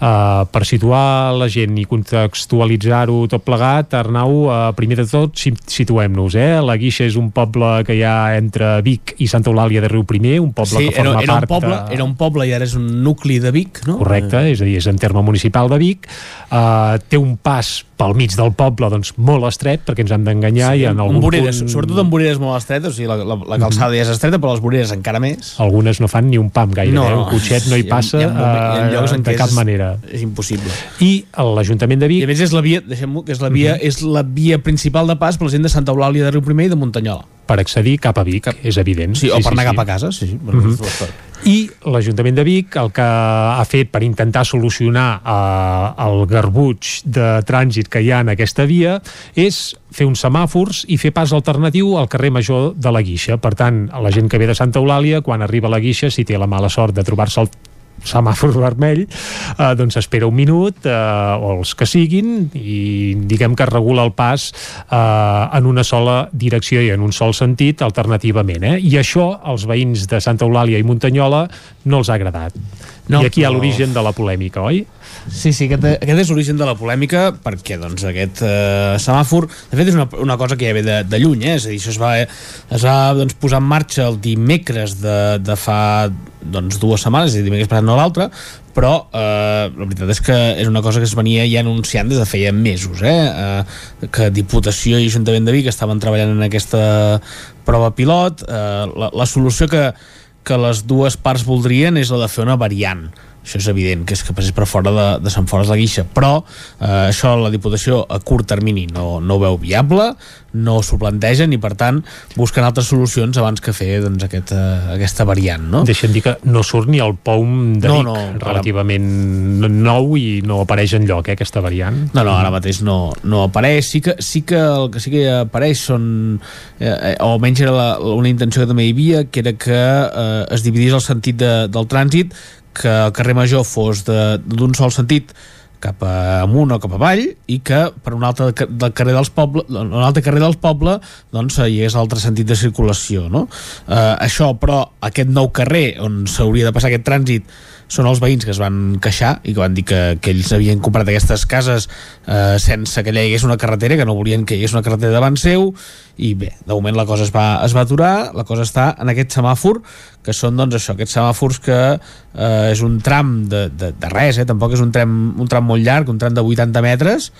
Uh, per situar la gent i contextualitzar-ho tot plegat, Arnau, uh, primer de tot situem-nos, eh? La Guixa és un poble que hi ha entre Vic i Santa Eulàlia de Riu Primer, un poble sí, que forma era, era part... Un poble, de... Era un poble i ara és un nucli de Vic, no? Correcte, és a dir, és en terme municipal de Vic. Uh, té un pas pel mig del poble doncs, molt estret, perquè ens han d'enganyar sí, i en algun voreres, punt... Sobretot en voreres molt estretes, o sigui, la, la, la calçada mm -hmm. ja és estreta, però les voreres encara més. Algunes no fan ni un pam gaire, no, eh? un cotxet no hi passa hi ha, hi ha, hi ha llocs en de cap és, manera. És impossible. I l'Ajuntament de Vic... I a més és la via, deixem que és la via, uh -huh. és la via principal de pas per la gent de Santa Eulàlia de Riu Primer i de Muntanyola. Per accedir cap a Vic, cap... és evident. Sí, o sí, per anar sí. cap a casa, sí. Uh -huh. I l'Ajuntament de Vic el que ha fet per intentar solucionar eh, el garbuig de trànsit que hi ha en aquesta via és fer uns semàfors i fer pas alternatiu al carrer Major de la Guixa. Per tant, la gent que ve de Santa Eulàlia, quan arriba a la Guixa, si té la mala sort de trobar-se al semàfor vermell, eh, doncs espera un minut eh, o els que siguin i diguem que regula el pas eh, en una sola direcció i en un sol sentit alternativament. Eh? I això als veïns de Santa Eulàlia i Muntanyola no els ha agradat. No, I aquí hi ha l'origen de la polèmica, oi? Sí, sí, aquest, aquest és l'origen de la polèmica perquè doncs, aquest eh, semàfor de fet és una, una cosa que ja ve de, de lluny eh? és a dir, això es va, es va doncs, posar en marxa el dimecres de, de fa doncs, dues setmanes, dir, dimecres passat no l'altre però eh, la veritat és que és una cosa que es venia ja anunciant des de feia mesos eh? Eh, que Diputació i Ajuntament de Vic estaven treballant en aquesta prova pilot eh, la, la solució que, que les dues parts voldrien és la de fer una variant això és evident, que és que passés per fora de, de Sant Fores de la Guixa, però eh, això la Diputació a curt termini no, no ho veu viable, no s'ho plantegen i per tant busquen altres solucions abans que fer doncs, aquest, uh, aquesta variant no? Deixem dir que no surt ni el POUM de no, Vic, no, relativament ara... nou i no apareix en lloc eh, aquesta variant. No, no, ara mateix no, no apareix. Sí que, sí que el que sí que apareix són eh, eh, o almenys era la, una intenció que també hi havia que era que eh, es dividís el sentit de, del trànsit que el carrer Major fos d'un sol sentit cap amunt o cap avall i que per un altre del carrer dels poble, un altre carrer del poble doncs hi és altre sentit de circulació no? eh, això però aquest nou carrer on s'hauria de passar aquest trànsit són els veïns que es van queixar i que van dir que, que ells havien comprat aquestes cases eh, sense que allà hi hagués una carretera, que no volien que hi hagués una carretera davant seu, i bé, de moment la cosa es va, es va aturar, la cosa està en aquest semàfor, que són doncs això, aquests semàfors que eh, és un tram de, de, de res, eh? tampoc és un tram, un tram molt llarg, un tram de 80 metres,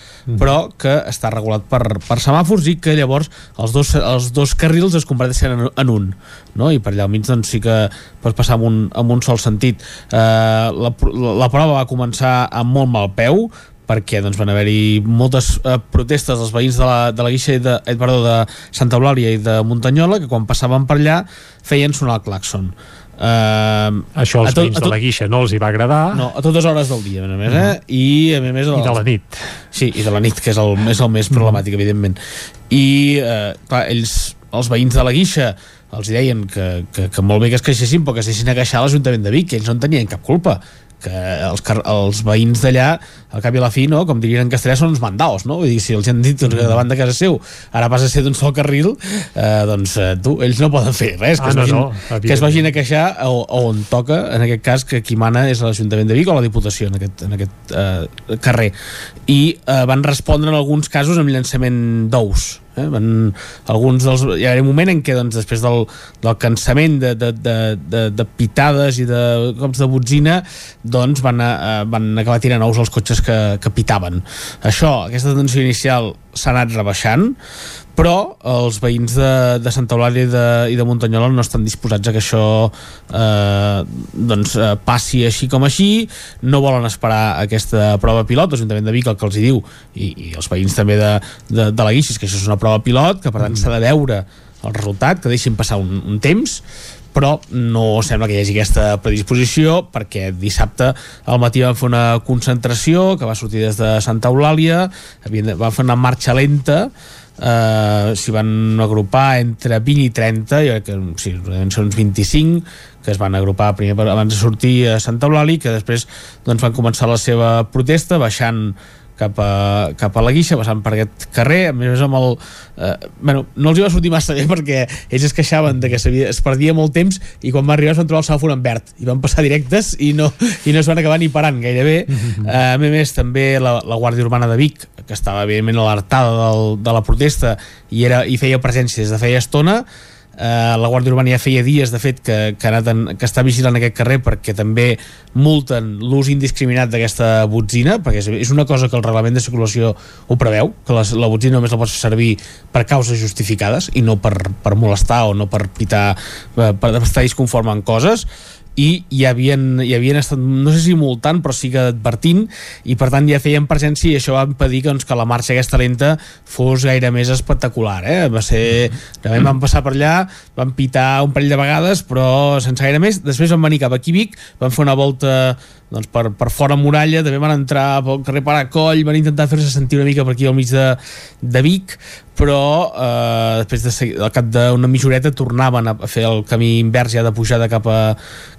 però que està regulat per, per semàfors i que llavors els dos, els dos carrils es converteixen en, en un, no? i per allà al mig doncs, sí que pots passar amb un, amb un sol sentit. Eh, la, la, la prova va començar amb molt mal peu, perquè doncs, van haver-hi moltes eh, protestes dels veïns de la, de la Guixa i de, eh, perdó, de Santa Eulàlia i de Muntanyola que quan passaven per allà feien sonar el claxon Uh, Això als veïns de la Guixa no els hi va agradar. No, a totes hores del dia, a més, eh? I a més... I de la nit. Sí, i de la nit, que és el, és el més problemàtic, evidentment. I, eh, clar, ells, els veïns de la Guixa, els deien que, que, que molt bé que es queixessin, però que es deixin a queixar a l'Ajuntament de Vic, que ells no en tenien cap culpa que els, els veïns d'allà al cap i a la fi, no? com dirien en castellà són uns mandaos, no? Vull dir, si els han dit doncs, que davant de casa seu ara passa a ser d'un sol carril eh, doncs eh, tu, ells no poden fer res que, Ah, es, no, vagin, no, que es vagin a queixar a, a on toca en aquest cas que qui mana és l'Ajuntament de Vic o la Diputació en aquest, en aquest eh, carrer i eh, van respondre en alguns casos amb llançament d'ous eh? van, alguns dels, hi ha un moment en què doncs, després del, del cansament de, de, de, de, de pitades i de cops de botzina doncs van, a, eh, van acabar tirant ous als cotxes que, que pitaven això, aquesta tensió inicial s'ha anat rebaixant però els veïns de, de Santa Eulàlia i de, i de Muntanyola no estan disposats a que això eh, doncs, eh, passi així com així. No volen esperar aquesta prova pilot. l'Ajuntament de Vic el que els hi diu i, i els veïns també de, de, de la Guixa és que això és una prova pilot que per tant s'ha de veure el resultat, que deixin passar un, un temps però no sembla que hi hagi aquesta predisposició perquè dissabte al matí van fer una concentració que va sortir des de Santa Eulàlia van fer una marxa lenta eh, s'hi van agrupar entre 20 i 30 jo crec que sí, ser uns 25 que es van agrupar primer abans de sortir a Santa Eulàlia i que després doncs, van començar la seva protesta baixant cap a, cap a la Guixa, passant per aquest carrer, a més amb el... Eh, bueno, no els hi va sortir massa bé perquè ells es queixaven de que es perdia molt temps i quan va arribar es van trobar el semàfor en verd i van passar directes i no, i no es van acabar ni parant gairebé. Eh, a més a més, també la, la Guàrdia Urbana de Vic, que estava evidentment alertada del, de la protesta i, era, i feia presència des de feia estona, Eh, la Guàrdia Urbana ja feia dies, de fet, que, que, ha anat en, que està vigilant aquest carrer perquè també multen l'ús indiscriminat d'aquesta botzina, perquè és, és una cosa que el reglament de circulació ho preveu, que la, la botzina només la pots servir per causes justificades i no per, per molestar o no per pitar, eh, per estar disconforme en coses, i hi havien, hi havien estat, no sé si multant, però sí que advertint, i per tant ja feien presència i això va impedir que, doncs, que la marxa aquesta lenta fos gaire més espectacular. Eh? Va ser, realment vam passar per allà, vam pitar un parell de vegades, però sense gaire més. Després vam venir cap aquí a Vic, vam fer una volta doncs, per, per fora muralla, també van entrar pel carrer Paracoll, van intentar fer-se sentir una mica per aquí al mig de, de Vic, però eh, després de seguir, al cap d'una mitjoreta tornaven a fer el camí invers ja de pujada cap a,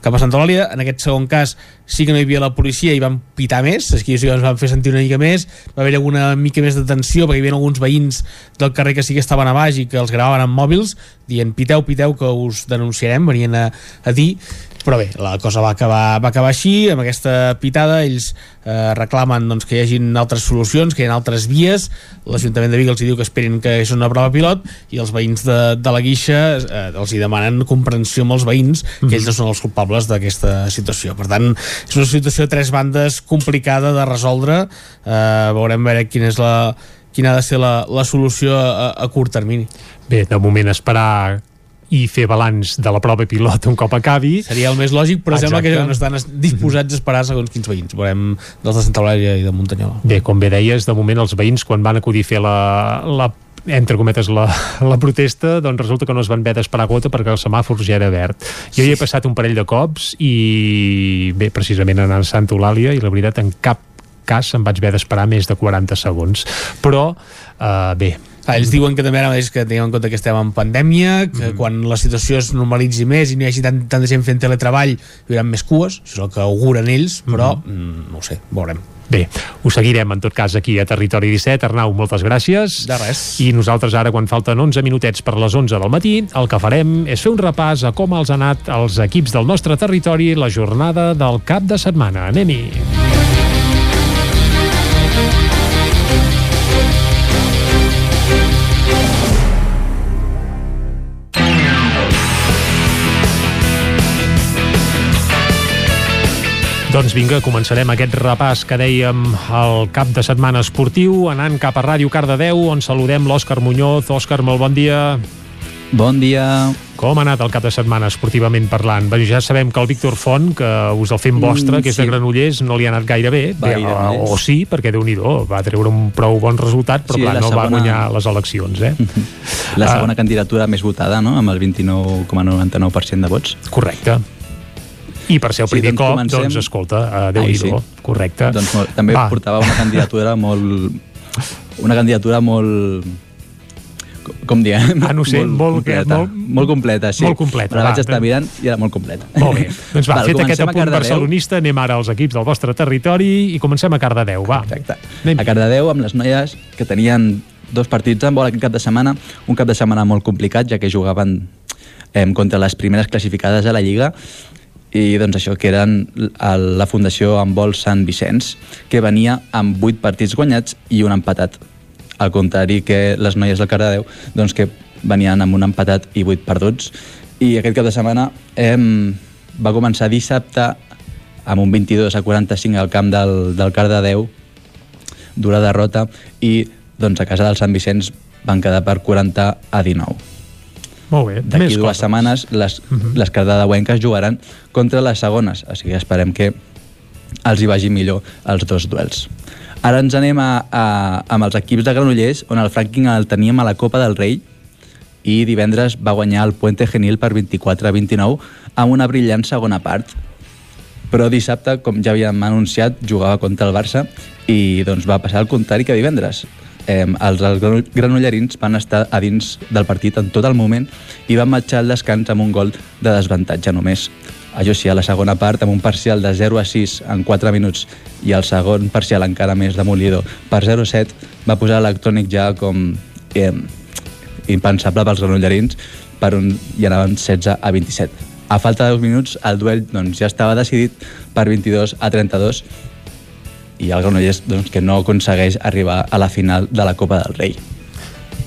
cap a Santa Eulàlia. En aquest segon cas sí que no hi havia la policia i van pitar més, aquí que ens van fer sentir una mica més, va haver alguna mica més de tensió perquè hi havia alguns veïns del carrer que sí que estaven a baix i que els gravaven amb mòbils dient piteu, piteu que us denunciarem venien a, a dir. Però bé, la cosa va acabar, va acabar així amb aquesta pitada, ells eh, reclamen doncs, que hi hagin altres solucions que hi ha altres vies, l'Ajuntament de Vic els diu que esperin que és una prova pilot i els veïns de, de la Guixa eh, els hi demanen comprensió amb els veïns que ells no són els culpables d'aquesta situació. Per tant, és una situació a tres bandes complicada de resoldre. Eh, veurem veure quina és la quina ha de ser la, la solució a, a curt termini Bé, de moment esperar i fer balanç de la prova pilot un cop acabi. Seria el més lògic, però Exacte. sembla que no estan es- disposats a esperar segons quins veïns. Veurem dels de Santa Eulàlia i de Muntanyola. Bé, com bé deies, de moment els veïns quan van acudir a fer la, la entre cometes la, la protesta doncs resulta que no es van haver d'esperar gota perquè el semàfor ja era verd jo hi he passat un parell de cops i bé, precisament anant a Santa Eulàlia i la veritat en cap cas em vaig haver d'esperar més de 40 segons però eh, bé ells diuen que també ara mateix que tinguem en compte que estem en pandèmia, que mm. quan la situació es normalitzi més i no hi hagi tant, tanta gent fent teletreball hi haurà més cues, això és el que auguren ells, però mm. no ho sé, veurem. Bé, ho seguirem en tot cas aquí a Territori 17. Arnau, moltes gràcies. De res. I nosaltres ara, quan falten 11 minutets per les 11 del matí, el que farem és fer un repàs a com els ha anat els equips del nostre territori la jornada del cap de setmana. Anem-hi. Doncs vinga, començarem aquest repàs que dèiem al cap de setmana esportiu, anant cap a Ràdio Cardedeu, on saludem l'Òscar Muñoz. Òscar, molt bon dia. Bon dia. Com ha anat el cap de setmana esportivament parlant? Bé, ja sabem que el Víctor Font, que us el fem vostre, Mm, que és sí. de Granollers, no li ha anat gaire bé. bé o, bé. o sí, perquè déu nhi va treure un prou bon resultat, però Sí, clar, la no va segona- guanyar les eleccions, eh? La Ah. segona candidatura més votada, no?, amb el 29,99% de vots. Correcte. I per ser el Sí, primer doncs cop, comencem. doncs escolta, uh, déu Ai, nhi sí. correcte. Doncs molt, també Va. portava una candidatura molt... Una candidatura molt... com- diem? Ah, no sé, molt- completa. molt- molt completa, sí. molt completa, Me la va, vaig estar doncs. mirant i era molt completa. Molt bé. Doncs va, Val, fet aquest apunt barcelonista, anem ara als equips del vostre territori i comencem a Cardedeu, va. Exacte. A Cardedeu, amb les noies que tenien dos partits en vol aquest cap de setmana, un cap de setmana molt complicat, ja que jugaven eh, contra les primeres classificades a la Lliga, i doncs això, que eren la Fundació Handbol Sant Vicenç, que venia amb 8 partits guanyats i un empatat. Al contrari que les noies del Cardedeu, doncs que venien amb un empatat i 8 perduts. I aquest cap de setmana eh, va començar dissabte amb un 22 a 45 al camp del, del Cardedeu, dura derrota, i doncs a casa del Sant Vicenç van quedar per 40 a 19. D'aquí dues coses. setmanes les, Mhm. les cardedeuenques jugaran contra les segones, així que esperem que els hi vagi millor els dos duels. Ara ens anem a, a, amb els equips de Granollers, on el Franking el teníem a la Copa del Rei i divendres va guanyar el Puente Genil per 24 a 29 amb una brillant segona part. Però dissabte, com ja havíem anunciat, jugava contra el Barça i doncs va passar el contrari que divendres. Eh, els, els grano- granollerins van estar a dins del partit en tot el moment i van marxar al descans amb un gol de desavantatge només. Això sí, a la segona part, amb un parcial de 0 a 6 en 4 minuts i el segon parcial encara més demolidor per 0 a 7, va posar l'electrònic ja com eh, impensable pels granollerins per un, i anaven 16 a 27. A falta de 2 minuts, el duel doncs, ja estava decidit per 22 a 32 i el Granollers doncs, que no aconsegueix arribar a la final de la Copa del Rei.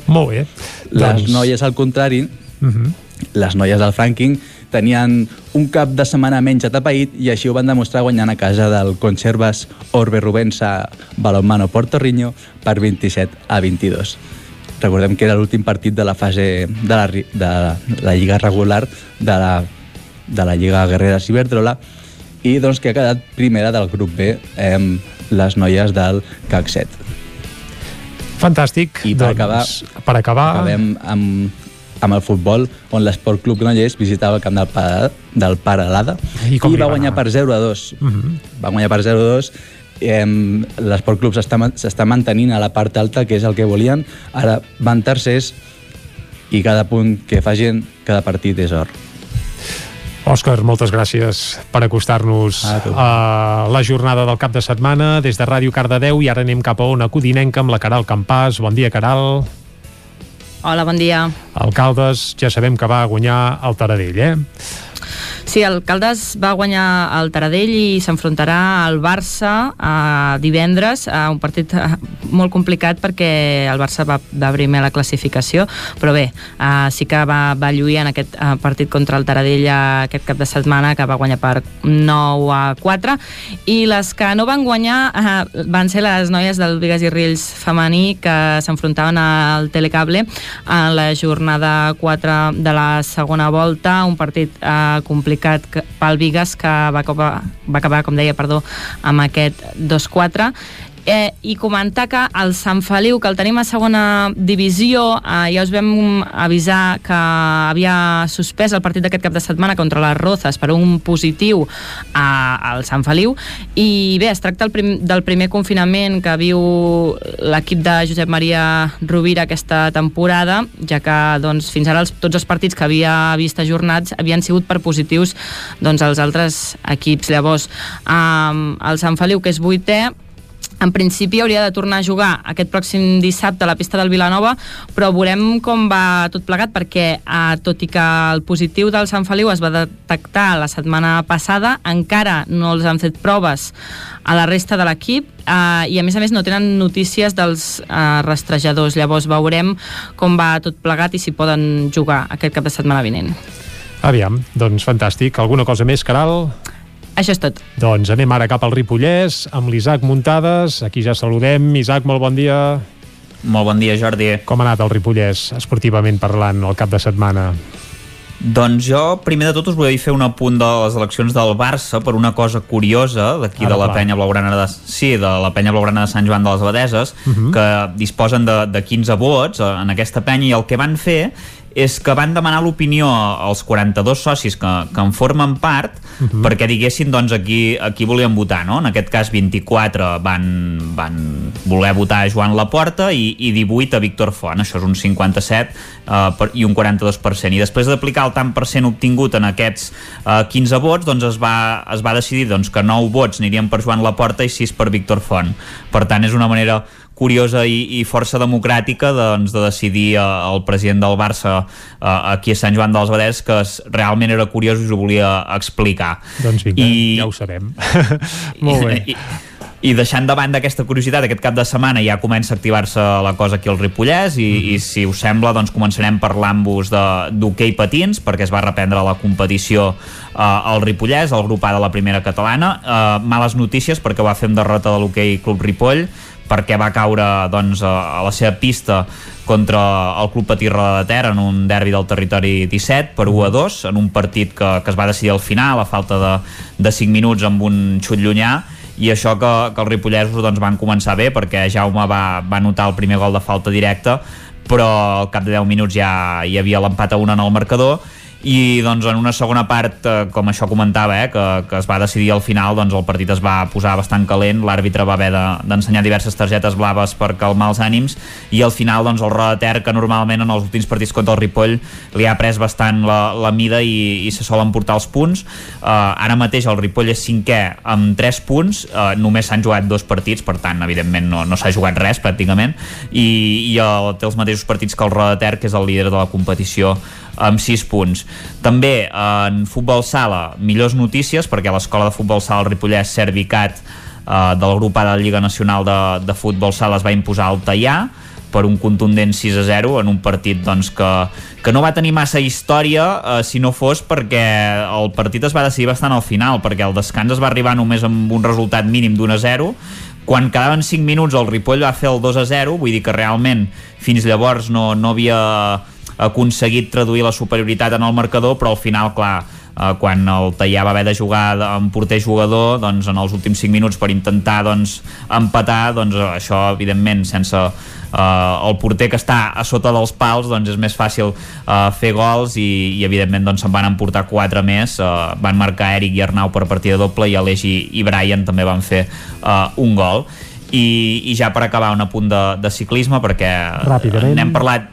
Molt bé. Les noies, al contrari, Uh -huh. les noies del Franking tenien un cap de setmana menys atapeït i així ho van demostrar guanyant a casa del Conservas Orbe Rubensa Balonmano Porto Riño per 27 a 22. Recordem que era l'últim partit de la fase de la, de la lliga regular de la, de la Lliga Guerreras Iberdrola i doncs que ha quedat primera del grup B amb les noies del CAC 7. Fantàstic. I per doncs, acabar, per acabar... acabem amb, amb el futbol, on l'Esport Club Granollers visitava el camp del, Para, del Paralada I i, va va guanyar per 0 a 2. Mhm. Va guanyar per 0 a 2 em, l'Esport Club s'està mantenint a la part alta, que és el que volien. Ara van tercers i cada punt que facin, cada partit és or. Òscar, moltes gràcies per acostar-nos a la jornada del cap de setmana des de Ràdio Cardedeu i ara anem cap a una codinenca amb la Caral Campàs. Bon dia, Caral. Hola, bon dia. Alcaldes, ja sabem que va guanyar el Taradell, eh? Sí, el Caldes va guanyar el Taradell i s'enfrontarà al Barça eh, divendres, a un partit eh, molt complicat perquè el Barça va, va primer la classificació, però bé, eh, sí que va, va lluir en aquest eh, partit contra el Taradell aquest cap de setmana, que va guanyar per 9 a 4, i les que no van guanyar eh, van ser les noies del Vigas i Rills femení que s'enfrontaven al Telecable en la jornada 4 de la segona volta, un partit eh, complicat que, pel Vigas que va acabar, va acabar, com deia, perdó, amb aquest 2-4 Eh, I comentar que el Sant Feliu, que el tenim a segona divisió, eh, ja us vam avisar que havia suspès el partit d'aquest cap de setmana contra les Rozas per un positiu a, al Sant Feliu. I bé, es tracta el prim, del primer confinament que viu l'equip de Josep Maria Rovira aquesta temporada, ja que doncs, fins ara els, tots els partits que havia vist ajornats havien sigut per positius doncs, als altres equips. Llavors, eh, el Sant Feliu, que és vuitè, en principi hauria de tornar a jugar aquest pròxim dissabte a la pista del Vilanova, però veurem com va tot plegat, perquè eh, tot i que el positiu del Sant Feliu es va detectar la setmana passada, encara no els han fet proves a la resta de l'equip eh, i a més a més no tenen notícies dels eh, rastrejadors. Llavors veurem com va tot plegat i si poden jugar aquest cap de setmana vinent. Aviam, doncs fantàstic. Alguna cosa més, Caral? Això és tot. Doncs anem ara cap al Ripollès amb l'Isaac Muntades. Aquí ja saludem. Isaac, molt bon dia. Molt bon dia, Jordi. Com ha anat el Ripollès, esportivament parlant, el cap de setmana? Doncs jo, primer de tot, us volia fer un apunt de les eleccions del Barça per una cosa curiosa d'aquí de la clar. penya blaugrana de, sí, de la penya blaugrana de Sant Joan de les Abadeses, Uh -huh. que disposen de, de 15 vots eh, en aquesta penya i el que van fer és que van demanar l'opinió als 42 socis que, que en formen part Uh -huh. perquè diguessin doncs, a, qui, a qui volien votar. No? En aquest cas, 24 van, van voler votar a Joan Laporta i, i 18 a Víctor Font. Això és un 57 eh, per, i un 42%. I després d'aplicar el tant per cent obtingut en aquests eh, 15 vots, doncs es va, es va decidir doncs, que 9 vots anirien per Joan Laporta i 6 per Víctor Font. Per tant, és una manera curiosa i, i força democràtica doncs, de decidir eh, el president del Barça eh, aquí a Sant Joan dels Badès que es, realment era curiós i us ho volia explicar Doncs vinga, I- ja ho sabem. molt bé. i, i deixant de banda aquesta curiositat, aquest cap de setmana ja comença a activar-se la cosa aquí al Ripollès i, Mhm. i si us sembla doncs començarem parlant-vos de- d'hoquei patins perquè es va reprendre la competició eh, al Ripollès, el grup A de la primera catalana eh, males notícies perquè va fer amb derrota de l'hoquei Club Ripoll perquè va caure doncs, a la seva pista contra el Club Patí de Ter en un derbi del territori 17 per 1 a 2 en un partit que, que es va decidir al final a falta de, de 5 minuts amb un xut llunyà. I això que, que els ripollesos doncs, van començar bé perquè Jaume va, va notar el primer gol de falta directa però al cap de 10 minuts ja hi havia l'empat a 1 en el marcador i doncs en una segona part, eh, com això comentava, eh, que, que es va decidir al final, doncs el partit es va posar bastant calent, l'àrbitre va haver de- d'ensenyar de, diverses targetes blaves per calmar els ànims i al final doncs el Roda Ter, que normalment en els últims partits contra el Ripoll li ha pres bastant la, la mida i, i se solen portar els punts. Uh, ara mateix el Ripoll és cinquè amb 3 punts, uh, només s'han jugat dos partits, per tant, evidentment no, no s'ha jugat res pràcticament, i, i el, té els mateixos partits que el Roda Ter, que és el líder de la competició amb 6 punts. També en futbol sala, millors notícies, perquè l'escola de futbol sala al Ripollès Servicat eh, del grup de la Lliga Nacional de, de Futbol Sala es va imposar al Tallà per un contundent 6 a 0 en un partit doncs, que, que no va tenir massa història eh, si no fos perquè el partit es va decidir bastant al final perquè el descans es va arribar només amb un resultat mínim d'un a 0 quan quedaven 5 minuts el Ripoll va fer el 2 a 0 vull dir que realment fins llavors no, no havia aconseguit traduir la superioritat en el marcador però al final clar eh, quan el Tallà va haver de jugar amb porter jugador doncs en els últims 5 minuts per intentar doncs, empatar doncs eh, això evidentment sense eh, el porter que està a sota dels pals doncs és més fàcil eh, fer gols i, i evidentment doncs se'n van emportar 4 més eh, van marcar Eric i Arnau per partida doble i Aleix i, i Brian també van fer eh, un gol i, i ja per acabar un apunt de, de ciclisme perquè Ràpidament. n'hem parlat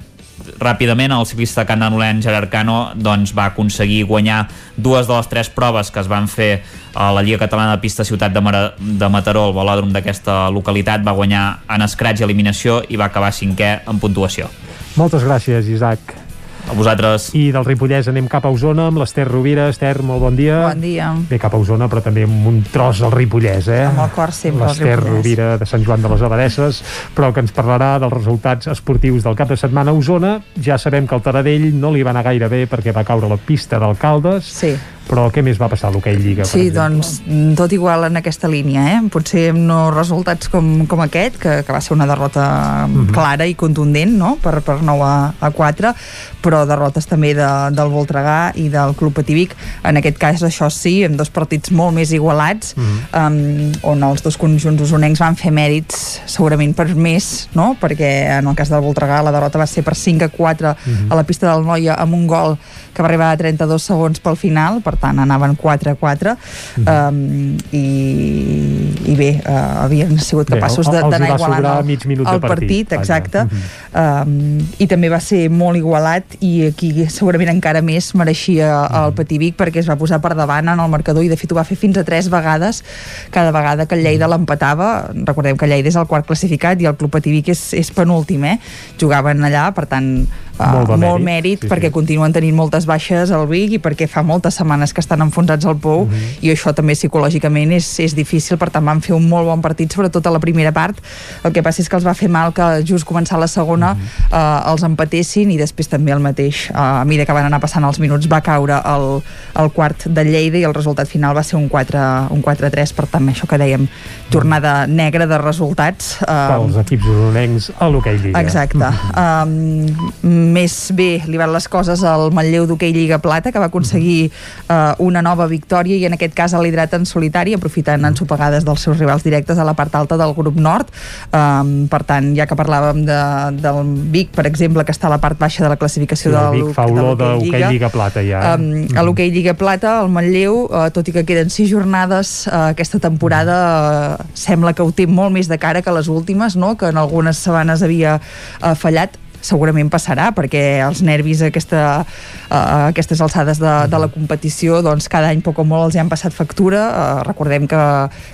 ràpidament el ciclista candanolenc Gerard Cano doncs, va aconseguir guanyar dues de les tres proves que es van fer a la Lliga Catalana de Pista Ciutat de, Mara, de Mataró, el velòdrom d'aquesta localitat, va guanyar en escratx i eliminació i va acabar cinquè en puntuació. Moltes gràcies, Isaac. A vosaltres. I del Ripollès anem cap a Osona amb l'Ester Rovira. Ester, molt bon dia. Bon dia. Bé, cap a Osona, però també amb un tros al Ripollès, eh? Amb el cor sempre al L'Ester. Rovira de Sant Joan de les Abadesses, però que ens parlarà dels resultats esportius del cap de setmana a Osona. Ja sabem que el Taradell no li va anar gaire bé perquè va caure a la pista d'alcaldes. Sí. Però què més va passar a l'hoquei Lliga? Sí, doncs tot igual en aquesta línia, eh? Potser no resultats com, com aquest, que, que va ser una derrota Mhm. clara i contundent, no?, per, per 9 a, a 4, però derrotes també de, del Voltregà i del Club Pativic. En aquest cas, això sí, amb dos partits molt més igualats, um, on els dos conjunts usonencs van fer mèrits segurament per més, no?, perquè en el cas del Voltregà la derrota va ser per 5 a 4 Mhm. a la pista del Noia amb un gol que va arribar a 32 segons pel final, per tant anaven 4 a 4 um, i, i bé, uh, havien sigut capaços d'anar igualant el, mig minut de el partit, partit, exacte. Mhm. um, i també va ser molt igualat i aquí segurament encara més mereixia el Pativic perquè es va posar per davant en el marcador i de fet ho va fer fins a tres vegades. Cada vegada que el Lleida l'empatava recordem que el Lleida és el quart classificat i el Club Pativic és, és penúltim eh? jugaven allà, per tant uh, Molt molt mèrit, mèrit sí, perquè sí. continuen tenint moltes baixes al Vic i perquè fa moltes setmanes que estan enfonsats al Pou i això també psicològicament és, és difícil, per tant van fer un molt bon partit sobretot a la primera part. El que passa és que els va fer mal que just començar la segona uh, els empatessin i després també el mateix. Uh, a mesura que van anar passant els minuts va caure el, el quart de Lleida i el resultat final va ser un 4 un 4-3, per tant això que dèiem tornada negra de resultats uh, Pels equips usonencs a l'hoquei Lliga. Exacte. Um, més bé li van les coses al Manlleu d'hoquei Lliga Plata, que va aconseguir uh, una nova victòria i en aquest cas ha liderat en solitari, aprofitant ensopegades dels seus rivals directes a la part alta del grup nord. Um, per tant, ja que parlàvem de, del Vic, per exemple, que està a la part baixa de la classificació Sí, el del Vic fa olor d'hoquei Lliga Plata ja. Um, a l'hoquei Lliga Plata, el Manlleu, uh, tot i que queden sis jornades, uh, aquesta temporada uh, sembla que ho té molt més de cara que les últimes, no? que en algunes setmanes havia uh, fallat segurament passarà perquè els nervis a, aquesta, a aquestes alçades de, de la competició doncs cada any poc o molt els hi han passat factura. Uh, recordem que,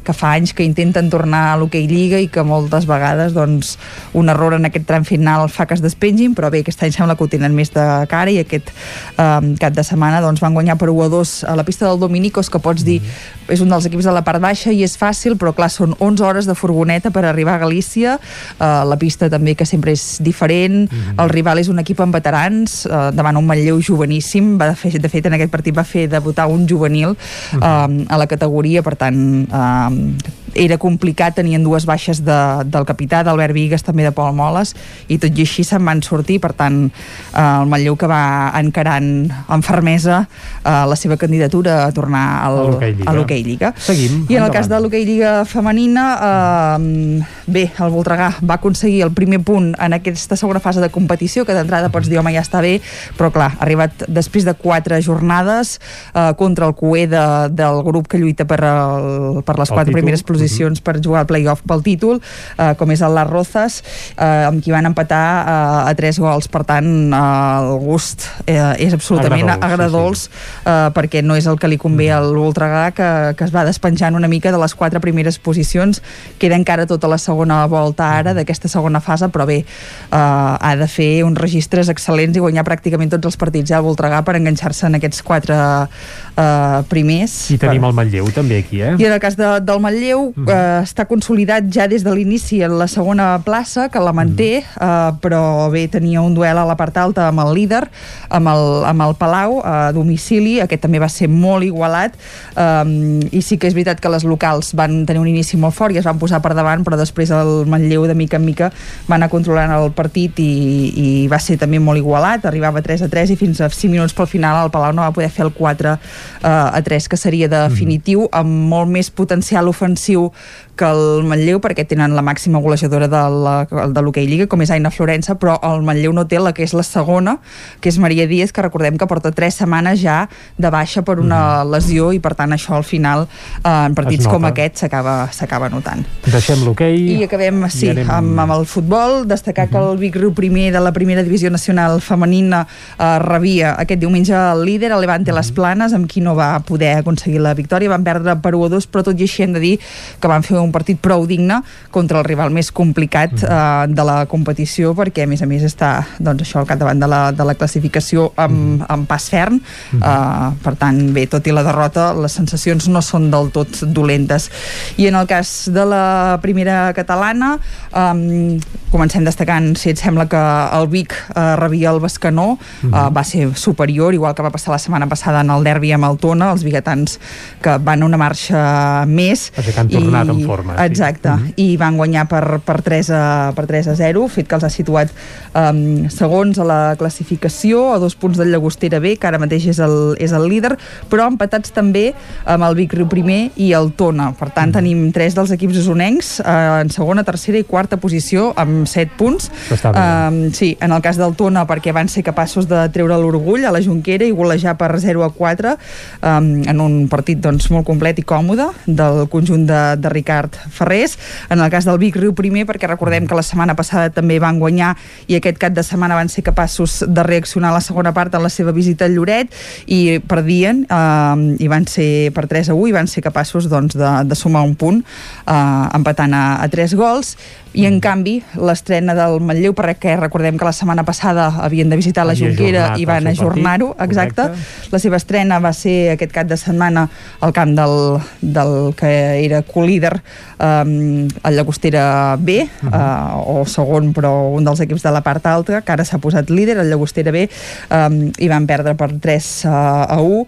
que fa anys que intenten tornar a l'hoquei Lliga i que moltes vegades doncs, un error en aquest tram final fa que es despengin però bé, aquest any sembla que ho tenen més de cara i aquest um, cap de setmana doncs, van guanyar per 1 a 2 a la pista del Dominicos que pots dir és un dels equips de la part baixa i és fàcil però clar, són 11 hores de furgoneta per arribar a Galícia. Uh, la pista també que sempre és diferent el rival és un equip amb veterans uh, davant un Manlleu joveníssim va de, fer, de fet en aquest partit va fer debutar un juvenil uh, a la categoria per tant uh, era complicat, tenien dues baixes de, del capità, d'Albert Vigues, també de Pol Moles, i tot i així se'n van sortir, per tant, eh, el Manlleu que va encarant amb fermesa eh, la seva candidatura a tornar al, A l'hoquei Lliga. Lliga. Seguim, I en el endavant. cas de l'hoquei Lliga femenina, eh, bé, el Voltregà va aconseguir el primer punt en aquesta segona fase de competició, que d'entrada pots dir, home, ja està bé, però clar, ha arribat després de quatre jornades eh, contra el QE de, del grup que lluita per, el, per les El quatre títol. primeres posicions per jugar al play-off pel títol, eh, com és el Las Rozas, eh, amb qui van empatar eh, a tres gols. Per tant, eh, el gust eh, és absolutament Agradolç, agradolç, eh, perquè no és el que li convé al Voltregà, que, que es va despenjant una mica de les quatre primeres posicions. Queda encara tota la segona volta ara d'aquesta segona fase, però bé, eh, ha de fer uns registres excel·lents i guanyar pràcticament tots els partits al Voltregà per enganxar-se en aquests quatre eh, primers. I tenim el Manlleu també aquí, eh? I en el cas de, del Manlleu eh, està consolidat ja des de l'inici en la segona plaça, que la manté, eh, però bé, tenia un duel a la part alta amb el líder, amb el, amb el Palau, a domicili, aquest també va ser molt igualat, eh, i sí que és veritat que les locals van tenir un inici molt fort i es van posar per davant, però després el Manlleu de mica en mica va anar controlant el partit i, i va ser també molt igualat, arribava 3 a 3 i fins a 5 minuts pel final el Palau no va poder fer el 4 uh, a 3 que seria definitiu amb molt més potencial ofensiu que el Manlleu perquè tenen la màxima golejadora de la- de l'hoquei Lliga com és Aina Florença però el Manlleu no té la que és la segona que és Maria Díaz que recordem que porta 3 setmanes ja de baixa per una lesió i per tant això al final eh, en partits com aquest s'acaba notant. Deixem l'hoquei i acabem, sí, i anem... amb, amb el futbol. Destacar que el Vic Riu primer de la primera divisió nacional femenina eh, rebia aquest diumenge el líder, el Levante Les Planes, amb qui no va poder aconseguir la victòria. Van perdre per 1 a 2, però tot i així hem de dir que van fer un partit prou digne contra el rival més complicat eh, de la competició, perquè a més a més està doncs, això al capdavant de la, de la classificació amb, amb pas ferm. Eh, per tant, bé, tot i la derrota, les sensacions no són del tot dolentes. I en el cas de la primera catalana, um, comencem destacant, si et sembla que el Vic uh, rebia el Bescanó, uh, va ser superior, igual que va passar la setmana passada en el derbi amb el Tona, els biguetans que van una marxa més. Perquè han tornat en forma, sí. Exacte, i van guanyar per, per, 3 a, per 3 a 0, fet que els ha situat um, segons a la classificació, a dos punts del Llagostera B, que ara mateix és el, és el líder, però empatats també amb el Vic Riu primer i el Tona. Per tant, tenim tres dels equips usonencs eh, en segona, tercera i quarta posició amb 7 punts. Um, sí, en el cas del Tona, perquè van ser capaços de treure l'orgull a la Junquera i golejar per 0 a 4 um, en un partit doncs, molt complet i còmode del conjunt de, de Ricard Ferrés. En el cas del Vic Riu primer, perquè recordem que la setmana passada també van guanyar i aquest cap de setmana van ser capaços de reaccionar a la segona part en la seva visita al Lloret i perdien um, i van ser per 3 a 1 i van ser capaços doncs, de, de sumar un punt uh, empatant a, a 3 gols i en canvi l'estrena del Manlleu perquè recordem que la setmana passada havien de visitar la Havia Junquera i van ajornar-ho, exacte. correcte. La seva estrena va ser aquest cap de setmana al camp del, del que era colíder um, el Llagostera B uh, o segon però un dels equips de la part alta que ara s'ha posat líder, el Llagostera B um, i van perdre per 3 uh, a 1 um,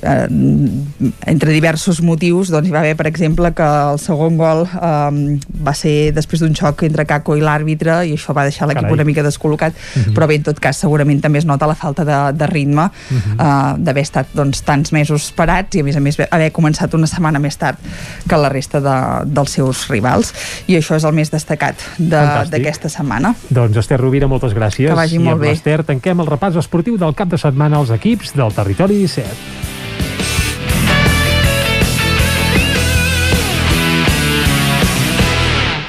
uh, entre diversos motius doncs hi va haver per exemple que el segon gol um, va ser després d'un xoc entre Caco i l'àrbitre i això va deixar l'equip una mica descol·locat Mhm. però bé, en tot cas segurament també es nota la falta de, de ritme Mhm. uh, d'haver estat doncs, tants mesos parats i a més a més haver començat una setmana més tard que la resta de, dels seus rivals i això és el més destacat de- d'aquesta setmana Doncs Esther Rovira, moltes gràcies. Que vagi I molt bé. l'Esther tanquem el repàs esportiu del cap de setmana als equips del Territori 17.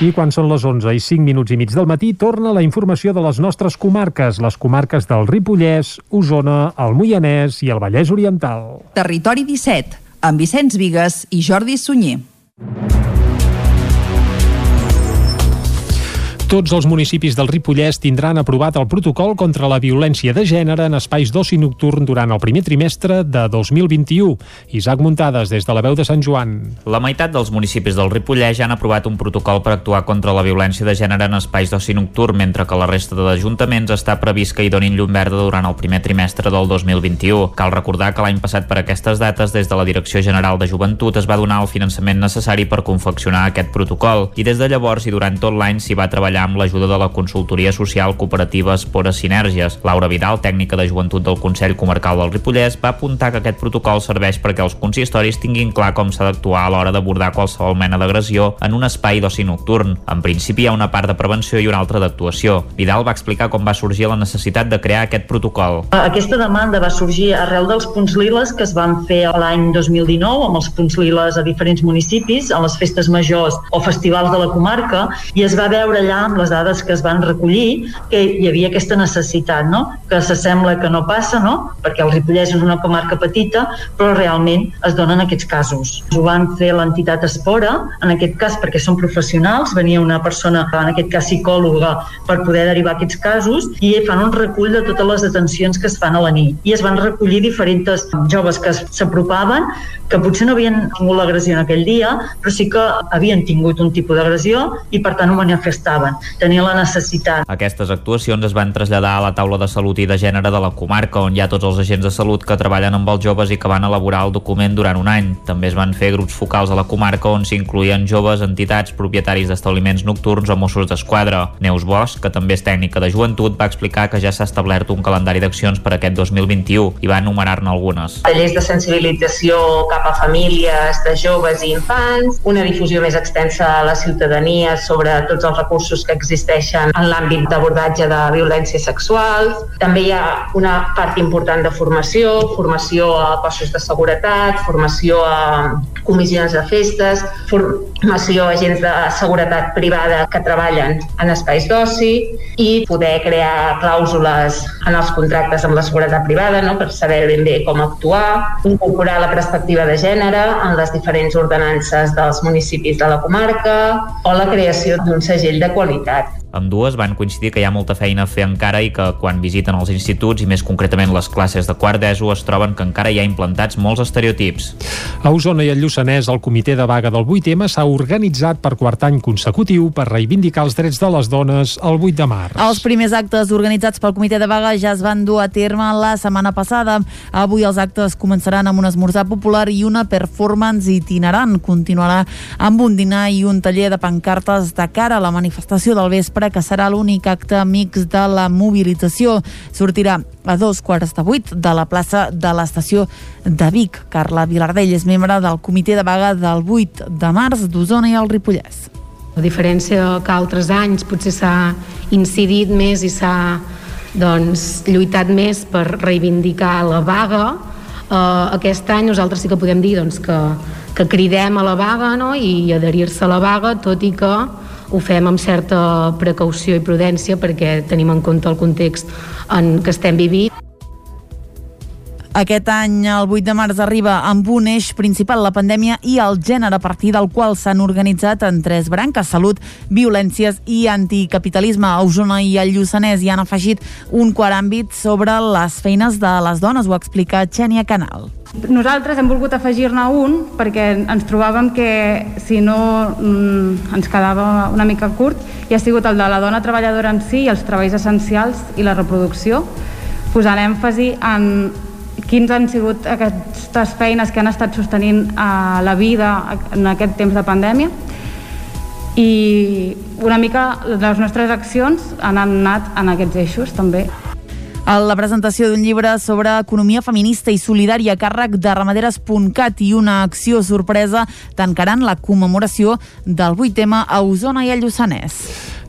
I quan són les 11 i 5 minuts i mig del matí, torna la informació de les nostres comarques, les comarques del Ripollès, Osona, el Moianès i el Vallès Oriental. Territori 17, amb Vicenç Vigues i Jordi Sunyer. Tots els municipis del Ripollès tindran aprovat el protocol contra la violència de gènere en espais d'oci nocturn durant el primer trimestre de 2021. Isaac Muntades, des de la veu de Sant Joan. La meitat dels municipis del Ripollès ja han aprovat un protocol per actuar contra la violència de gènere en espais d'oci nocturn, mentre que la resta d'ajuntaments està previst que hi donin llum verda durant el primer trimestre del 2021. Cal recordar que l'any passat per aquestes dates, des de la Direcció General de Joventut es va donar el finançament necessari per confeccionar aquest protocol i des de llavors i durant tot l'any s'hi va treballar amb l'ajuda de la consultoria social cooperativa Espora Sinergies. Laura Vidal, tècnica de joventut del Consell Comarcal del Ripollès, va apuntar que aquest protocol serveix perquè els consistoris tinguin clar com s'ha d'actuar a l'hora d'abordar qualsevol mena d'agressió en un espai d'oci nocturn. En principi hi ha una part de prevenció i una altra d'actuació. Vidal va explicar com va sorgir la necessitat de crear aquest protocol. Aquesta demanda va sorgir arrel dels punts liles que es van fer l'any 2019 amb els punts liles a diferents municipis, a les festes majors o festivals de la comarca, i es va veure allà amb les dades que es van recollir que hi havia aquesta necessitat, no? que s'assembla que no passa, no? perquè el Ripollès és una comarca petita, però realment es donen aquests casos. Ho van fer l'entitat Espora, en aquest cas perquè són professionals, venia una persona, en aquest cas psicòloga, per poder derivar aquests casos, i fan un recull de totes les detencions que es fan a la nit. I es van recollir diferents joves que s'apropaven, que potser no havien tingut l'agressió en aquell dia, però sí que havien tingut un tipus d'agressió i per tant ho manifestaven. Tenien la necessitat. Aquestes actuacions es van traslladar a la taula de salut i de gènere de la comarca, on hi ha tots els agents de salut que treballen amb els joves i que van elaborar el document durant un any. També es van fer grups focals a la comarca on s'incluïen joves, entitats, propietaris d'establiments nocturns o Mossos d'Esquadra. Neus Bosch, que també és tècnica de joventut, va explicar que ja s'ha establert un calendari d'accions per aquest 2021 i va enumerar-ne algunes. tallers de sensibilització cap a famílies de joves i infants, una difusió més extensa a la ciutadania sobre tots els recursos que existeixen en l'àmbit d'abordatge de violències sexuals. També hi ha una part important de formació, formació a cossos de seguretat, formació a comissions de festes, formació a agents de seguretat privada que treballen en espais d'oci i poder crear clàusules en els contractes amb la seguretat privada no? per saber ben bé com actuar, incorporar la perspectiva de gènere en les diferents ordenances dels municipis de la comarca o la creació d'un segell de qualitat. autoridad Amb dues van coincidir que hi ha molta feina a fer encara i que quan visiten els instituts i més concretament les classes de quart d'ESO es troben que encara hi ha implantats molts estereotips. A Osona i al Lluçanès, el comitè de vaga del 8M s'ha organitzat per quart any consecutiu per reivindicar els drets de les dones el 8 de març. Els primers actes organitzats pel comitè de vaga ja es van dur a terme la setmana passada. Avui els actes començaran amb un esmorzar popular i una performance itinerant. Continuarà amb un dinar i un taller de pancartes de cara a la manifestació del vespre que serà l'únic acte mix de la mobilització. Sortirà a dos quarts de vuit de la plaça de l'estació de Vic. Carla Vilardell és membre del comitè de vaga del 8 de març d'Osona i el Ripollès. A diferència que altres anys potser s'ha incidit més i s'ha doncs, lluitat més per reivindicar la vaga, eh, aquest any nosaltres sí que podem dir doncs, que, que cridem a la vaga no? i adherir-se a la vaga, tot i que ho fem amb certa precaució i prudència perquè tenim en compte el context en què estem vivint. Aquest any, el 8 de març, arriba amb un eix principal, la pandèmia i el gènere, a partir del qual s'han organitzat en tres branques, salut, violències i anticapitalisme. A Osona i al Lluçanès hi han afegit un quart àmbit sobre les feines de les dones, ho explica Xènia Canal. Nosaltres hem volgut afegir-ne un perquè ens trobàvem que si no mm, ens quedava una mica curt i ha sigut el de la dona treballadora en si i els treballs essencials i la reproducció posant èmfasi en quins han sigut aquestes feines que han estat sostenint a la vida en aquest temps de pandèmia i una mica les nostres accions han anat en aquests eixos també. A la presentació d'un llibre sobre economia feminista i solidària a càrrec de ramaderes.cat i una acció sorpresa tancaran la commemoració del 8M a Osona i a Lluçanès.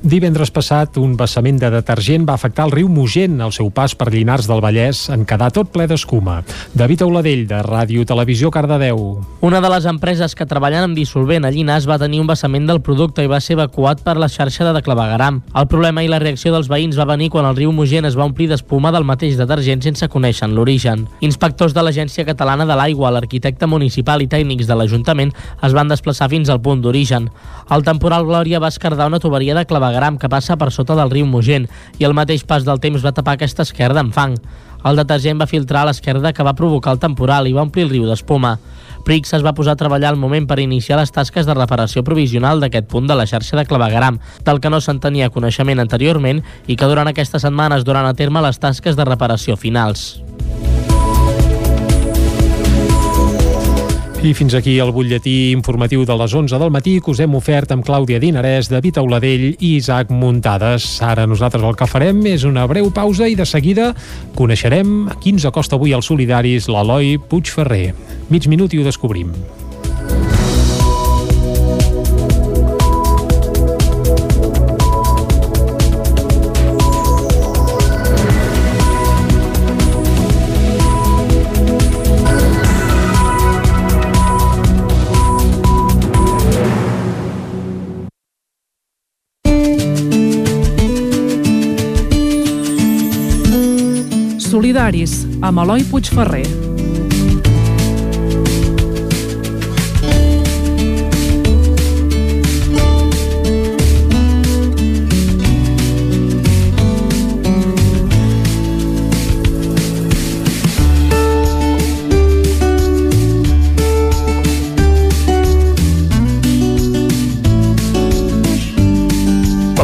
Divendres passat, un vessament de detergent va afectar el riu Mogent al seu pas per Llinars del Vallès en quedar tot ple d'escuma. David Auladell, de Ràdio Televisió Cardedeu. Una de les empreses que treballen amb dissolvent a Llinars va tenir un vessament del producte i va ser evacuat per la xarxa de clavegaram. El problema i la reacció dels veïns va venir quan el riu Mogent es va omplir d'espuma del mateix detergent sense conèixer l'origen. Inspectors de l'Agència Catalana de l'Aigua, l'arquitecte municipal i tècnics de l'Ajuntament es van desplaçar fins al punt d'origen. El temporal Glòria va escardar una tuberia de clavegaram que passa per sota del riu Mogent i el mateix pas del temps va tapar aquesta esquerda amb fang. El detergent va filtrar a l'esquerda que va provocar el temporal i va omplir el riu d'espuma. Prix es va posar a treballar al moment per iniciar les tasques de reparació provisional d'aquest punt de la xarxa de clavegaram, del que no se'n tenia coneixement anteriorment i que durant aquestes setmanes duran a terme les tasques de reparació finals. I fins aquí el butlletí informatiu de les 11 del matí que us hem ofert amb Clàudia Dinarès, David Auladell i Isaac Muntades. Ara nosaltres el que farem és una breu pausa i de seguida coneixerem qui ens acosta avui als solidaris l'Eloi Puigferrer. Mig minut i ho descobrim. Solidaris, amb Eloi Puigferrer.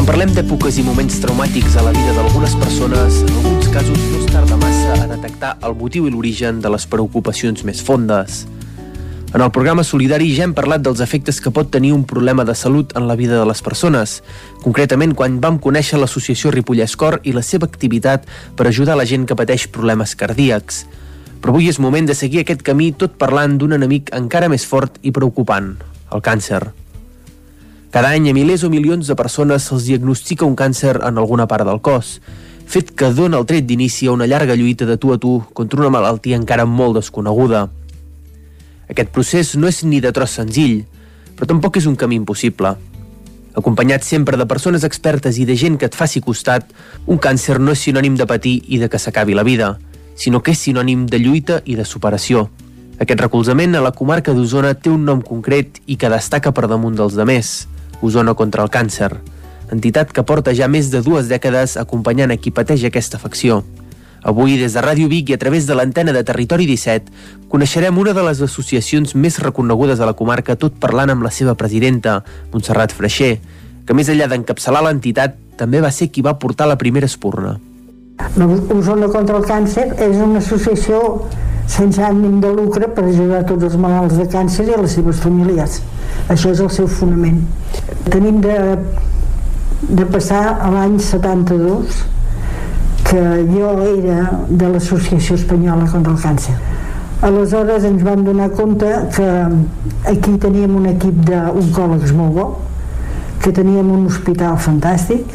Parlem d'èpoques i moments traumàtics a la vida d'algunes persones, en casos no es tarda massa a detectar el motiu i l'origen de les preocupacions més fondes. En el programa Solidari ja hem parlat dels efectes que pot tenir un problema de salut en la vida de les persones, concretament quan vam conèixer l'associació Ripollès Cor i la seva activitat per ajudar la gent que pateix problemes cardíacs. Però avui és moment de seguir aquest camí tot parlant d'un enemic encara més fort i preocupant, el càncer. Cada any a milers o milions de persones se'ls diagnostica un càncer en alguna part del cos, fet que dona el tret d'inici a una llarga lluita de tu a tu contra una malaltia encara molt desconeguda. Aquest procés no és ni de tros senzill, però tampoc és un camí impossible. Acompanyat sempre de persones expertes i de gent que et faci costat, un càncer no és sinònim de patir i de que s'acabi la vida, sinó que és sinònim de lluita i de superació. Aquest recolzament a la comarca d'Osona té un nom concret i que destaca per damunt dels demés, Osona contra el càncer, entitat que porta ja més de dues dècades acompanyant a qui pateix aquesta afecció. Avui, des de Ràdio Vic i a través de l'antena de Territori 17, coneixerem una de les associacions més reconegudes a la comarca tot parlant amb la seva presidenta, Montserrat Freixer, que més enllà d'encapçalar l'entitat, també va ser qui va portar la primera espurna. Osona contra el càncer és una associació sense ànim de lucre per ajudar tots els malalts de càncer i les seves famílies. Això és el seu fonament. Tenim de, de passar a l'any 72 que jo era de l'Associació Espanyola contra el Càncer. Aleshores ens vam donar compte que aquí teníem un equip d'oncòlegs molt bo, que teníem un hospital fantàstic,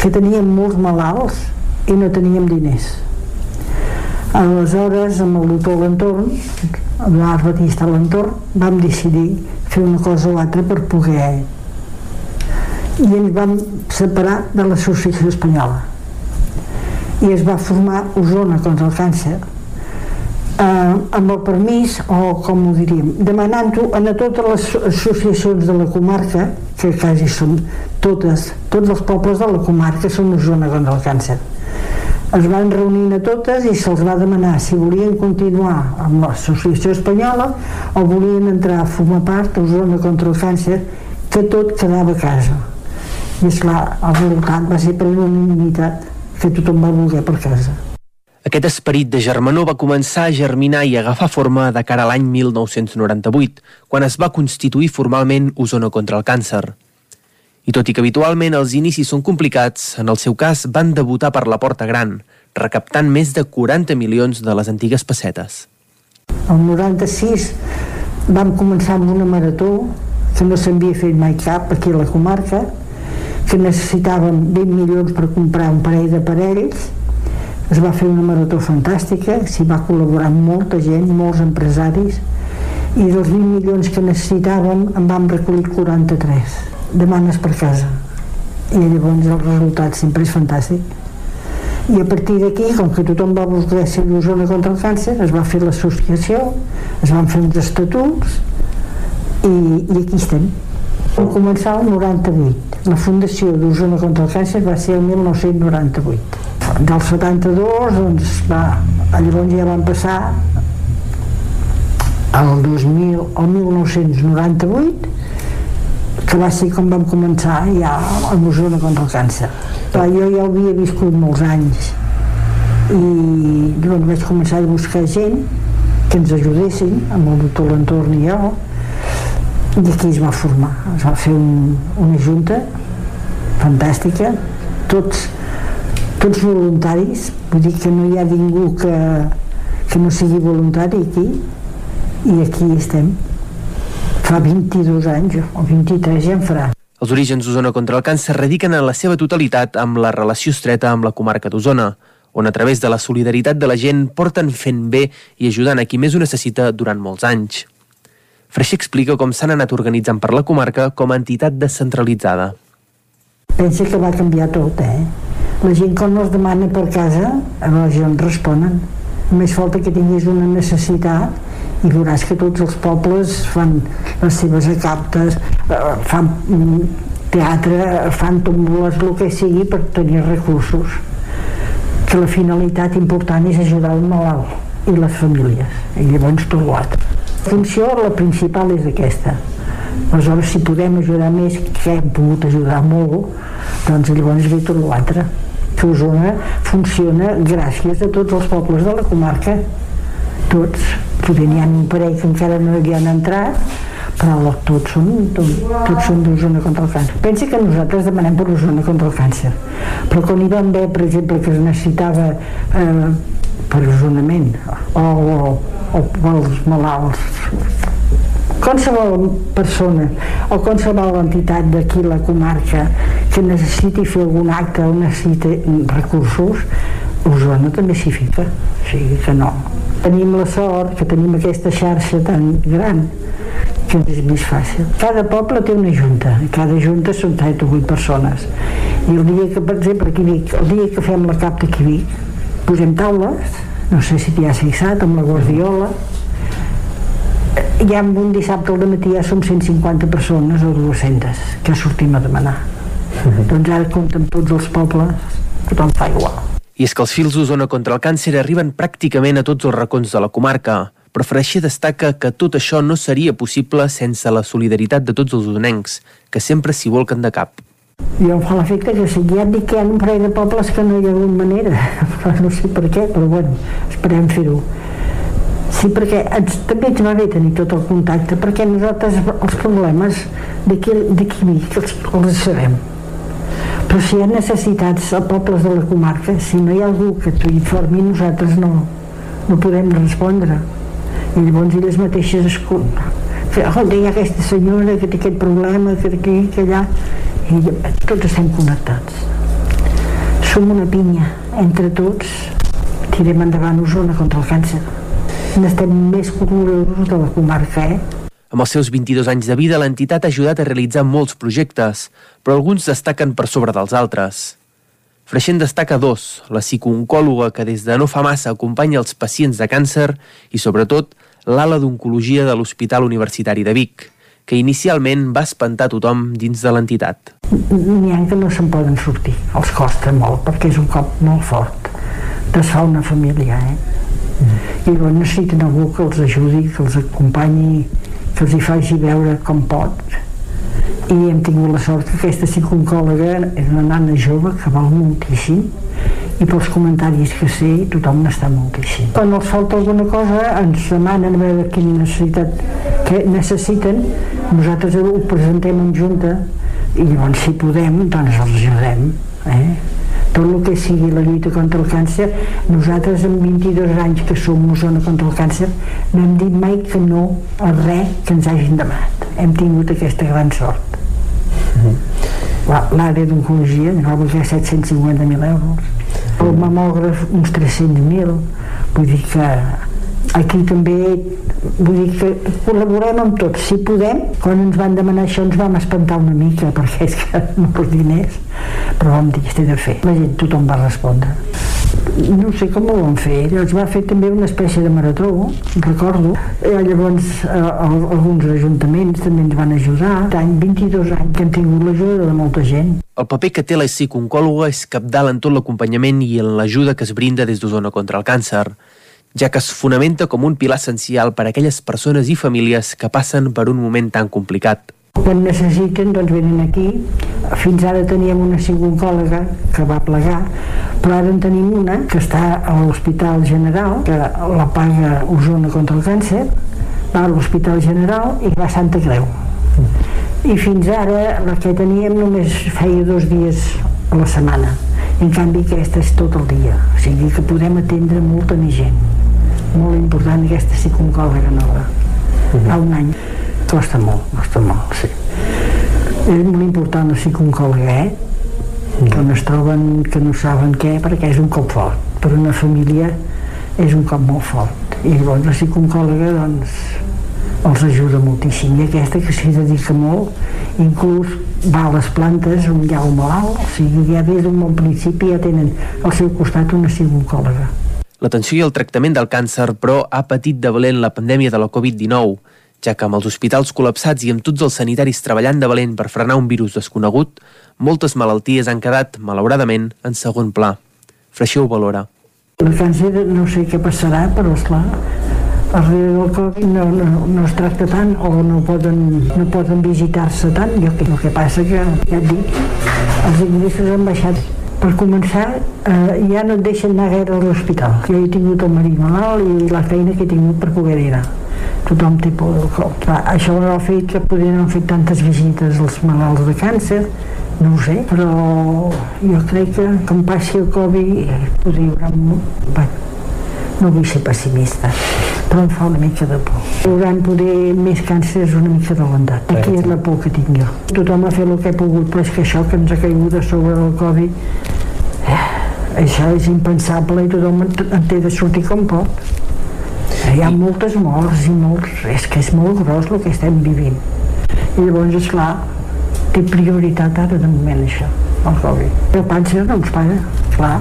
que teníem molts malalts i no teníem diners. Aleshores, amb el doctor Lentorn, l'Art Batista Lentorn, vam decidir fer una cosa o l'altra per poder... I ens vam separar de l'Associació Espanyola. I es va formar Osona contra el càncer, eh, amb el permís, o com ho diríem, demanant-ho a totes les associacions de la comarca, que quasi són totes, tots els pobles de la comarca són Osona contra el càncer es van reunir a totes i se'ls va demanar si volien continuar amb l'associació espanyola o volien entrar a formar part a Osona contra el càncer que tot quedava a casa i esclar, el resultat va ser per unanimitat que tothom va voler per casa aquest esperit de germanor va començar a germinar i agafar forma de cara a l'any 1998, quan es va constituir formalment Osona contra el càncer. I tot i que habitualment els inicis són complicats, en el seu cas van debutar per la porta gran, recaptant més de 40 milions de les antigues pessetes. El 96 vam començar amb una marató que no s'havia fet mai cap aquí a la comarca, que necessitàvem 20 milions per comprar un parell d'aparells. Es va fer una marató fantàstica, s'hi va col·laborar molta gent, molts empresaris, i dels 20 milions que necessitàvem en vam recollir 43 demanes per casa i llavors el resultat sempre és fantàstic i a partir d'aquí, com que tothom va voler ser d'Osona contra el càncer, es va fer l'associació, es van fer uns estatuts i, i aquí estem. Va començar el 98. La fundació d'Osona contra el càncer va ser el 1998. Del 72, doncs, va, llavors ja van passar el 2000, el 1998 que va ser com vam començar ja a Osona contra el càncer. Però jo ja havia viscut molts anys i doncs vaig començar a buscar gent que ens ajudessin amb el doctor Lentorn i jo i aquí es va formar es va fer un, una junta fantàstica tots, tots voluntaris vull dir que no hi ha ningú que, que no sigui voluntari aquí i aquí estem fa 22 anys, o 23 ja en farà. Els orígens d'Osona contra el càncer radiquen en la seva totalitat amb la relació estreta amb la comarca d'Osona, on a través de la solidaritat de la gent porten fent bé i ajudant a qui més ho necessita durant molts anys. Freixer explica com s'han anat organitzant per la comarca com a entitat descentralitzada. Pensa que va canviar tot, eh? La gent quan els demana per casa, a la gent responen. Només falta que tinguis una necessitat i veuràs que tots els pobles fan les seves acaptes, eh, fan mm, teatre, fan tomboles, el que sigui per tenir recursos. Que la finalitat important és ajudar el malalt i les famílies, i llavors tot l'altre. Funció, la principal és aquesta. Aleshores, si podem ajudar més, que hem pogut ajudar molt, doncs llavors ve tot l'altre. Que Osona funciona gràcies a tots els pobles de la comarca, tots potser n'hi ha un parell que encara no hi han entrat però tots són, tots, tots són d'Osona contra el càncer. Pensa que nosaltres demanem per Osona contra el càncer, però quan hi vam veure, per exemple, que es necessitava eh, per osonament o, o, o pels malalts qualsevol persona o qualsevol entitat d'aquí la comarca que necessiti fer algun acte o necessiti recursos Osona també s'hi fica o sigui que no tenim la sort que tenim aquesta xarxa tan gran que és més fàcil. Cada poble té una junta, cada junta són 3 o 8 persones. I el dia que, per exemple, aquí Vic, el dia que fem la cap d'aquí Vic, posem taules, no sé si t'hi has fixat, amb la guardiola, ja amb un dissabte al matí ja som 150 persones o 200 que sortim a demanar. Uh -huh. Doncs ara compten tots els pobles, tothom fa igual. I és que els fils d'Osona contra el càncer arriben pràcticament a tots els racons de la comarca, però Freixer destaca que tot això no seria possible sense la solidaritat de tots els usonencs, que sempre s'hi volquen de cap. Jo em fa l'efecte que si ja et dic que hi ha un parell de pobles que no hi ha hagut manera, no sé per què, però bueno, esperem fer-ho. Sí, perquè ens, també ens va bé tenir tot el contacte, perquè nosaltres els problemes d'aquí els, els sabem però si hi ha necessitats a pobles de la comarca, si no hi ha algú que t'ho informi, nosaltres no, no podem respondre. I llavors elles mateixes es que oh, hi ha aquesta senyora que té aquest problema, que aquí, que allà, i tots estem connectats. Som una pinya, entre tots tirem endavant Osona contra el càncer. N'estem més orgullosos de la comarca, eh? Amb els seus 22 anys de vida, l'entitat ha ajudat a realitzar molts projectes, però alguns destaquen per sobre dels altres. Freixent destaca dos, la psicooncòloga que des de no fa massa acompanya els pacients de càncer i, sobretot, l'ala d'oncologia de l'Hospital Universitari de Vic, que inicialment va espantar tothom dins de l'entitat. N'hi ha que no se'n poden sortir, els costa molt, perquè és un cop molt fort. Desfà una família, eh? I llavors necessiten algú que els ajudi, que els acompanyi, que els hi faci veure com pot i hem tingut la sort que aquesta psicooncòloga és una nana jove que val moltíssim i pels comentaris que sé tothom n'està moltíssim. Quan els falta alguna cosa ens demanen a veure quina necessitat que necessiten, nosaltres ho presentem en junta i llavors si podem doncs els ajudem. Eh? tot el que sigui la lluita contra el càncer, nosaltres amb 22 anys que som Osona contra el càncer no hem dit mai que no a res que ens hagin demanat. Hem tingut aquesta gran sort. L'àrea d'oncologia ens va voler 750.000 euros. El mamògraf uns 300.000. Vull dir que aquí també vull dir que col·laborem amb tots si podem, quan ens van demanar això ens vam espantar una mica perquè és que per diners però vam dir que de fer la gent, tothom va respondre no sé com ho van fer. Es va fer també una espècie de marató recordo, eh, llavors eh, alguns ajuntaments també ens van ajudar. Any 22 anys que han tingut l'ajuda de molta gent. El paper que té la psicooncòloga és capdalt en tot l'acompanyament i en l'ajuda que es brinda des d'Osona contra el càncer ja que es fonamenta com un pilar essencial per a aquelles persones i famílies que passen per un moment tan complicat. Quan necessiten, doncs venen aquí. Fins ara teníem una psicòloga que va plegar, però ara en tenim una que està a l'Hospital General, que la paga Osona contra el càncer, va a l'Hospital General i va a Santa Creu. I fins ara la que teníem només feia dos dies a la setmana. En canvi aquesta és tot el dia, o sigui que podem atendre molta més gent molt important aquesta psicooncòloga nova fa un any costa molt, costa molt, sí és molt important la psicooncòloga eh? -huh. que no es troben que no saben què perquè és un cop fort per una família és un cop molt fort i llavors la psicooncòloga doncs els ajuda moltíssim i aquesta que s'hi dedica molt inclús va a les plantes on hi ha un malalt o sigui ja des d'un bon principi ja tenen al seu costat una psicooncòloga L'atenció i el tractament del càncer, però, ha patit de valent la pandèmia de la Covid-19, ja que amb els hospitals col·lapsats i amb tots els sanitaris treballant de valent per frenar un virus desconegut, moltes malalties han quedat, malauradament, en segon pla. Freixó ho valora. El càncer no sé què passarà, però esclar, darrere del Covid no, no, no es tracta tant o no poden, no poden visitar-se tant. Jo, el que passa que, ja et dic, els ingressos han baixat per començar, eh, ja no et deixen anar gaire a l'hospital. Jo he tingut el marit malalt i la feina que he tingut per poder anar. Tothom té por del cop. Això ha fet que podrien haver fet tantes visites als malalts de càncer, no ho sé, però jo crec que quan passi el Covid podria haver... Bueno, no vull ser pessimista, però em fa una mica de por. Hi haurà poder més càncers una mica adelantat. Aquí és la por que tinc jo. Tothom ha fet el que ha pogut, però és que això que ens ha caigut a sobre del Covid, eh, això és impensable i tothom en té de sortir com pot. Hi ha moltes morts i molts... És que és molt gros el que estem vivint. I llavors, esclar, té prioritat ara de moment això, el Covid. Càncer no ens paga, clar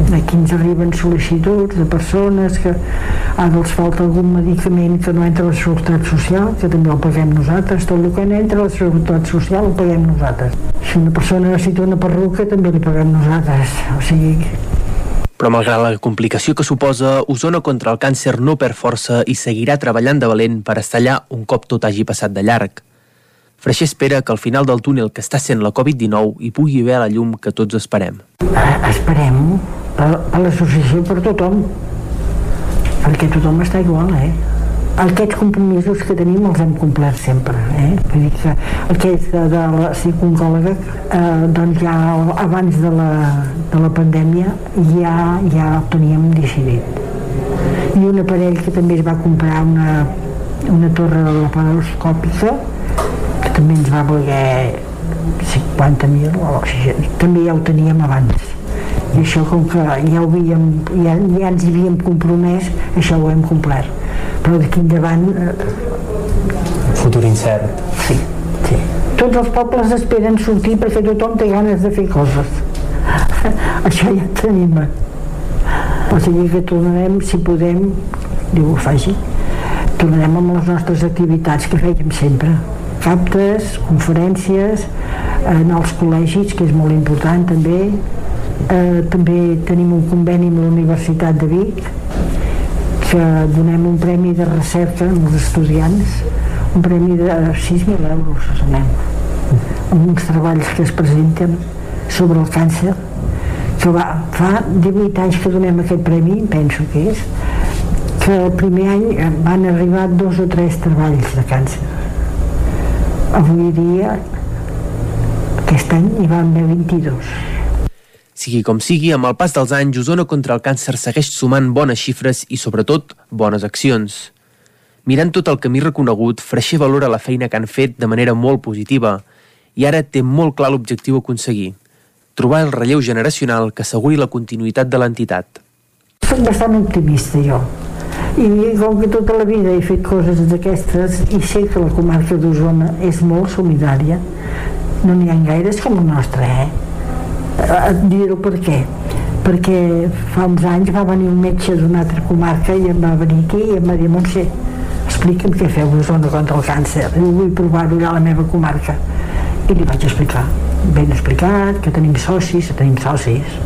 Aquí ens arriben sol·licituds de persones que ara els falta algun medicament que no entra a la Seguretat Social, que també el paguem nosaltres, tot el que no entra a la Seguretat Social el paguem nosaltres. Si una persona necessita una perruca també li paguem nosaltres, o sigui... Però malgrat la complicació que suposa, Osona contra el càncer no perd força i seguirà treballant de valent per estallar un cop tot hagi passat de llarg. Freixer espera que al final del túnel que està sent la Covid-19 hi pugui haver la llum que tots esperem. Eh, esperem, per, per l'associació per tothom perquè tothom està igual eh? Aquests compromisos que tenim els hem complert sempre eh? Vull dir que aquest de, de la psicòloga eh, doncs ja abans de la, de la pandèmia ja, ja el teníem decidit. I un aparell que també es va comprar una una torre de laparoscòpica que també ens va voler 50.000 o 60, també ja ho teníem abans. I això com que ja, ho havíem, ja, ja ens hi havíem compromès això ho hem complert però d'aquí endavant eh, Futur incert. sí, sí. Tots els pobles esperen sortir perquè tothom té ganes de fer coses. Això ja tenim o sigui que tornarem si podem ho faci tornarem amb les nostres activitats que fèiem sempre. Captes, conferències en els col·legis que és molt important també. Eh, també tenim un conveni amb la Universitat de Vic que donem un premi de recerca als estudiants un premi de 6.000 euros donem. Amb uns treballs que es presenten sobre el càncer que va, fa 18 anys que donem aquest premi penso que és que el primer any van arribar dos o tres treballs de càncer. Avui dia aquest any hi van haver 22 Sigui com sigui, amb el pas dels anys, Osona contra el càncer segueix sumant bones xifres i, sobretot, bones accions. Mirant tot el camí reconegut, Freixer valora la feina que han fet de manera molt positiva i ara té molt clar l'objectiu a aconseguir, trobar el relleu generacional que asseguri la continuïtat de l'entitat. Soc bastant optimista jo i com que tota la vida he fet coses d'aquestes i sé que la comarca d'Osona és molt solidària no n'hi ha gaires com el nostre eh? Et diré per què. Perquè fa uns anys va venir un metge d'una altra comarca i em va venir aquí i em va dir Montse, explica'm què feu a Osona contra el càncer. I vull provar-ho a la meva comarca. I li vaig explicar ben explicat, que tenim socis que tenim socis.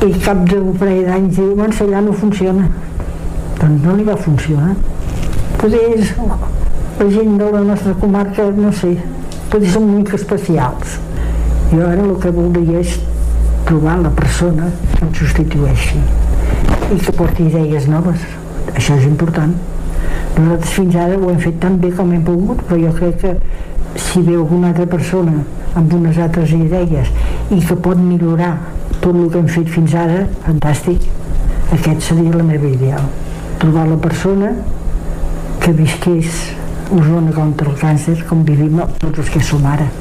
I cap d'un parell d'anys diu Montse, allà no funciona. Doncs no li va funcionar. Potser és la gent de la nostra comarca no sé, potser són molt especials jo ara el que voldria és trobar la persona que em substitueixi i que porti idees noves. Això és important. Nosaltres fins ara ho hem fet tan bé com hem pogut però jo crec que si ve alguna altra persona amb unes altres idees i que pot millorar tot el que hem fet fins ara fantàstic. Aquest seria la meva ideal trobar la persona que visqués Osona contra el càncer com vivim tots els que som ara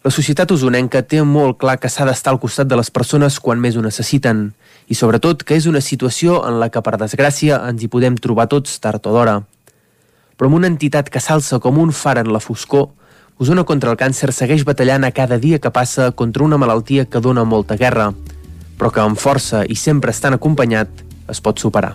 La societat usonenca té molt clar que s'ha d'estar al costat de les persones quan més ho necessiten i sobretot que és una situació en la que per desgràcia ens hi podem trobar tots tard o d'hora. Però amb una entitat que s'alça com un far en la foscor, Osona contra el càncer segueix batallant a cada dia que passa contra una malaltia que dona molta guerra, però que amb força i sempre estan acompanyat es pot superar.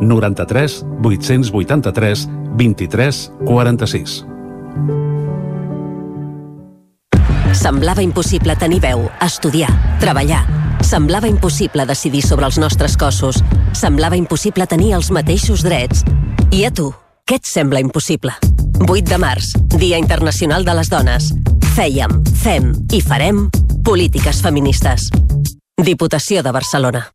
93 883 23 46. Semblava impossible tenir veu, estudiar, treballar. Semblava impossible decidir sobre els nostres cossos. Semblava impossible tenir els mateixos drets. I a tu, què et sembla impossible? 8 de març, Dia Internacional de les Dones. Fèiem, fem i farem polítiques feministes. Diputació de Barcelona.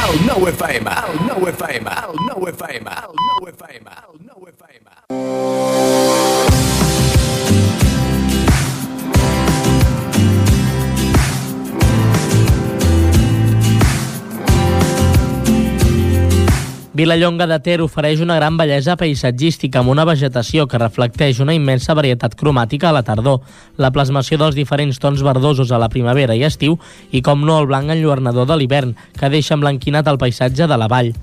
El nou FM, el nou FM, el nou FM, el nou FM, el nou FM. Vilallonga de Ter ofereix una gran bellesa paisatgística amb una vegetació que reflecteix una immensa varietat cromàtica a la tardor, la plasmació dels diferents tons verdosos a la primavera i estiu i, com no, el blanc enlluernador de l'hivern, que deixa emblanquinat el paisatge de la vall.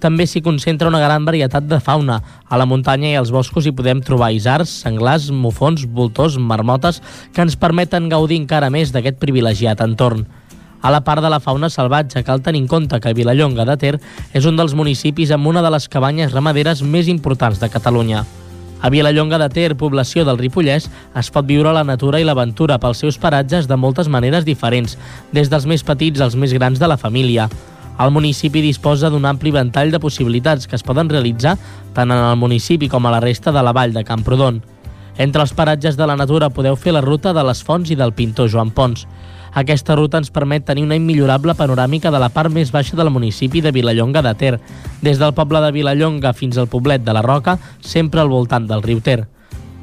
També s'hi concentra una gran varietat de fauna. A la muntanya i als boscos hi podem trobar isars, senglars, mufons, voltors, marmotes, que ens permeten gaudir encara més d'aquest privilegiat entorn. A la part de la fauna salvatge, cal tenir en compte que Vilallonga de Ter és un dels municipis amb una de les cabanyes ramaderes més importants de Catalunya. A Vilallonga de Ter, població del Ripollès, es pot viure la natura i l'aventura pels seus paratges de moltes maneres diferents, des dels més petits als més grans de la família. El municipi disposa d'un ampli ventall de possibilitats que es poden realitzar tant en el municipi com a la resta de la vall de Camprodon. Entre els paratges de la natura podeu fer la ruta de les Fonts i del pintor Joan Pons. Aquesta ruta ens permet tenir una immillorable panoràmica de la part més baixa del municipi de Vilallonga de Ter, des del poble de Vilallonga fins al poblet de la Roca, sempre al voltant del riu Ter.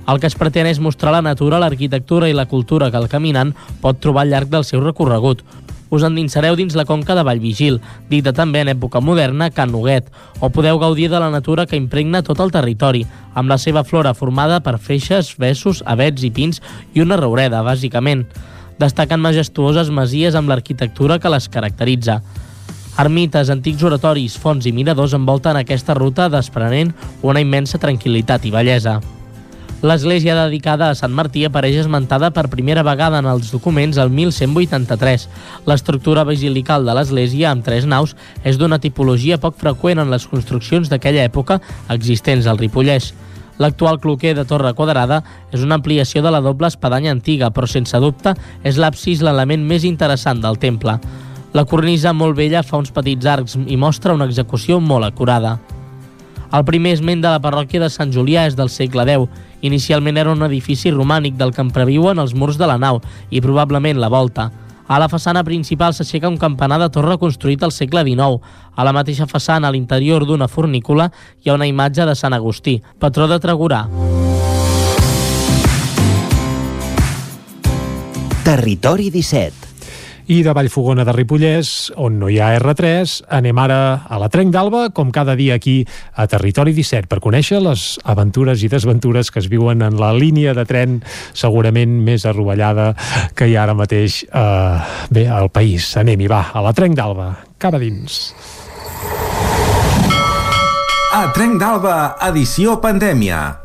El que es pretén és mostrar la natura, l'arquitectura i la cultura que el caminant pot trobar al llarg del seu recorregut. Us endinsareu dins la conca de Vallvigil, dita també en època moderna Can Noguet, o podeu gaudir de la natura que impregna tot el territori, amb la seva flora formada per feixes, vessos, avets i pins i una roureda, bàsicament. Destaquen majestuoses masies amb l'arquitectura que les caracteritza. Ermites, antics oratoris, fonts i miradors envolten aquesta ruta desprenent una immensa tranquil·litat i bellesa. L'església dedicada a Sant Martí apareix esmentada per primera vegada en els documents el 1183. L'estructura basilical de l'església, amb tres naus, és d'una tipologia poc freqüent en les construccions d'aquella època existents al Ripollès. L'actual cloquer de torre quadrada és una ampliació de la doble espadanya antiga, però sense dubte és l'absis l'element més interessant del temple. La cornisa molt vella fa uns petits arcs i mostra una execució molt acurada. El primer esment de la parròquia de Sant Julià és del segle X. Inicialment era un edifici romànic del que en previuen els murs de la nau i probablement la volta. A la façana principal s'aixeca un campanar de torre construït al segle XIX. A la mateixa façana, a l'interior d'una fornícula, hi ha una imatge de Sant Agustí, patró de Tregurà. Territori 17 I de Vallfogona de Ripollès, on no hi ha R3, anem ara a la Trenc d'Alba, com cada dia aquí a Territori 17, per conèixer les aventures i desventures que es viuen en la línia de tren segurament més arrovellada que hi ha ara mateix eh, bé, al país. Anem-hi, va, a la Trenc d'Alba, cap a dins. A Trenc d'Alba, edició pandèmia.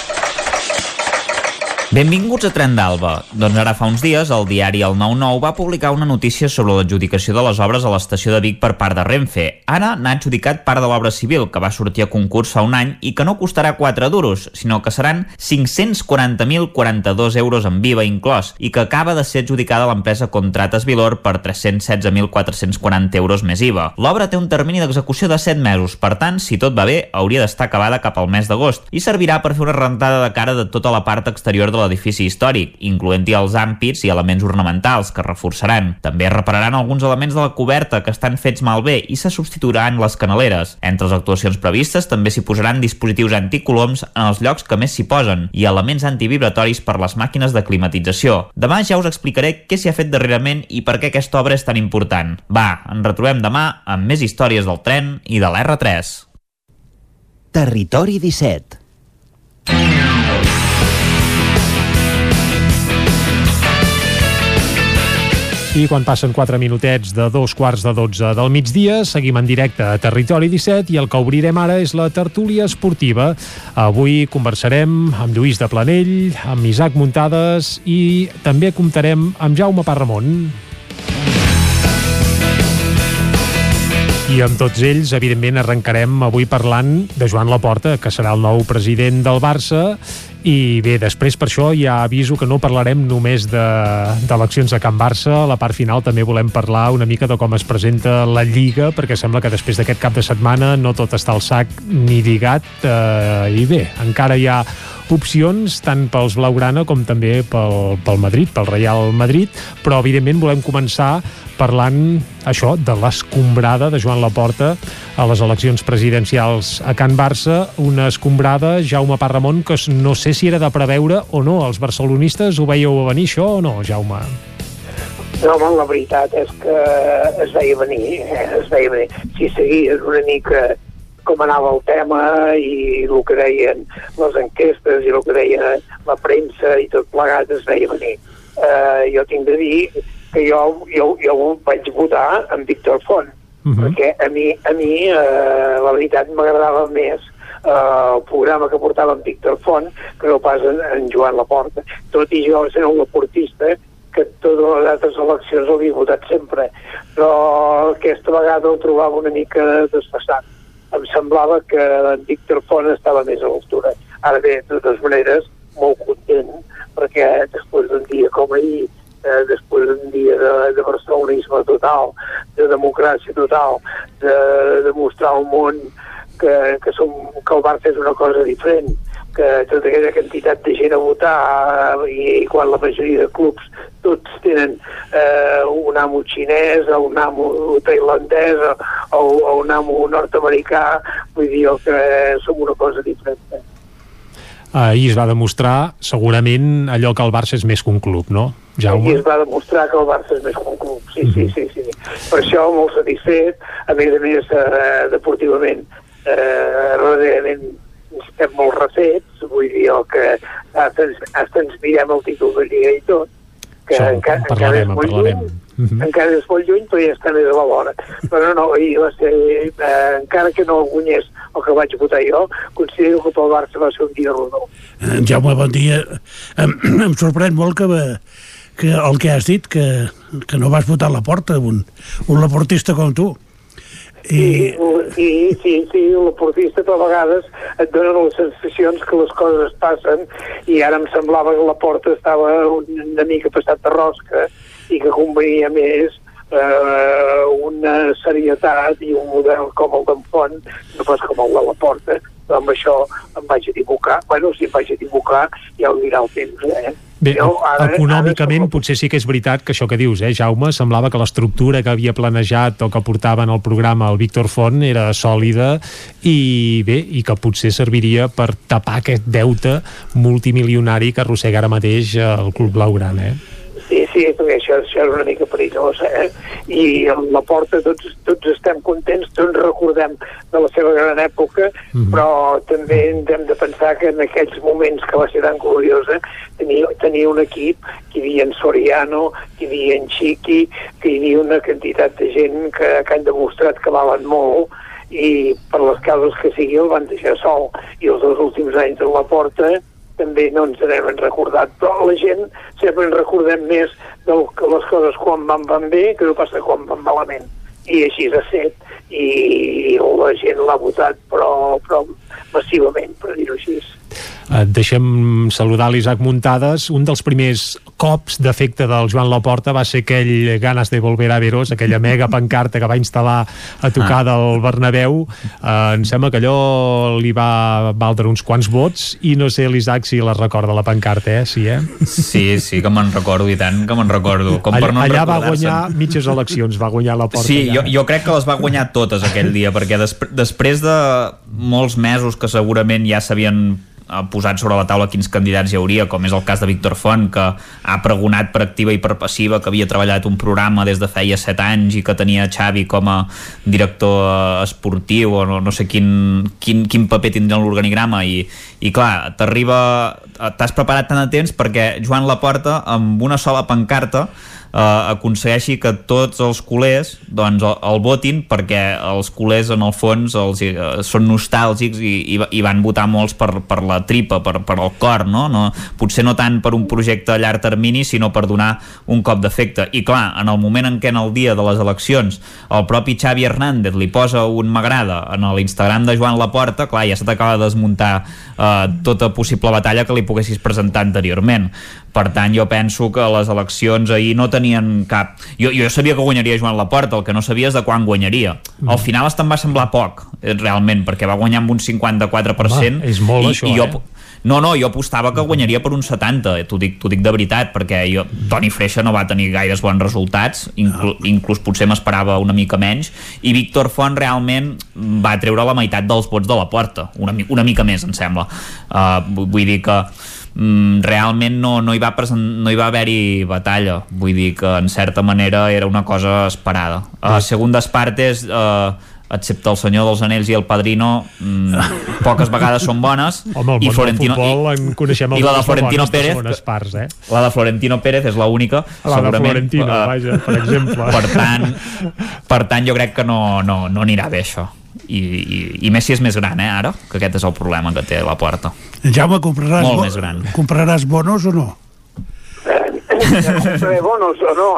Benvinguts a Tren d'Alba. Doncs ara fa uns dies el diari El 9-9 va publicar una notícia sobre l'adjudicació de les obres a l'estació de Vic per part de Renfe. Ara n'ha adjudicat part de l'obra civil, que va sortir a concurs fa un any i que no costarà 4 duros, sinó que seran 540.042 euros en viva inclòs i que acaba de ser adjudicada a l'empresa Contrates Vilor per 316.440 euros més IVA. L'obra té un termini d'execució de 7 mesos, per tant, si tot va bé, hauria d'estar acabada cap al mes d'agost i servirà per fer una rentada de cara de tota la part exterior de l'edifici històric, incloent-hi els àmpits i elements ornamentals que reforçaran. També repararan alguns elements de la coberta que estan fets malbé i se substituiran les canaleres. Entre les actuacions previstes també s'hi posaran dispositius anticoloms en els llocs que més s'hi posen i elements antivibratoris per les màquines de climatització. Demà ja us explicaré què s'hi ha fet darrerament i per què aquesta obra és tan important. Va, ens retrobem demà amb més històries del tren i de l'R3. Territori 17 I quan passen 4 minutets de dos quarts de 12 del migdia, seguim en directe a Territori 17 i el que obrirem ara és la tertúlia esportiva. Avui conversarem amb Lluís de Planell, amb Isaac Muntades i també comptarem amb Jaume Parramon. I amb tots ells, evidentment, arrencarem avui parlant de Joan Laporta, que serà el nou president del Barça i bé, després per això ja aviso que no parlarem només d'eleccions de, de Can Barça, a la part final també volem parlar una mica de com es presenta la Lliga, perquè sembla que després d'aquest cap de setmana no tot està al sac ni lligat, eh, i bé, encara hi ha opcions tant pels Blaugrana com també pel, pel Madrid, pel Real Madrid, però evidentment volem començar parlant això de l'escombrada de Joan Laporta a les eleccions presidencials a Can Barça, una escombrada, Jaume Parramon, que no sé si era de preveure o no. Els barcelonistes ho veieu a venir, això, o no, Jaume? No, home, la veritat és que es veia venir, eh? es veia venir. Si seguies una mica com anava el tema i el que deien les enquestes i el que deia la premsa i tot plegat es veia venir. Uh, jo tinc de dir que jo, jo, jo vaig votar amb Víctor Font, uh -huh. perquè a mi, a mi uh, la veritat m'agradava més uh, el programa que portava en Víctor Font que no pas en, en Joan Laporta. Tot i jo sent un laportista que totes les altres eleccions l'havia votat sempre, però aquesta vegada ho trobava una mica desfassat em semblava que en Víctor Font estava més a l'altura. Ara bé, de totes maneres, molt content, perquè després d'un dia com ahir, eh, després d'un dia de, de barcelonisme total, de democràcia total, de, de mostrar al món que, que, som, que el Barça és una cosa diferent, que tota aquella quantitat de gent a votar i, i quan la majoria de clubs tots tenen eh, un amo xinès o un amo tailandès o, o un amo nord-americà vull dir que som una cosa diferent ahir es va demostrar segurament allò que el Barça és més que un club, no? Jaume? Ahir es va demostrar que el Barça és més que un club, sí, mm -hmm. sí, sí, sí. Per això molt satisfet, a més a més eh, deportivament eh, darrerament estem molt refets, vull dir que hasta, hasta ens mirem el títol de Lliga i tot, que Això, encara, encara és molt lluny, mm -hmm. encara és molt lluny, però ja està més a la vora. Però no, i va ser, eh, encara que no guanyés el que vaig votar jo, considero que pel Barça va ser un dia rodó. Eh, Jaume, bon dia. Em, em sorprèn molt que, que el que has dit, que, que no vas votar a la porta, un, un laportista com tu. I... Sí, sí, sí, l'oportista a vegades et dona les sensacions que les coses passen i ara em semblava que la porta estava una mica passat de rosca i que convenia més eh, una serietat i un model com el d'en Font, no pas com el de la porta, amb això em vaig equivocar. Bueno, si em vaig equivocar ja ho dirà el temps, eh? Bé, jo, ara, econòmicament ara... potser sí que és veritat que això que dius, eh, Jaume, semblava que l'estructura que havia planejat o que portava en el programa el Víctor Font era sòlida i bé, i que potser serviria per tapar aquest deute multimilionari que arrossega ara mateix el Club Blaugrana, eh? Sí, perquè això, això és una mica perillós, eh? I amb la porta tots, tots estem contents, tots recordem de la seva gran època, mm -hmm. però també hem de pensar que en aquells moments que va ser tan gloriosa tenia, tenia un equip que hi havia en Soriano, que hi havia en Chiqui, que hi havia una quantitat de gent que, que han demostrat que valen molt i per les causes que sigui el van deixar sol. I els dos últims anys de la porta també no ens n'hem recordat, però la gent sempre ens recordem més de les coses quan van, van bé que no passa quan van malament. I així ha set, i la gent l'ha votat, però, però massivament, per dir-ho així. Eh, deixem saludar l'Isaac Muntades. Un dels primers cops d'efecte del Joan Laporta va ser aquell Ganes de volver a veros, aquella mega pancarta que va instal·lar a tocar ah. del Bernabéu. Eh, em sembla que allò li va valdre uns quants vots i no sé l'Isaac si la recorda la pancarta, eh? Sí, eh? Sí, sí, que me'n recordo i tant, que me'n recordo. Com allà, per no allà va guanyar mitges eleccions, va guanyar la porta. Sí, allà. jo, jo crec que les va guanyar totes aquell dia, perquè des, després de molts mesos que segurament ja s'havien ha posat sobre la taula quins candidats hi hauria, com és el cas de Víctor Font, que ha pregonat per activa i per passiva que havia treballat un programa des de feia 7 anys i que tenia Xavi com a director esportiu o no, no sé quin, quin, quin paper tindria en l'organigrama. I, i clar, t'arriba t'has preparat tant a temps perquè Joan Laporta amb una sola pancarta eh, aconsegueixi que tots els culers doncs, el, el votin perquè els culers en el fons els, eh, són nostàlgics i, i, i van votar molts per, per la tripa, per, per el cor no? No, potser no tant per un projecte a llarg termini sinó per donar un cop d'efecte i clar, en el moment en què en el dia de les eleccions el propi Xavi Hernández li posa un m'agrada en l'Instagram de Joan Laporta, clar, ja se t'acaba de desmuntar eh, tota possible batalla que li poguessis presentar anteriorment per tant jo penso que les eleccions ahir no tenien cap... Jo, jo sabia que guanyaria Joan Laporta, el que no sabia és de quan guanyaria. Mm. Al final hasta em va semblar poc, eh, realment, perquè va guanyar amb un 54%. Home, és molt i, això, i jo, eh? No, no, jo apostava que guanyaria per un 70, eh, t'ho dic, dic de veritat, perquè jo, Toni Freixa no va tenir gaires bons resultats, inclu, inclús potser m'esperava una mica menys, i Víctor Font realment va treure la meitat dels vots de la porta, una, una mica més, em sembla. Uh, vull dir que realment no, no hi va, present, no hi va haver-hi batalla. Vull dir que en certa manera era una cosa esperada. A uh, segundes partes uh, excepte el Senyor dels Anells i el Padrino mmm, poques vegades són bones. Home, i Florentino futbol en coneixem i la de Florentino Pérez parts, eh? la de Florentino Pérez és l'única la de Florentino, uh, vaja, per exemple. per tant, per tant jo crec que no, no, no anirà bé això i, i, i Messi és més gran, eh, ara que aquest és el problema que té la porta Jaume, compraràs, Molt més gran. compraràs bonos o no? compraré bonos o no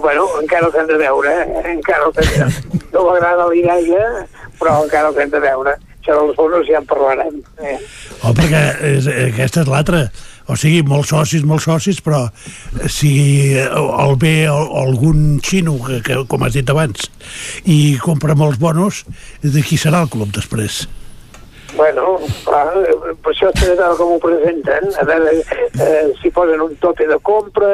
bueno, encara els hem de veure eh? encara els hem de veure no m'agrada l'idea però encara els hem de veure això dels bonos ja en parlarem eh? oh, perquè és, aquesta és l'altra o sigui, molts socis, molts socis, però si el ve algun xino, que, que, com has dit abans, i compra molts bonos, de qui serà el club després? Bueno, clar, per això de veure com ho presenten, a veure eh, si posen un tope de compra,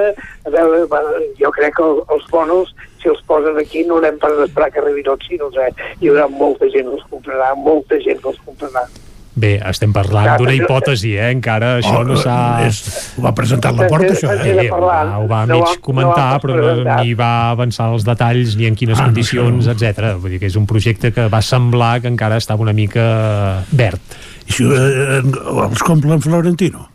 a veure, bueno, jo crec que els bonos, si els posen aquí, no anem per esperar que arribin els xinos, eh? Hi haurà molta gent que els comprarà, molta gent que els comprarà. Bé, estem parlant d'una hipòtesi, eh? Encara això oh, no s'ha... Ho va presentar la porta, això, eh? Eh, ho va, ho va mig comentar, però no, ni va avançar els detalls, ni en quines ah, condicions, no, etc. Vull dir que és un projecte que va semblar que encara estava una mica verd. I si eh, els compra en Florentino?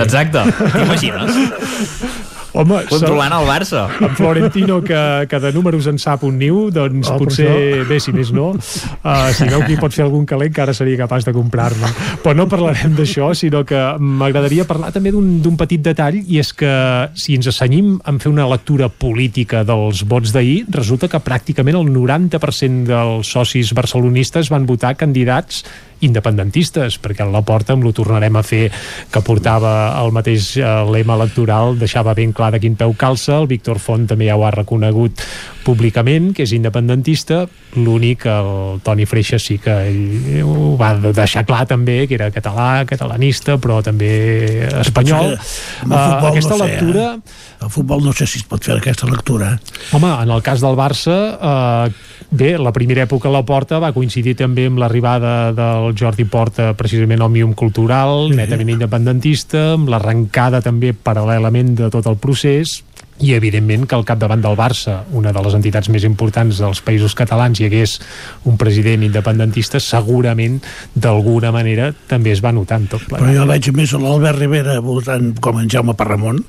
Exacte, t'imagines? Home, controlant el Barça. En Florentino, que, que de números en sap un niu, doncs oh, potser, bé, si més no, uh, si veu que hi pot fer algun calent, que ara seria capaç de comprar-ne. Però no parlarem d'això, sinó que m'agradaria parlar també d'un petit detall, i és que si ens assenyim en fer una lectura política dels vots d'ahir, resulta que pràcticament el 90% dels socis barcelonistes van votar candidats independentistes, perquè la porta amb lo tornarem a fer que portava el mateix eh, lema electoral, deixava ben clar de quin peu calça, el Víctor Font també ja ho ha reconegut públicament, que és independentista, l'únic, el Toni Freixa sí que ell ho va deixar clar també, que era català, catalanista, però també espanyol. Uh, aquesta no sé, lectura... Eh? El futbol no sé si es pot fer aquesta lectura. Home, en el cas del Barça, eh, bé, la primera època a la Porta va coincidir també amb l'arribada del Jordi Porta precisament al Mium Cultural, netament independentista, amb l'arrencada també paral·lelament de tot el procés, i evidentment que al capdavant del Barça, una de les entitats més importants dels països catalans, hi hagués un president independentista, segurament d'alguna manera també es va notar tot plegat. Però jo veig més l'Albert Rivera votant com en Jaume Parramon,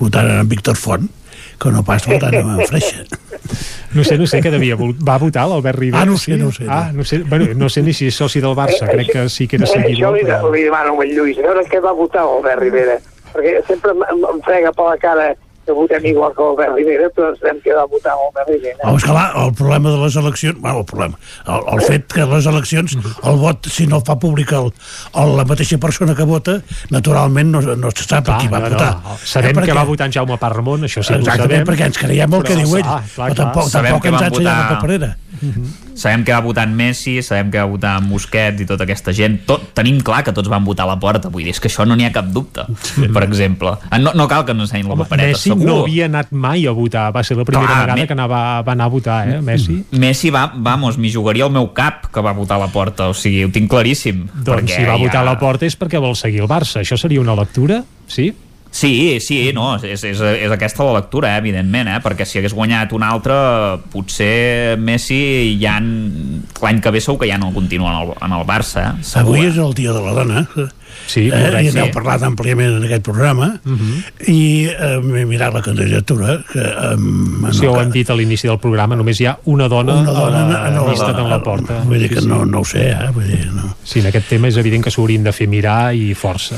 votant en Víctor Font, que no pas votant en Freixa. No sé, no sé què devia... vol- Va votar l'Albert Rivera? Ah, no sé, no sé, no. Ah, no sé, bueno, no sé ni si és soci del Barça, crec que sí que era Eh, això seguidor. li, Però... li demano al Lluís, a veure què va votar l'Albert Rivera, perquè sempre em, em- em frega per la cara que votem igual que l'Albert Rivera, però ens hem quedat a votar l'Albert Rivera. Oh, és que clar, el problema de les eleccions... Bueno, el problema, el, el fet que les eleccions, el vot, si no fa públic el, el, la mateixa persona que vota, naturalment no, no se sap a qui va no, votar. no. Sabem Eh, que perquè- va votar en Jaume Parramon, això sí que ho Exactament, sabem. perquè ens creiem el que diu ell, clar, clar, però clar. tampoc, tampoc que ens ha ensenyat la votar- paperera. Sabem que va votar en Messi, sabem que va votar en Busquets i tota aquesta gent. Tot, tenim clar que tots van votar a la porta, vull dir, és que això no n'hi ha cap dubte, per exemple. Ah, No, no cal que ens ensenyin la papereta, Messi segur. no havia anat mai a votar, va ser la primera Clar, vegada Me- que anava, va anar a votar, eh, Messi. Messi va, vamos, m'hi jugaria el meu cap que va votar a la porta, o sigui, ho tinc claríssim. Doncs si va votar ja- a la porta és perquè vol seguir el Barça. Això seria una lectura? Sí? Sí, sí, no, és, és, és aquesta la lectura, eh, evidentment, eh, perquè si hagués guanyat un altre, potser Messi ja l'any que ve segur que ja no continua en el, en el Barça. Eh? Segur, Avui eh? és el dia de la dona. Sí, eh, I n'heu sí. parlat àmpliament en aquest programa. Uh -huh. I eh, m'he mirat la candidatura. Que, eh, el ho ca- hem dit a l'inici del programa, només hi ha una dona, Una dona a la en el- llista en la porta. Vull dir que Sí, sí. no, no ho sé, eh? Vull dir, no. Sí, en aquest tema és evident que s'ho haurien de fer mirar i força.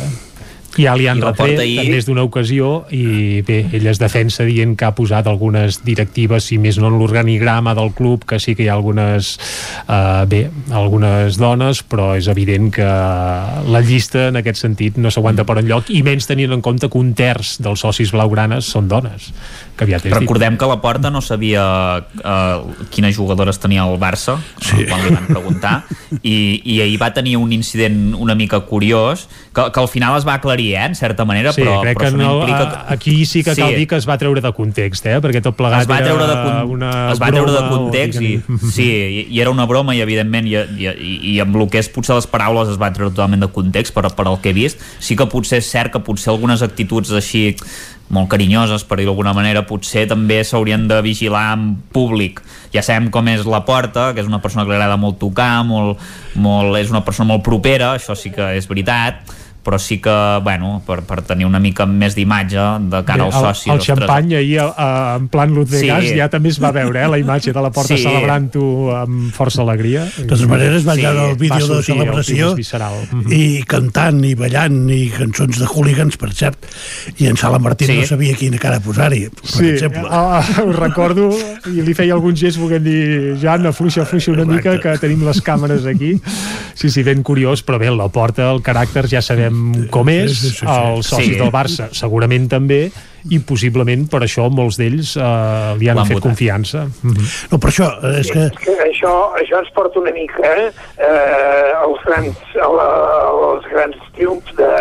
Ja li han retret ahir- en més d'una ocasió i bé, ell es defensa dient que ha posat algunes directives, si més no en l'organigrama del club, que sí que hi ha algunes eh, bé, algunes dones, però és evident que la llista en aquest sentit no s'aguanta per enlloc i menys tenint en compte que un terç dels socis blaugranes són dones que aviat és dit. Recordem que la Porta no sabia eh, quines jugadores tenia el Barça sí. quan li van preguntar i, i ahir va tenir un incident una mica curiós que, que al final es va aclarir, eh, en certa manera Sí, però, crec però que no, implica a- aquí sí que cal Sí. dir que es va treure de context, eh? perquè tot plegat es va treure de, con una es va treure de broma o context i, sí, i, i era una broma i evidentment i, i, i, i amb el que és potser les paraules es va treure totalment de context per, per el que he vist sí que potser és cert que potser algunes actituds així molt carinyoses, per dir-ho d'alguna manera, potser també s'haurien de vigilar en públic. Ja sabem com és la Porta, que és una persona que li agrada molt tocar, molt, molt, és una persona molt propera, això sí que és veritat, però sí que, bueno, per, per tenir una mica més d'imatge de cara Bé, el, socis. el ostres, xampany ahir a, en plan Luz Vegas Sí. ja també es va veure, eh, la imatge de la porta Sí. celebrant-ho amb força alegria. De totes maneres, va Sí, veure el vídeo de el celebració i cantant i ballant i cançons de hooligans, per cert, i en Sala Martín Sí. no sabia quina cara posar-hi, per Sí, exemple. ah, ho recordo i li feia algun gest volent dir Jan, afluixa, afluixa una mica que tenim les càmeres aquí sí, sí, ben curiós, però bé, la porta el caràcter ja sabem com és Sí, sí, sí, sí. els socis Sí. del Barça segurament també i possiblement per això molts d'ells eh, li han fet votat. confiança Mhm. No, per això, eh, és que... És que això, això ens porta una mica eh, als grans, a la, als grans triomfs de,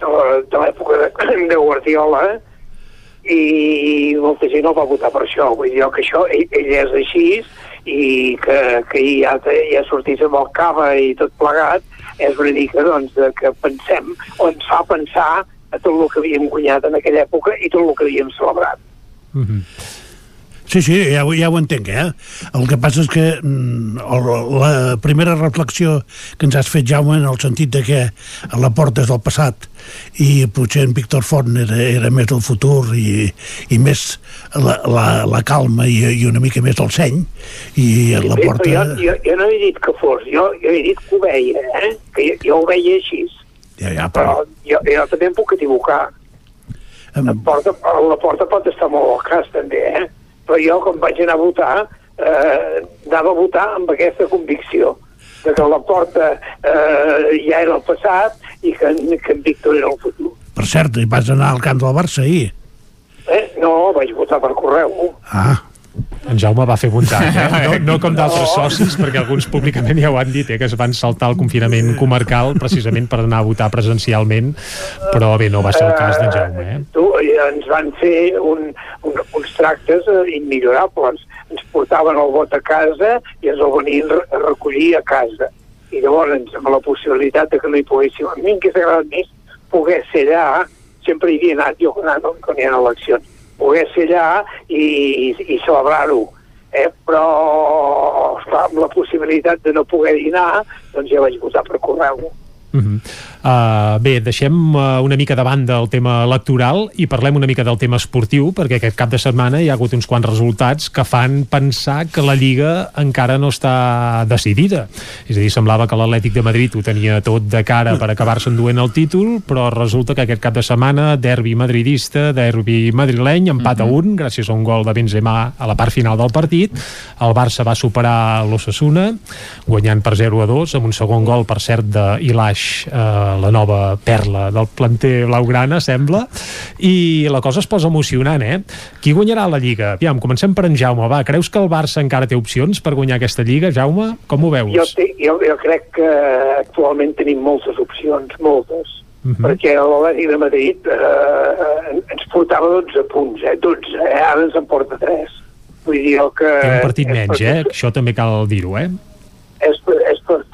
de, l'època de, de Guardiola i molta gent no va votar per això. Vull dir que això, ell, ell és així i que, que ja, ja sortís amb el cava i tot plegat és una mica doncs, de que pensem o ens fa pensar a tot el que havíem guanyat en aquella època i tot el que havíem celebrat. Mhm. Sí, sí, ja, ja ho entenc, eh? El que passa és que mm, la primera reflexió que ens has fet, Jaume, en el sentit de que la porta és del passat i potser en Víctor Font era, era més del futur i, i més la, la, la calma i, i una mica més el seny i la Bé, porta... Però jo, jo, jo no he dit que fos, jo, jo he dit que ho veia, eh? que jo, jo ho veia així. Ja, ja, Però jo, jo també em puc equivocar. La porta, la porta pot estar molt al cas, també, eh? Però jo, quan vaig anar a votar, eh, anava a votar amb aquesta convicció de que la porta eh, ja era el passat i que, que en Víctor era el futur. Per cert, vas anar al camp del Barça ahir. Eh? No, vaig votar per correu. Ah, En Jaume va fer bondat, eh? No, no com d'altres socis, perquè alguns públicament ja ho han dit, eh? que es van saltar el confinament comarcal precisament per anar a votar presencialment, però bé, no va ser el cas d'en Jaume, eh? Tu, eh, ens van fer un, un, uns tractes eh, immillorables. Ens portaven el vot a casa i ens el venien a recollir a casa. I llavors, amb la possibilitat de que no hi poguéssim... A mi em hauria agradat més poder ser allà, sempre hi havia anat jo quan, quan hi ha eleccions, poder ser allà i, i, i celebrar-ho. Eh? Però, esclar, amb la possibilitat de no poder dinar, doncs ja vaig votar per correu. Uh -huh. Uh, bé, deixem uh, una mica de banda el tema electoral i parlem una mica del tema esportiu, perquè aquest cap de setmana hi ha hagut uns quants resultats que fan pensar que la Lliga encara no està decidida. És a dir, semblava que l'Atlètic de Madrid ho tenia tot de cara per acabar-se enduent el títol, però resulta que aquest cap de setmana, derbi madridista, derbi madrileny, empat uh -huh. a un, gràcies a un gol de Benzema a la part final del partit. El Barça va superar l'Ossassuna, guanyant per 0 a 2, amb un segon gol, per cert, d'Ilaix, eh, la nova perla del planter blaugrana, sembla, i la cosa es posa emocionant, eh? Qui guanyarà la Lliga? Aviam, comencem per en Jaume, va, creus que el Barça encara té opcions per guanyar aquesta Lliga, Jaume? Com ho veus? Jo, jo, jo crec que actualment tenim moltes opcions, moltes, uh -huh. perquè l'Atlètic de Madrid eh, ens portava 12 punts, eh, 12, eh, ara ens en porta 3. Vull dir, el que... Té un partit menys, eh? Això també cal dir-ho, eh? És,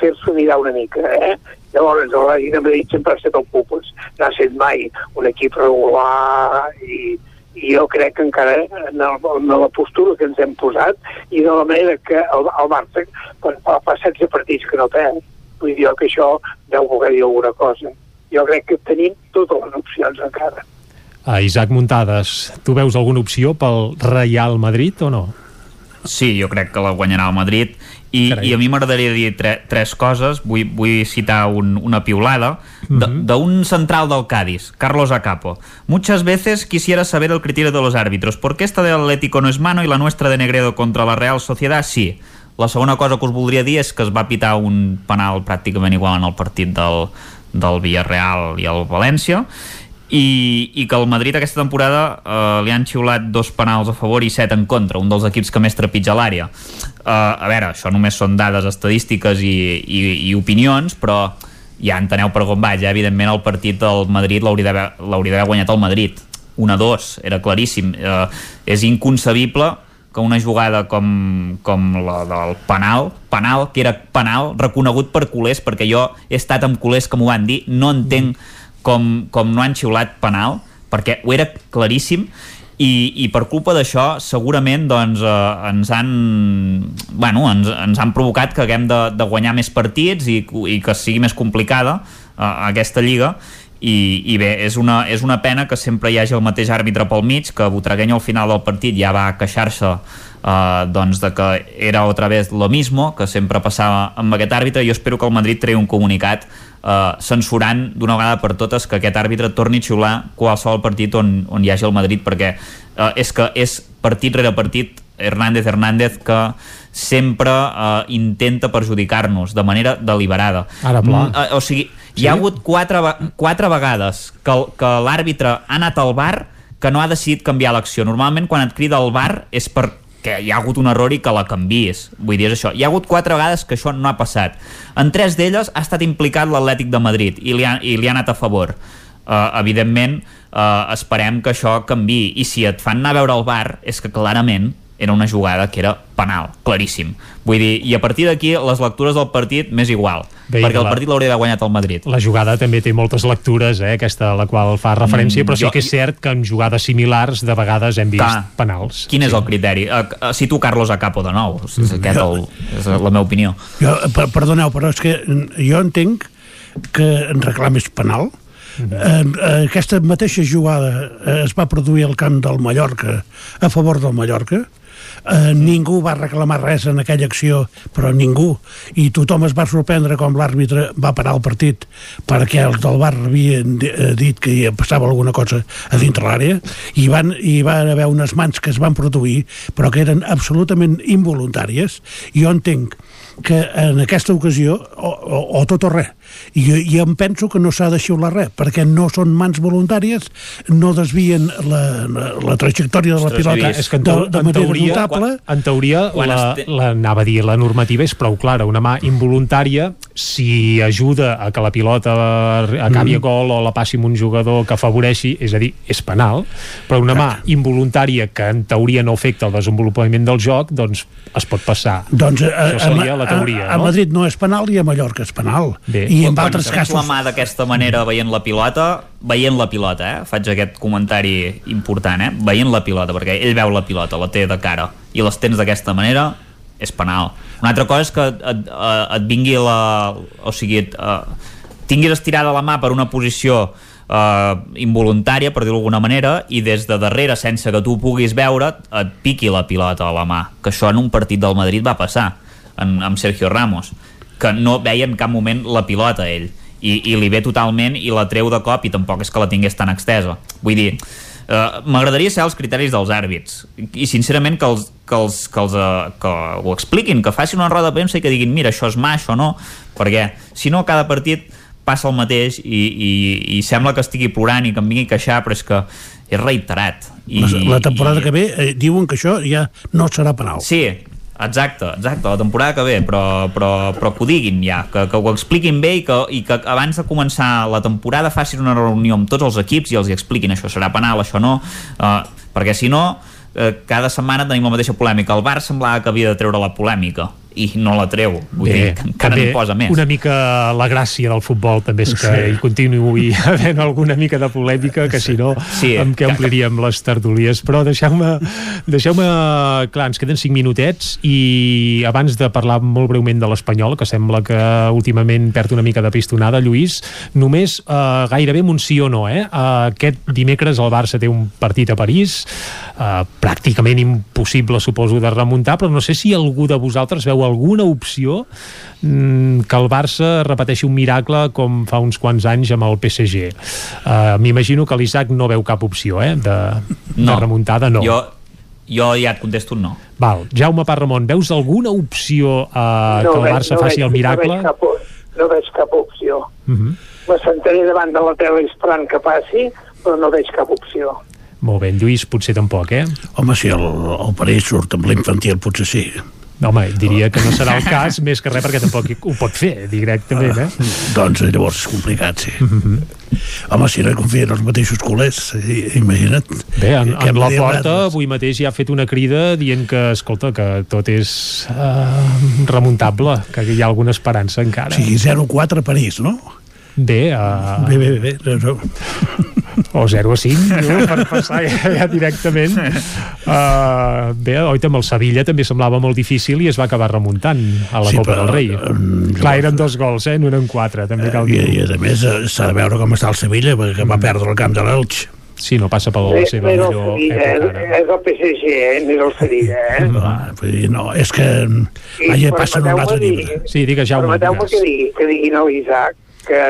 fer-s'ho mirar una mica, eh? Llavors, l'Atlètic de Madrid sempre ha estat el Pupus, no ha estat mai un equip regular i, i jo crec que encara en, el, en la postura que ens hem posat i de la manera que el, el Barça quan fa, fa 16 partits que no perd vull dir que això deu voler dir alguna cosa jo crec que tenim totes les opcions encara a Isaac Muntades, tu veus alguna opció pel Real Madrid o no? Sí, jo crec que la guanyarà el Madrid i, i a mi m'agradaria dir tre, tres coses. Vull, vull citar un, una piulada. D'un uh -huh. central del Cádiz Carlos Acapo. Muchas veces quisiera saber el criterio de los árbitros. ¿por qué esta del Atlético no es mano y la nuestra de Negredo contra la Real Sociedad? Sí. La segona cosa que us voldria dir és que es va pitar un penal pràcticament igual en el partit del, del Villarreal i el València i, i que el Madrid aquesta temporada eh, li han xiulat dos penals a favor i set en contra, un dels equips que més trepitja l'àrea. Eh, a veure, això només són dades estadístiques i, i, i opinions però ja enteneu per on vaig, ja, evidentment el partit del Madrid l'hauria d'haver guanyat el Madrid. 1-2, era claríssim. Eh, és inconcebible que una jugada com, com la del penal, penal, que era penal, reconegut per culers, perquè jo he estat amb culers que m'ho van dir, no entenc mm com, com no han xiulat penal, perquè ho era claríssim, i, i per culpa d'això segurament doncs, eh, ens han bueno, ens, ens han provocat que haguem de, de guanyar més partits i, i que sigui més complicada eh, aquesta lliga. I, i bé, és una, és una pena que sempre hi hagi el mateix àrbitre pel mig que Butragueny al final del partit ja va queixar-se eh, doncs de que era otra vez lo mismo que sempre passava amb aquest àrbitre i jo espero que el Madrid tregui un comunicat eh, censurant d'una vegada per totes que aquest àrbitre torni a xiular qualsevol partit on, on hi hagi el Madrid perquè eh, és que és partit rere partit Hernández Hernández que sempre eh, intenta perjudicar-nos de manera deliberada. Ara, pla. Mm, eh, o sigui, hi ha hagut quatre, quatre vegades que, que l'àrbitre ha anat al bar que no ha decidit canviar l'acció. Normalment quan et crida al bar és per que hi ha hagut un error i que la canvis. Vull dir, és això. Hi ha hagut quatre vegades que això no ha passat. En tres d'elles ha estat implicat l'Atlètic de Madrid i li ha, i li ha anat a favor. Uh, evidentment, uh, esperem que això canvi i si et fan anar a veure el bar és que clarament era una jugada que era penal, claríssim. Vull dir, i a partir d'aquí les lectures del partit m'és igual, Bé, perquè el partit l'hauria d'haver guanyat el Madrid. La jugada també té moltes lectures, eh, aquesta a la qual fa referència, mm, però sí jo, que és cert que en jugades similars de vegades hem vist clar, penals. Quin sí. és el criteri? Uh, tu Carlos Acapo de nou, és, mm. aquest el, és la meva opinió. Jo, perdoneu, però és que jo entenc que en reclames penal, Mm -hmm. eh, aquesta mateixa jugada eh, es va produir al camp del Mallorca a favor del Mallorca eh, ningú va reclamar res en aquella acció, però ningú. I tothom es va sorprendre com l'àrbitre va parar el partit perquè els del bar havien eh, dit que hi passava alguna cosa a dintre l'àrea i van, hi van haver unes mans que es van produir però que eren absolutament involuntàries. Jo entenc que en aquesta ocasió o, o, o tot o res i, i em penso que no s'ha de xiular res perquè no són mans voluntàries no desvien la, la, la trajectòria de la pilota és que en, de, de manera teoria, notable quan, en teoria la, la, anava a dir la normativa és prou clara una mà involuntària si ajuda a que la pilota acabi mm. a gol o la passi amb un jugador que afavoreixi, és a dir, és penal però una mà involuntària que en teoria no afecta el desenvolupament del joc doncs es pot passar doncs, a, Això seria a, la teoria, a, no? a Madrid no és penal i a Mallorca és penal Bé. i en altres casos... la mà d'aquesta manera veient la pilota veient la pilota, eh? faig aquest comentari important, eh? veient la pilota perquè ell veu la pilota, la té de cara i les tens d'aquesta manera és penal una altra cosa és que et, et, et vingui la... o sigui, et, tinguis estirada la mà per una posició eh, involuntària, per dir-ho d'alguna manera, i des de darrere, sense que tu puguis veure, et piqui la pilota a la mà. Que això en un partit del Madrid va passar, en, amb Sergio Ramos, que no veia en cap moment la pilota ell, i, i li ve totalment i la treu de cop i tampoc és que la tingués tan extesa. Vull dir, Uh, M'agradaria saber els criteris dels àrbits i sincerament que els, que, els, que, els, uh, que ho expliquin, que facin una roda de premsa i que diguin mira, això és mà, això no, perquè si no cada partit passa el mateix i, i, i sembla que estigui plorant i que em vingui a queixar, però és que és reiterat. I, la temporada i... que ve eh, diuen que això ja no serà penal. Sí, Exacte, exacte, la temporada que ve, però, però, però que ho diguin ja, que, que ho expliquin bé i que, i que abans de començar la temporada facin una reunió amb tots els equips i els hi expliquin això serà penal, això no, uh, perquè si no, uh, cada setmana tenim la mateixa polèmica. El Bar semblava que havia de treure la polèmica i no la treu, vull Bé, dir, que encara n'hi posa més. Una mica la gràcia del futbol també és que sí. hi continuï havent alguna mica de polèmica, que si no, sí, amb què ompliríem les tertulies. Però deixeu-me, deixeu-me, clar, ens queden 5 minutets i abans de parlar molt breument de l'Espanyol, que sembla que últimament perd una mica de pistonada, Lluís, només eh, gairebé un sí o no, eh? Aquest dimecres el Barça té un partit a París, eh, pràcticament impossible, suposo, de remuntar, però no sé si algú de vosaltres veu alguna opció mm, que el Barça repeteixi un miracle com fa uns quants anys amb el PSG. Uh, M'imagino que l'Isaac no veu cap opció eh, de, no. de remuntada, no. Jo, jo ja et contesto no. Val. Jaume Parramon, veus alguna opció uh, no que el Barça no faci veig, el miracle? No veig cap, no veig cap opció. Uh -huh. Me sentaré davant de la tele esperant que passi, però no veig cap opció. Molt bé, Lluís potser tampoc, eh? Home, si el, el París surt amb l'infantil, potser sí. No, home, diria que no serà el cas, més que res perquè tampoc ho pot fer directament, eh? Ah, doncs llavors és complicat, sí. Mm -hmm. Home, si no hi confien els mateixos culers, imagina't. Bé, en, en la porta avui mateix ja ha fet una crida dient que, escolta, que tot és uh, remuntable, que hi ha alguna esperança encara. O sigui, 0-4 a París, no? Bé, uh... bé, bé, bé, bé. o 0 a 5 no? per passar ja, ja directament uh, bé, oita amb el Sevilla també semblava molt difícil i es va acabar remuntant a la Sí, Copa però, del Rei um, clar, eren dos gols, eh? no eren quatre també cal I, dir I a més eh, s'ha de veure com està el Sevilla, perquè va perdre el camp de l'Elx. Sí, no passa per la seva millor Sevilla, època eh? ara. és el PSG, eh? més el Sevilla. Eh? Vull dir, no, és que I allà passen a un altre nivell. Sí, digues, Jaume, Permeteu-me que digui, que diguin a l'Isaac que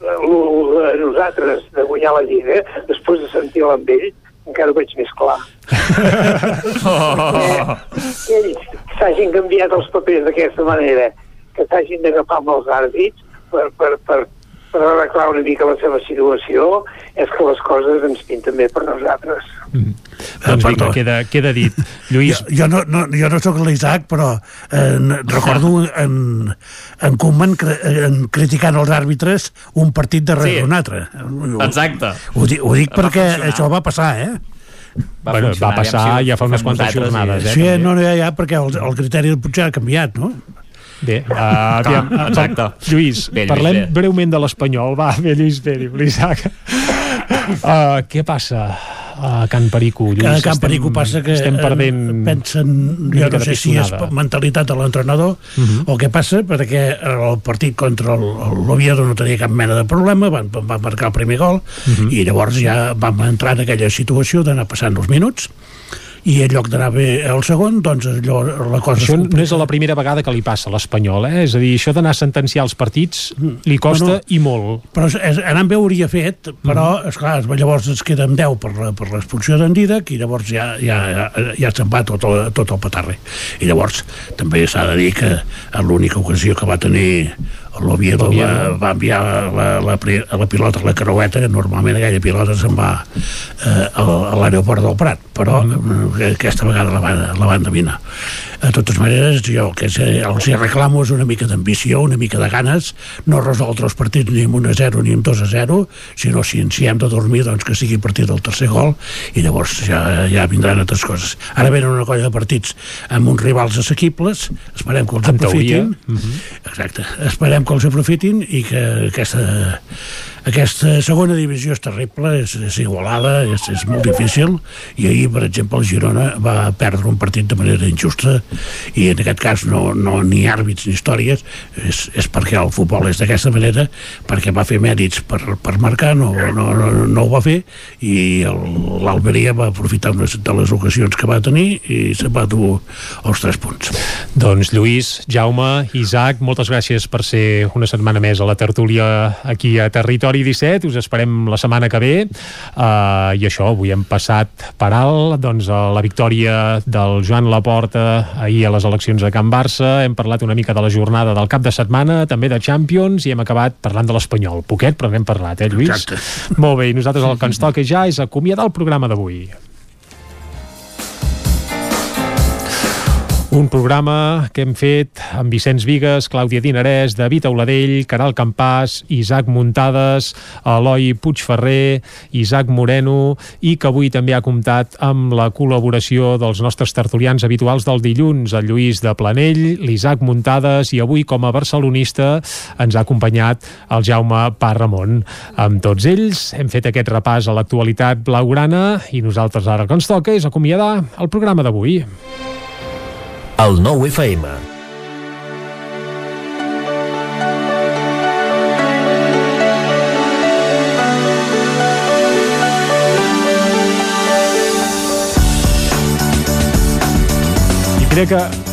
de nosaltres de guanyar la Lliga, després de sentir amb ell, encara ho veig més clar. Oh. Que ells s'hagin canviat els papers d'aquesta manera, que s'hagin d'agafar amb els àrbits per, per, per, per arreglar una mica la seva situació, és que les coses ens pinten bé per nosaltres. doncs vinga, queda, queda dit Lluís, Jo, jo, no, no, jo no sóc l'Isaac, però eh, recordo en, en Koeman en criticant els àrbitres un partit darrere Sí. un altre. Exacte. Ho, di, ho dic Va perquè funcionar. això va passar, eh? Va, Bueno, va passar ho ja fa unes quantes jornades, eh? Sí, no, no, ja, ja, perquè el, el criteri potser ha canviat, no? Bé, uh, aviam, Clar, exacte. Lluís, Bé, Lluís, parlem bé. breument de l'Espanyol. Va, bé, Lluís, bé, diu l'Isaac. Uh, què passa a Can Perico, Lluís? Cada Can Estem- Perico passa que Estem eh, perdent... pensen, jo no sé si és mentalitat de l'entrenador Mhm. uh -huh. o què passa, perquè el partit contra l'Oviedo no tenia cap mena de problema, van, van marcar el primer gol Mhm. uh -huh. i llavors ja vam entrar en aquella situació d'anar passant els minuts i en lloc d'anar bé el segon, doncs allò, la cosa Això no és la primera vegada que li passa a l'Espanyol, eh? És a dir, això d'anar a sentenciar els partits li costa Bueno, i molt. però és, és, anant bé ho hauria fet, però, mm. esclar, llavors es queda amb 10 per, la- per l'expulsió d'en Didac i llavors ja, ja, ja, ja se'n va tot el, tot el petarre. I llavors també s'ha de dir que en l'única ocasió que va tenir l'Oviedo va, va enviar la, la, pri- la pilota a la creueta, que normalment aquella pilota se'n va eh, a, l'aeroport del Prat, però mm. aquesta vegada la van, la van dominar. De totes maneres, jo que sé, els hi reclamo és una mica d'ambició, una mica de ganes, no resoldre els partits ni amb 1 a 0 ni amb 2 a 0, sinó si, si hem de dormir, doncs que sigui a partir del tercer gol i llavors ja, ja vindran altres coses. Ara venen una colla de partits amb uns rivals assequibles, esperem que els En teoria. aprofitin. Exacte. Esperem que els aprofitin i que aquesta, aquesta segona divisió és terrible, és, és igualada, és, és molt difícil, i ahir, per exemple, el Girona va perdre un partit de manera injusta, i en aquest cas no, no ni àrbits ni històries, és, és perquè el futbol és d'aquesta manera, perquè va fer mèrits per, per marcar, no, no, no, no ho va fer, i l'Alberia va aprofitar unes de les ocasions que va tenir i se va dur els tres punts. Doncs Lluís, Jaume, Isaac, moltes gràcies per ser una setmana més a la tertúlia aquí a Territori 17. Us esperem la setmana que ve. Uh, I això, avui hem passat per alt doncs, a la victòria del Joan Laporta ahir a les eleccions a Can Barça. Hem parlat una mica de la jornada del cap de setmana, també de Champions, i hem acabat parlant de l'Espanyol. Poquet, però n'hem parlat, eh, Lluís? Exacte. Molt bé, i nosaltres el que ens toca ja és acomiadar el programa d'avui. Un programa que hem fet amb Vicenç Vigues, Clàudia Dinarès, David Auladell, Caral Campàs, Isaac Muntades, Eloi Puigferrer, Isaac Moreno i que avui també ha comptat amb la col·laboració dels nostres tertulians habituals del dilluns, el Lluís de Planell, l'Isaac Muntades i avui com a barcelonista ens ha acompanyat el Jaume Parramon. Amb tots ells hem fet aquest repàs a l'actualitat blaugrana i nosaltres ara el que ens toca és acomiadar el programa d'avui. El nou FM. I mira que